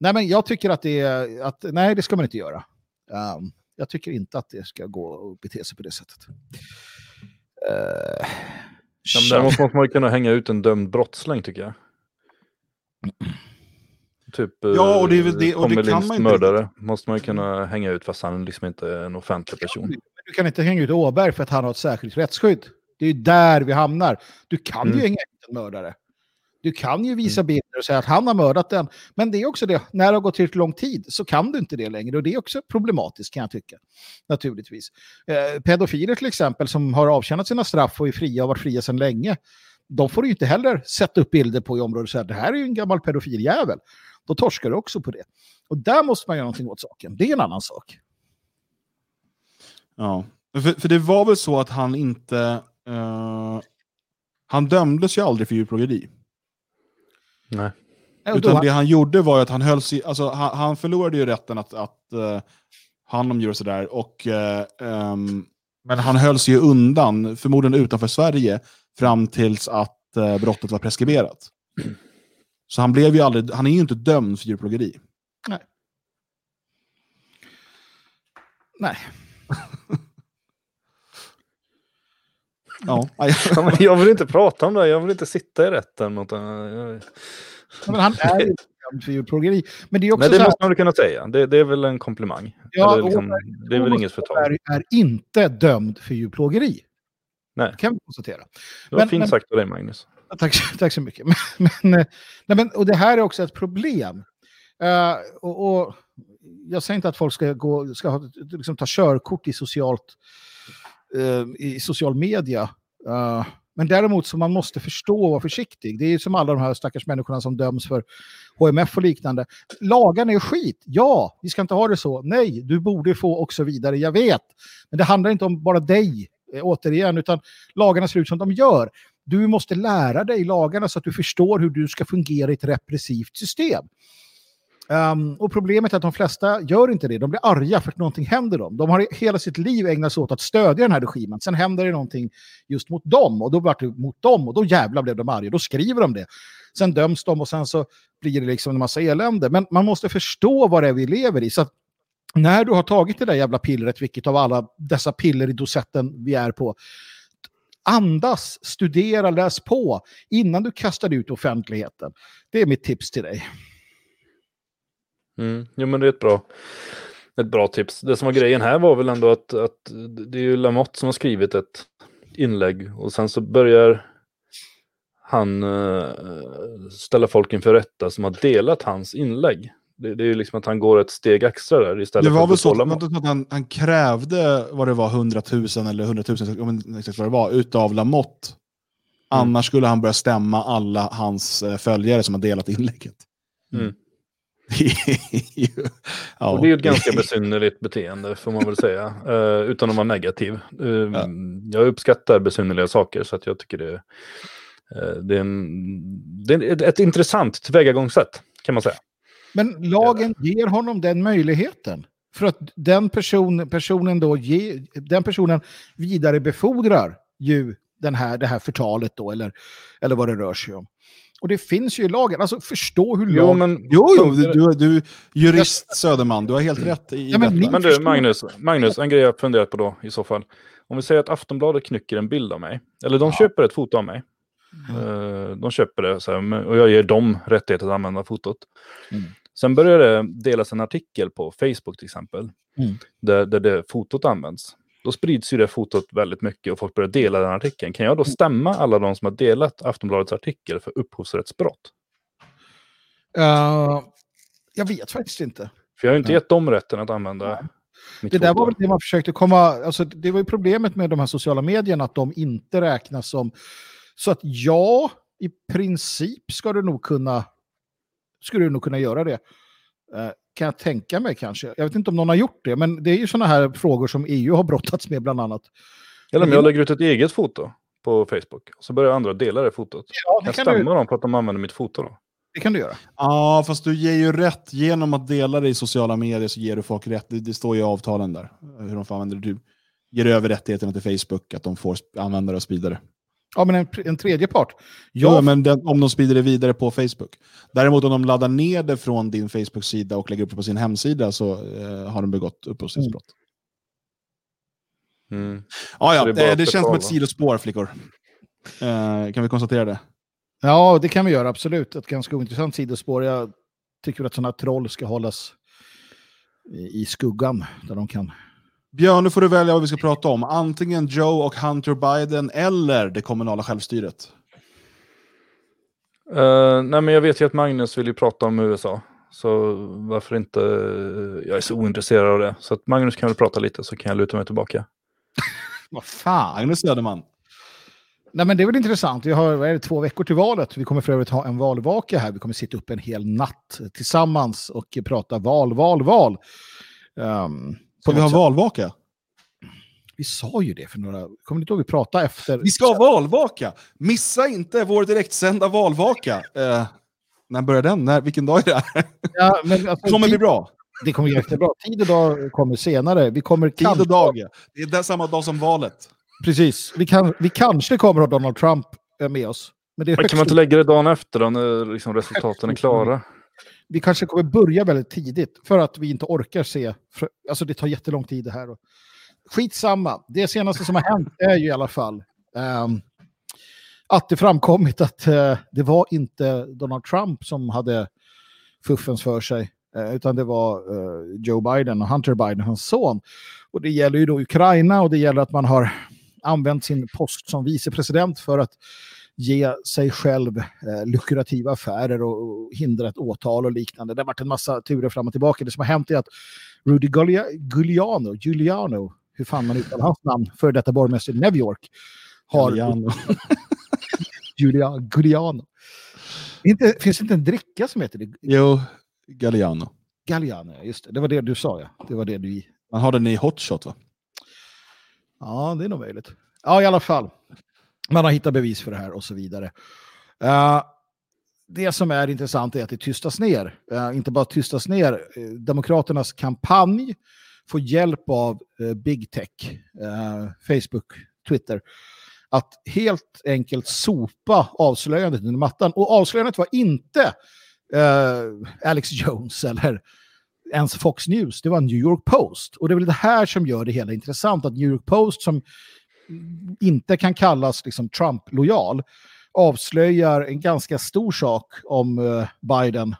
Nej, men jag tycker att det är, att, nej, det ska man inte göra. Um, jag tycker inte att det ska gå och bete sig på det sättet. Uh, Ja, men däremot måste man ju kunna hänga ut en dömd brottsling tycker jag. Typ Ja, och det eh, det- och det kan man inte mördare måste man ju kunna hänga ut fast han liksom inte är en offentlig person. du kan inte hänga ut Åberg för att han har ett särskilt rättsskydd. Det är ju där vi hamnar. Du kan Mm. ju hänga ut en mördare. Du kan ju visa bilder och säga att han har mördat den. Men det är också det, när det har gått tillräckligt lång tid så kan du inte det längre. Och det är också problematiskt kan jag tycka. Naturligtvis. Eh, pedofiler till exempel som har avtjänat sina straff och är fria och varit fria sedan länge. De får ju inte heller sätta upp bilder på i området och säga att det här är ju en gammal pedofiljävel. Då torskar du också på det. Och där måste man göra någonting åt saken. Det är en annan sak. Ja. För, för det var väl så att han inte... eh, han dömdes ju aldrig för djurplågeri. Nej. Då- Utan det han gjorde var att han höll sig... Alltså, han, han förlorade ju rätten att, att uh, hand om djur och sådär. Och, eh, ehm, men han höll sig ju undan, förmodligen utanför Sverige, fram tills att eh, brottet var preskriberat. Så han, blev ju aldrig, han är ju inte dömd för djurplågeri. Nej. Ja. Ja, jag vill inte prata om det, jag vill inte sitta i rätten mot en... Men han är ju för djurplågeri. Men det är också Nej, det här, måste man kunna säga. Det, det är väl en komplimang. Ja, Eller liksom, det är väl inget förtal. är, är inte dömd för djurplågeri. Nej. Det kan vi konstatera. Det var men- fint men- sagt av dig Magnus. Tack, tack så mycket. Men, men, eh, nej, men, och det här är också ett problem. Eh, och, och jag säger inte att folk ska, gå, ska ha, liksom, ta körkort i, socialt, Eh, i social media. Eh, men däremot så man måste förstå och vara försiktig. Det är som alla de här stackars människorna som döms för HMF och liknande. Lagarna är skit. Ja, vi ska inte ha det så. Nej, du borde få och så vidare. Jag vet. Men det handlar inte om bara dig, eh, återigen, utan lagarna ser ut som de gör. Du måste lära dig lagarna så att du förstår hur du ska fungera i ett repressivt system. Um, och problemet är att de flesta gör inte det. De blir arga för att någonting händer dem. De har hela sitt liv ägnat sig åt att stödja den här regimen. Sen händer det någonting just mot dem och då vart det mot dem och då jävlar blev de arga. Då skriver de det. Sen döms de och sen så blir det liksom en massa elände. Men man måste förstå vad det är vi lever i. Så att när du har tagit det där jävla pillret, vilket av alla dessa piller i dosetten vi är på, andas, studera, läs på innan du kastar ut offentligheten. Det är mitt tips till dig. Mm. Jo, men det är ett bra, ett bra tips. Det som var grejen här var väl ändå att, att det är ju Lamotte som har skrivit ett inlägg och sen så börjar han eh, ställa folk inför rätta som har delat hans inlägg. Det, det är ju liksom att han går ett steg extra där istället Det var för väl att så betala att, han, han krävde vad det var 100 000 eller 100 000, jag vet inte exakt vad det var, utav Lamotte. Mm. Annars skulle han börja stämma alla hans eh, följare som har delat inlägget. Mm. Ja. Och det är ju ett ganska besynnerligt beteende får man väl säga. eh, utan att vara negativ. Eh, Ja. Jag uppskattar besynnerliga saker så att jag tycker det, eh, det är, en, det är ett, ett intressant tillvägagångssätt kan man säga. Men lagen ger honom den möjligheten. För att den person, personen då ge, den personen vidarebefordrar ju den här, det här förtalet då, eller, eller vad det rör sig om. Och det finns ju i lagen. Alltså förstå hur Jo, lagen... men, Jo, jo, du, du, du jurist Söderman, du har helt rätt i Ja, men detta. men du, Magnus, Magnus, en grej jag funderat på då i så fall. Om vi säger att Aftonbladet knycker en bild av mig, eller de köper ett foto av mig. Eh, De köper det så här, och jag ger dem rättighet att använda fotot. Mm. Sen börjar det delas en artikel på Facebook till exempel, Mm. där, där det fotot används. Då sprids ju det fotot väldigt mycket och folk börjar dela den artikeln. Kan jag då stämma alla de som har delat Aftonbladets artikel för upphovsrättsbrott? Eh, jag vet faktiskt inte. För jag har ju inte gett dem rätten att använda Det där var väl det man försökte komma... Alltså, det var ju problemet med de här sociala medierna, att de inte räknas som... Så att ja, i princip ska du nog kunna, skulle du nog kunna göra det. Kan jag tänka mig kanske. Jag vet inte om någon har gjort det, men det är ju sådana här frågor som EU har brottats med bland annat. Eller om Men jag lägger ut ett eget foto på Facebook och så börjar andra dela det fotot. Ja, det jag kan, du, stämma dem på att de använder mitt foto då? det kan du göra. Ja, fast du ger ju rätt. Genom att dela det i sociala medier så ger du folk rätt. Det, det står ju i avtalen där. Hur de får använda det. Du ger över rättigheterna till Facebook, att de får använda det och sprida det. Ja, men en, en tredje part. Ja, Jag, men den, om de sprider det vidare på Facebook. Däremot om de laddar ner det från din Facebook-sida och lägger upp det på sin hemsida så eh, har de begått upphovsrättsbrott. Mm. Ja, ja, det bara det, det känns som ett sidospår, flickor. Eh, kan vi konstatera det? Ja, det kan vi göra, absolut. Ett ganska ointressant sidospår. Jag tycker att sådana här troll ska hållas i, i skuggan, där de kan... Björn, nu får du välja vad vi ska prata om. Antingen Joe och Hunter Biden eller det kommunala självstyret. Eh, nej, men jag vet ju att Magnus vill ju prata om USA. Så varför inte? Jag är så ointresserad av det. Så att Magnus kan väl prata lite så kan jag luta mig tillbaka. Vad fan! Magnus Söderman. Nej, men det är väl intressant. Vi har vad är det, två veckor till valet. Vi kommer för övrigt ha en valvaka här. Vi kommer sitta upp en hel natt tillsammans och prata val, val, val. Um, Ska vi ha valvaka? Vi sa ju det för några... Kommer ni inte ihåg vi pratade efter? Vi ska ha valvaka! Missa inte vår direktsända valvaka. Eh, när börjar den? När, vilken dag är det? Ja, men alltså, Det kommer bli tid, bra. det kommer bli jättebra. Tid och dag kommer senare. Vi kommer Tid kanske- och dag. Det är samma dag som valet. Precis. Vi, kan, vi kanske kommer att ha Donald Trump eh, med oss. Men det är Men högst kan man inte lägga det dagen efter då när liksom resultaten är klara? Vi kanske kommer börja väldigt tidigt för att vi inte orkar se. För, alltså det tar jättelång tid det här. Och, skitsamma. Det senaste som har hänt är ju i alla fall um, att det framkommit att uh, det var inte Donald Trump som hade fuffens för sig. uh, utan det var uh, Joe Biden och Hunter Biden, hans son. Och det gäller ju då Ukraina och det gäller att man har använt sin post som vicepresident för att ge sig själv eh, lukrativa affärer och, och hindra ett åtal och liknande. Det har varit en massa turer fram och tillbaka. Det som har hänt är att Rudy Giulia- Giuliano, Giuliano, hur fan man uttalar hans namn, för detta borgmästare i New York, har Giuliano. Giulia, Giuliano. Inte, finns det inte en dricka som heter det? Jo, Galliano. Galliano, just det. Det var det du sa, ja. Det var det du... Man har den i hotshot va? Ja, det är nog möjligt. Ja, i alla fall. Man har hittat bevis för det här och så vidare. Uh, det som är intressant är att det tystas ner. Uh, inte bara tystas ner. uh, Demokraternas kampanj får hjälp av Big Tech, Facebook, Twitter, att helt enkelt sopa avslöjandet under mattan. Och avslöjandet var inte Alex Jones eller ens Fox News, det var New York Post. Och det är väl det här som gör det hela intressant, att New York Post som inte kan kallas liksom Trump-lojal avslöjar en ganska stor sak om eh, Biden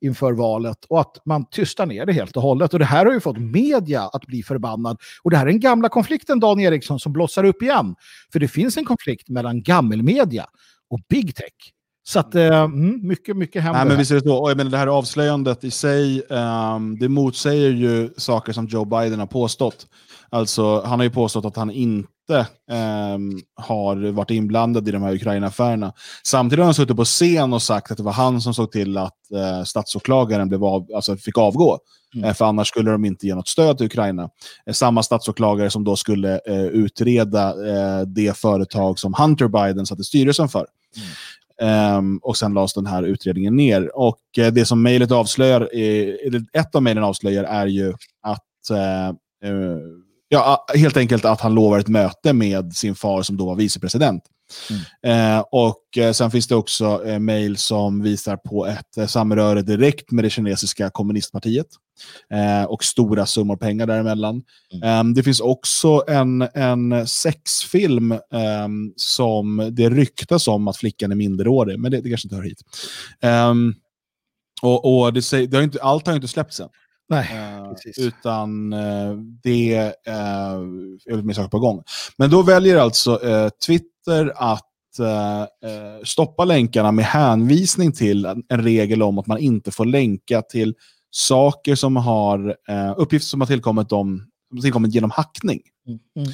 inför valet och att man tystar ner det helt och hållet. Och det här har ju fått media att bli förbannad. Och det här är den gamla konflikten, Dan Eriksson, som blossar upp igen. För det finns en konflikt mellan gammelmedia och big tech. Så att, eh, mm, mycket, mycket händer. Nej, men visst är det så. Och jag menar, det här avslöjandet i sig, ehm, det motsäger ju saker som Joe Biden har påstått. Alltså, han har ju påstått att han inte ehm, har varit inblandad i de här Ukraina-affärerna. Samtidigt har han suttit på scen och sagt att det var han som såg till att eh, statsåklagaren blev av, alltså fick avgå. Mm. Eh, för annars skulle de inte ge något stöd till Ukraina. Eh, samma statsåklagare som då skulle eh, utreda eh, det företag som Hunter Biden satt i styrelsen för. Ehm, och sen lades den här utredningen ner. Och eh, det som mejlet avslöjar, är, eller ett av mejlen avslöjar är ju att eh, eh, ja, helt enkelt att han lovar ett möte med sin far som då var vicepresident. Eh, och eh, sen finns det också eh, mejl som visar på ett eh, samröre direkt med det kinesiska kommunistpartiet. Eh, och stora summor pengar däremellan. Eh, det finns också en, en sexfilm eh, som det ryktas om att flickan är minderårig, men det, det kanske inte hör hit. Ehm, och, och det, säger, det har inte, allt har inte släppts än. Nej, precis. utan eh, det eh, är mer saker på gång. Men då väljer alltså Twitter att stoppa länkarna med hänvisning till en regel om att man inte får länka till saker som har eh, uppgifter som har tillkommit, har tillkommit genom hackning. Mm, mm.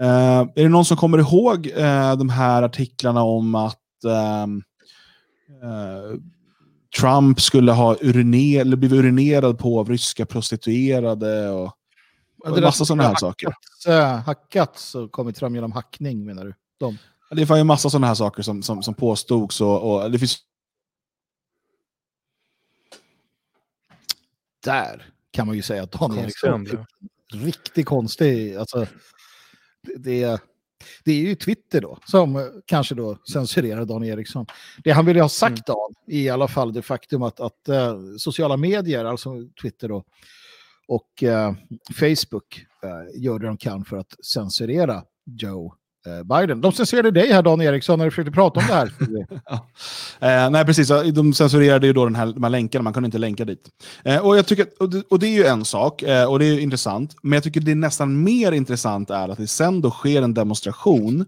Eh, är det någon som kommer ihåg eh, de här artiklarna om att ehm, eh, Trump skulle ha uriner, eller blivit urinerad på av ryska prostituerade och, och en massa sådana här har saker. hackats, äh, hackats och kommit fram genom hackning menar du? De. Det var ju massa sådana här saker som, som, som påstods och, och det finns Där kan man ju säga att Dan Eriksson är riktigt konstig. Alltså, det, det, det är ju Twitter då som kanske då censurerar Dan Eriksson. Det han ville ha sagt Dan är i alla fall det faktum att, att eh, sociala medier, alltså Twitter då, och eh, Facebook eh, gör det de kan för att censurera Joe Biden. De censurerade dig här Dan Eriksson när du försökte prata om det här. Eh, nej, precis. De censurerade ju då den här, de här länkarna, man kunde inte länka dit. Eh, och, jag tycker, och, det, och det är ju en sak, eh, och det är ju intressant. Men jag tycker det är nästan mer intressant är att det sen då sker en demonstration,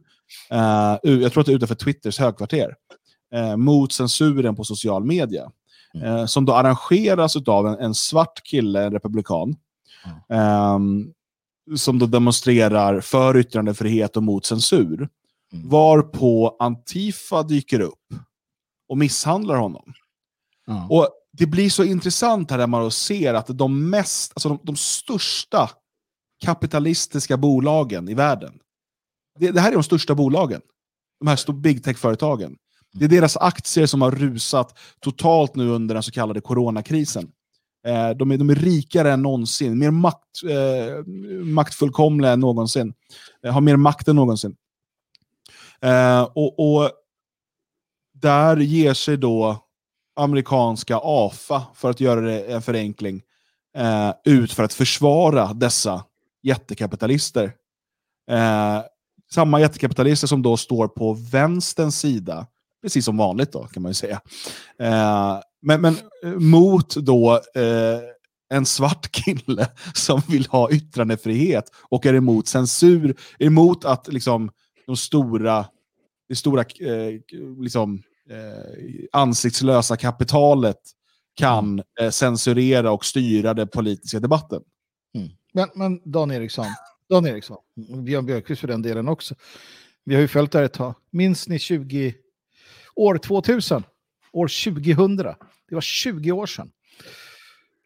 eh, jag tror att det är utanför Twitters högkvarter, eh, mot censuren på social media. Eh, som då arrangeras av en, en svart kille, en republikan, ehm, som då demonstrerar för yttrandefrihet och mot censur. Mm. Varpå Antifa dyker upp och misshandlar honom. Ja. Och Det blir så intressant här när man då ser att de, mest, alltså de, de största kapitalistiska bolagen i världen, det, det här är de största bolagen. De här stor big tech-företagen. Det är deras aktier som har rusat totalt nu under den så kallade coronakrisen. Eh, de, är, de är rikare än någonsin, mer makt, eh, maktfullkomliga än någonsin. Eh, har mer makt än någonsin. Eh, och, och där ger sig då amerikanska AFA, för att göra det en förenkling, eh, ut för att försvara dessa jättekapitalister. Eh, samma jättekapitalister som då står på vänsterns sida, precis som vanligt då kan man ju säga. Eh, men, men eh, mot då eh, en svart kille som vill ha yttrandefrihet och är emot censur, är emot att liksom de stora, det stora liksom, ansiktslösa kapitalet kan eh, censurera och styra den politiska debatten. Men, men Dan Eriksson, Dan Eriksson, Björn Björkqvist för den delen också. Vi har ju följt det här ett tag. Minns ni 20, år 2000? År 2000. Det var 20 år sedan.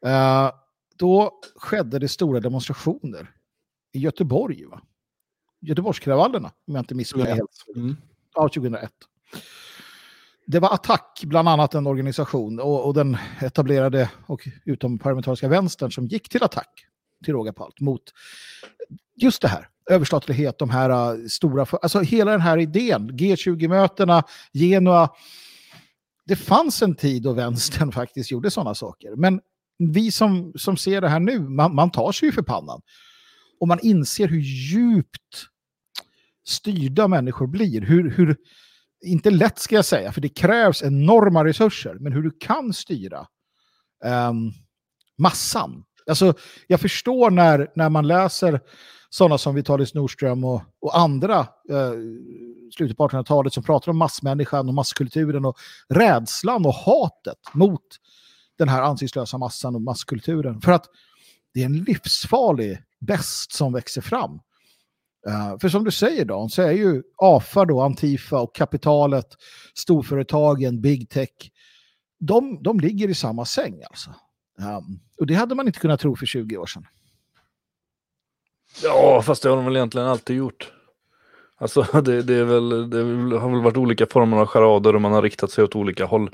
Eh, då skedde det stora demonstrationer i Göteborg. Va? Göteborgskravallerna, om jag inte missminner mig. Mm. Ja, 2001. Det var Attack, bland annat en organisation, och, och den etablerade och utomparlamentariska vänstern som gick till attack, till råga på allt, mot just det här. Överstatlighet, de här uh, stora... för- Alltså hela den här idén, G20-mötena, Genua. Det fanns en tid då vänstern faktiskt gjorde sådana saker. Men vi som, som ser det här nu, man, man tar sig ju för pannan. Och man inser hur djupt styrda människor blir. Hur, hur, inte lätt ska jag säga, för det krävs enorma resurser, men hur du kan styra um, massan. Alltså, jag förstår när, när man läser sådana som Vitalis Nordström och, och andra eh, slutet på 1800-talet som pratar om massmänniskan och masskulturen och rädslan och hatet mot den här ansiktslösa massan och masskulturen. För att det är en livsfarlig bäst som växer fram. Uh, för som du säger Dan, så är ju AFA då, Antifa och kapitalet, storföretagen, big tech, de, de ligger i samma säng alltså. Um, och det hade man inte kunnat tro för 20 år sedan. Ja, fast det har de väl egentligen alltid gjort. Alltså det, det, är väl, det har väl varit olika former av charader och man har riktat sig åt olika håll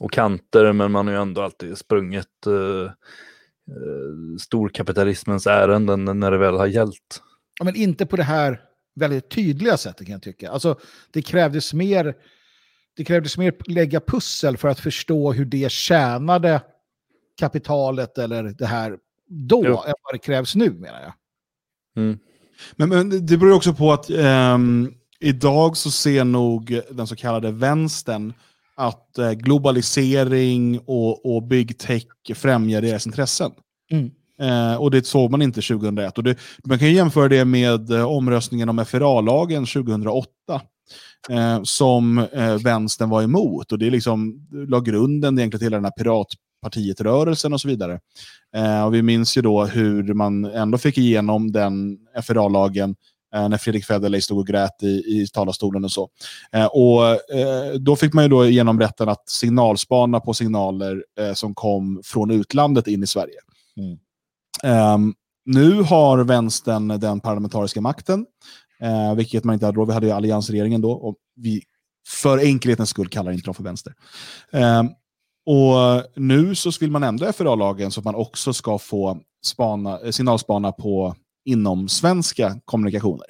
och kanter men man har ju ändå alltid sprungit uh, uh, storkapitalismens ärenden när det väl har gällt. Ja, men inte på det här väldigt tydliga sättet kan jag tycka. Alltså, det krävdes mer det krävdes mer lägga pussel för att förstå hur det tjänade kapitalet eller det här då jo. än vad det krävs nu menar jag. Mm. Men, men, det beror också på att um, idag så ser nog den så kallade vänstern att uh, globalisering och, och big tech främjar deras intressen. Mm. Uh, och det såg man inte 2001. Och det, man kan jämföra det med uh, omröstningen om FRA-lagen 2008 eh, som eh, vänstern var emot. Och det liksom la grunden egentligen till hela den här piratpartiet-rörelsen och så vidare. Eh, och vi minns ju då hur man ändå fick igenom den FRA-lagen eh, när Fredrik Federley stod och grät i, i talarstolen och så. Eh, och eh, Då fick man ju då igenom rätten att signalspana på signaler som kom från utlandet in i Sverige. Mm. Um, nu har vänstern den parlamentariska makten. Eh, vilket man inte hade då. Vi hade ju alliansregeringen då. Och vi, för enkelhetens skull kallar inte dem för vänster. Och nu så vill man ändra FRA-lagen så att man också ska få spana, eh, signalspana på inom svenska kommunikationer.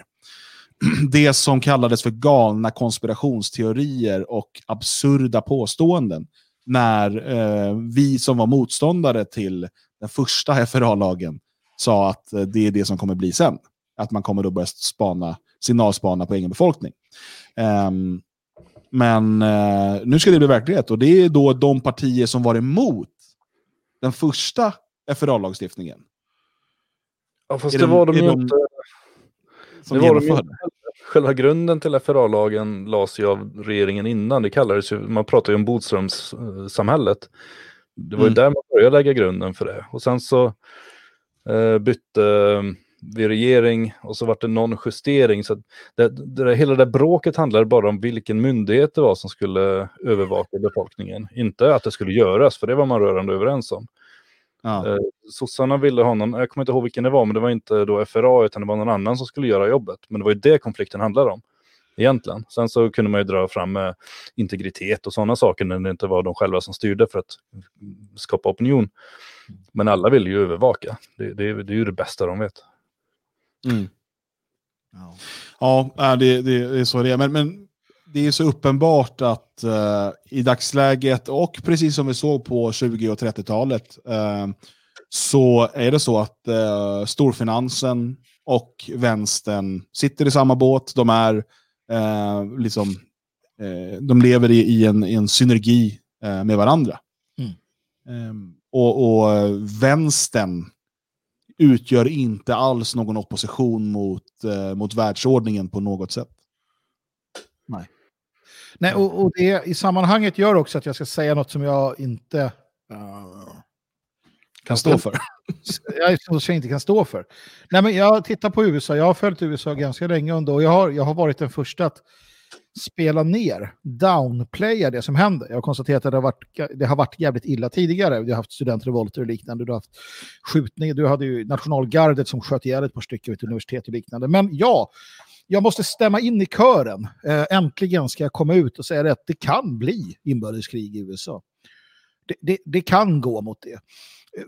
Det som kallades för galna konspirationsteorier och absurda påståenden när eh, vi som var motståndare till den första FRA-lagen sa att eh, det är det som kommer bli sen att man kommer då börja spana, signalspana på egen befolkning. Um, men uh, nu ska det bli verklighet och det är då de partier som var emot den första FRA-lagstiftningen. Ja, fast är det var de, ju inte. Som det var de inte. Själva grunden till FRA-lagen lades ju av regeringen innan. Det kallades ju, man pratar ju om Bodströmssamhället. Det var ju mm. där man började lägga grunden för det. Och sen så eh, bytte vid regering och så vart det någon justering. Så det, det, hela det där bråket handlade bara om vilken myndighet det var som skulle övervaka befolkningen. Inte att det skulle göras, för det var man rörande överens om. Ja. Eh, sossarna ville ha någon, jag kommer inte ihåg vilken det var, men det var inte då FRA utan det var någon annan som skulle göra jobbet. Men det var ju det konflikten handlade om egentligen. Sen så kunde man ju dra fram eh, integritet och sådana saker när det inte var de själva som styrde för att skapa opinion. Men alla ville ju övervaka. Det, det, det är ju det bästa de vet. Mm. Ja, ja det, det, det, är så det är. Men, men det är så uppenbart att uh, i dagsläget och precis som vi såg på 20 och 30-talet uh, eh, så är det så att uh, storfinansen och vänstern sitter i samma båt. De är liksom, de lever i, i, en, i en synergi med varandra. Mm. Um, och, och vänstern utgör inte alls någon opposition mot, eh, mot världsordningen på något sätt. Nej. Nej, och, och, det i sammanhanget gör också att jag ska säga något som jag inte uh, kan stå för. jag inte kan stå för. Nej, men jag tittar på USA, jag har följt USA ganska länge och jag har, jag har varit den första att spela ner, downplaya det som händer. Jag har konstaterat att det har varit, det har varit jävligt illa tidigare. Vi har haft studentrevolter och liknande. Du har haft skjutningar. Du hade ju nationalgardet som sköt ihjäl ett par stycken vid ett universitet och liknande. Men ja, jag måste stämma in i kören. Eh, äntligen ska jag komma ut och säga att det kan bli inbördeskrig i USA. Det, det, det kan gå mot det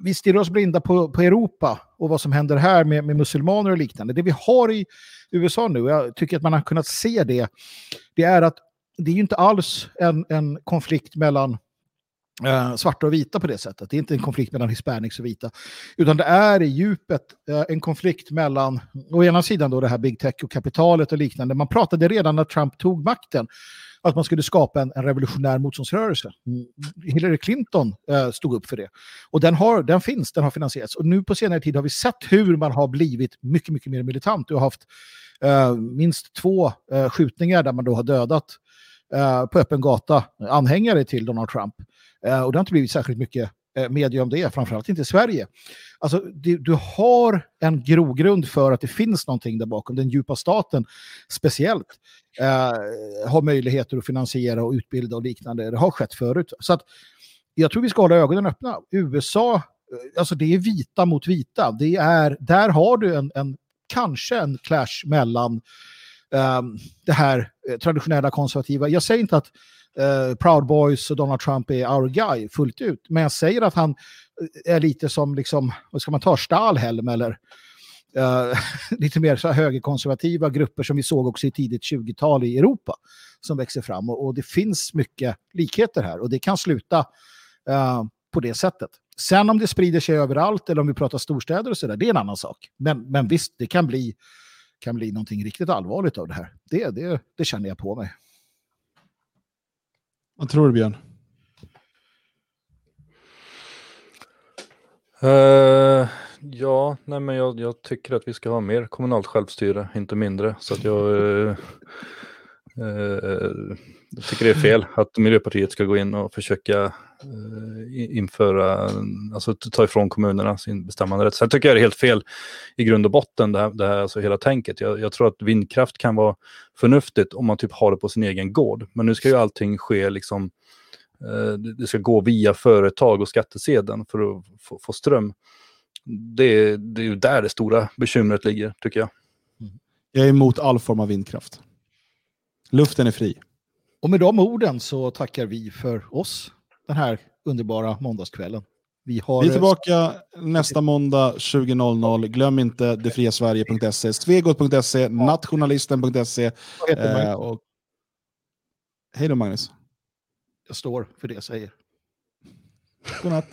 vi stirrar oss blinda på, på Europa och vad som händer här med, med musulmaner och liknande. Det vi har i USA nu, jag tycker att man har kunnat se det, det är att det är ju inte alls en, en konflikt mellan eh, svarta och vita på det sättet. Det är inte en konflikt mellan hispanics och vita, utan det är i djupet eh, en konflikt mellan, å ena sidan då det här big tech och kapitalet och liknande. Man pratade redan när Trump tog makten att man skulle skapa en, en revolutionär motståndsrörelse. Mm. Hillary Clinton eh, stod upp för det. Och den, har, den finns, den har finansierats. Och nu på senare tid har vi sett hur man har blivit mycket, mycket mer militant. Du har haft eh, minst två eh, skjutningar där man då har dödat eh, på öppen gata anhängare till Donald Trump. Eh, och det har inte blivit särskilt mycket Eh, medium det om det, framförallt inte i Sverige. Alltså, du, du har en grogrund för att det finns någonting där bakom. Den djupa staten speciellt eh, har möjligheter att finansiera och utbilda och liknande. Det har skett förut. Så att, jag tror vi ska hålla ögonen öppna. USA, eh, alltså det är vita mot vita. Det är, där har du en, en kanske en clash mellan eh, det här eh, traditionella konservativa. Jag säger inte att Eh, Proud Boys och Donald Trump är our guy fullt ut, men jag säger att han eh, är lite som, liksom, vad ska man ta, Stahlhelm eller uh, lite mer så här högerkonservativa grupper som vi såg också i tidigt 20-tal i Europa som växer fram. Och, och, det finns mycket likheter här och det kan sluta uh, på det sättet. Sen om det sprider sig överallt eller om vi pratar storstäder och sådär, det är en annan sak. Men, men visst, det kan bli, kan bli någonting riktigt allvarligt av det här. Det, det, det känner jag på mig. Vad tror du, Björn? Uh, ja, nej men jag, jag, tycker att vi ska ha mer kommunalt självstyre, inte mindre. Så att jag, uh, uh, jag tycker det är fel att Miljöpartiet ska gå in och försöka eh, införa, alltså ta ifrån kommunerna sin bestämmanderätt. Sen tycker jag det är helt fel i grund och botten, det här, det här alltså hela tänket. Jag, jag, tror att vindkraft kan vara förnuftigt om man typ har det på sin egen gård. Men nu ska ju allting ske liksom, eh, det ska gå via företag och skattesedeln för att få, få ström. Det, det är ju där det stora bekymret ligger, tycker jag. Mm. Jag är emot all form av vindkraft. Luften är fri. Och med de orden så tackar vi för oss den här underbara måndagskvällen. Vi, har... vi är tillbaka nästa måndag 20.00. Glöm inte detfriasverige.se, svegot.se, nationalisten.se. Eh, och... Hej då Magnus. Jag står för det jag säger. Godnatt.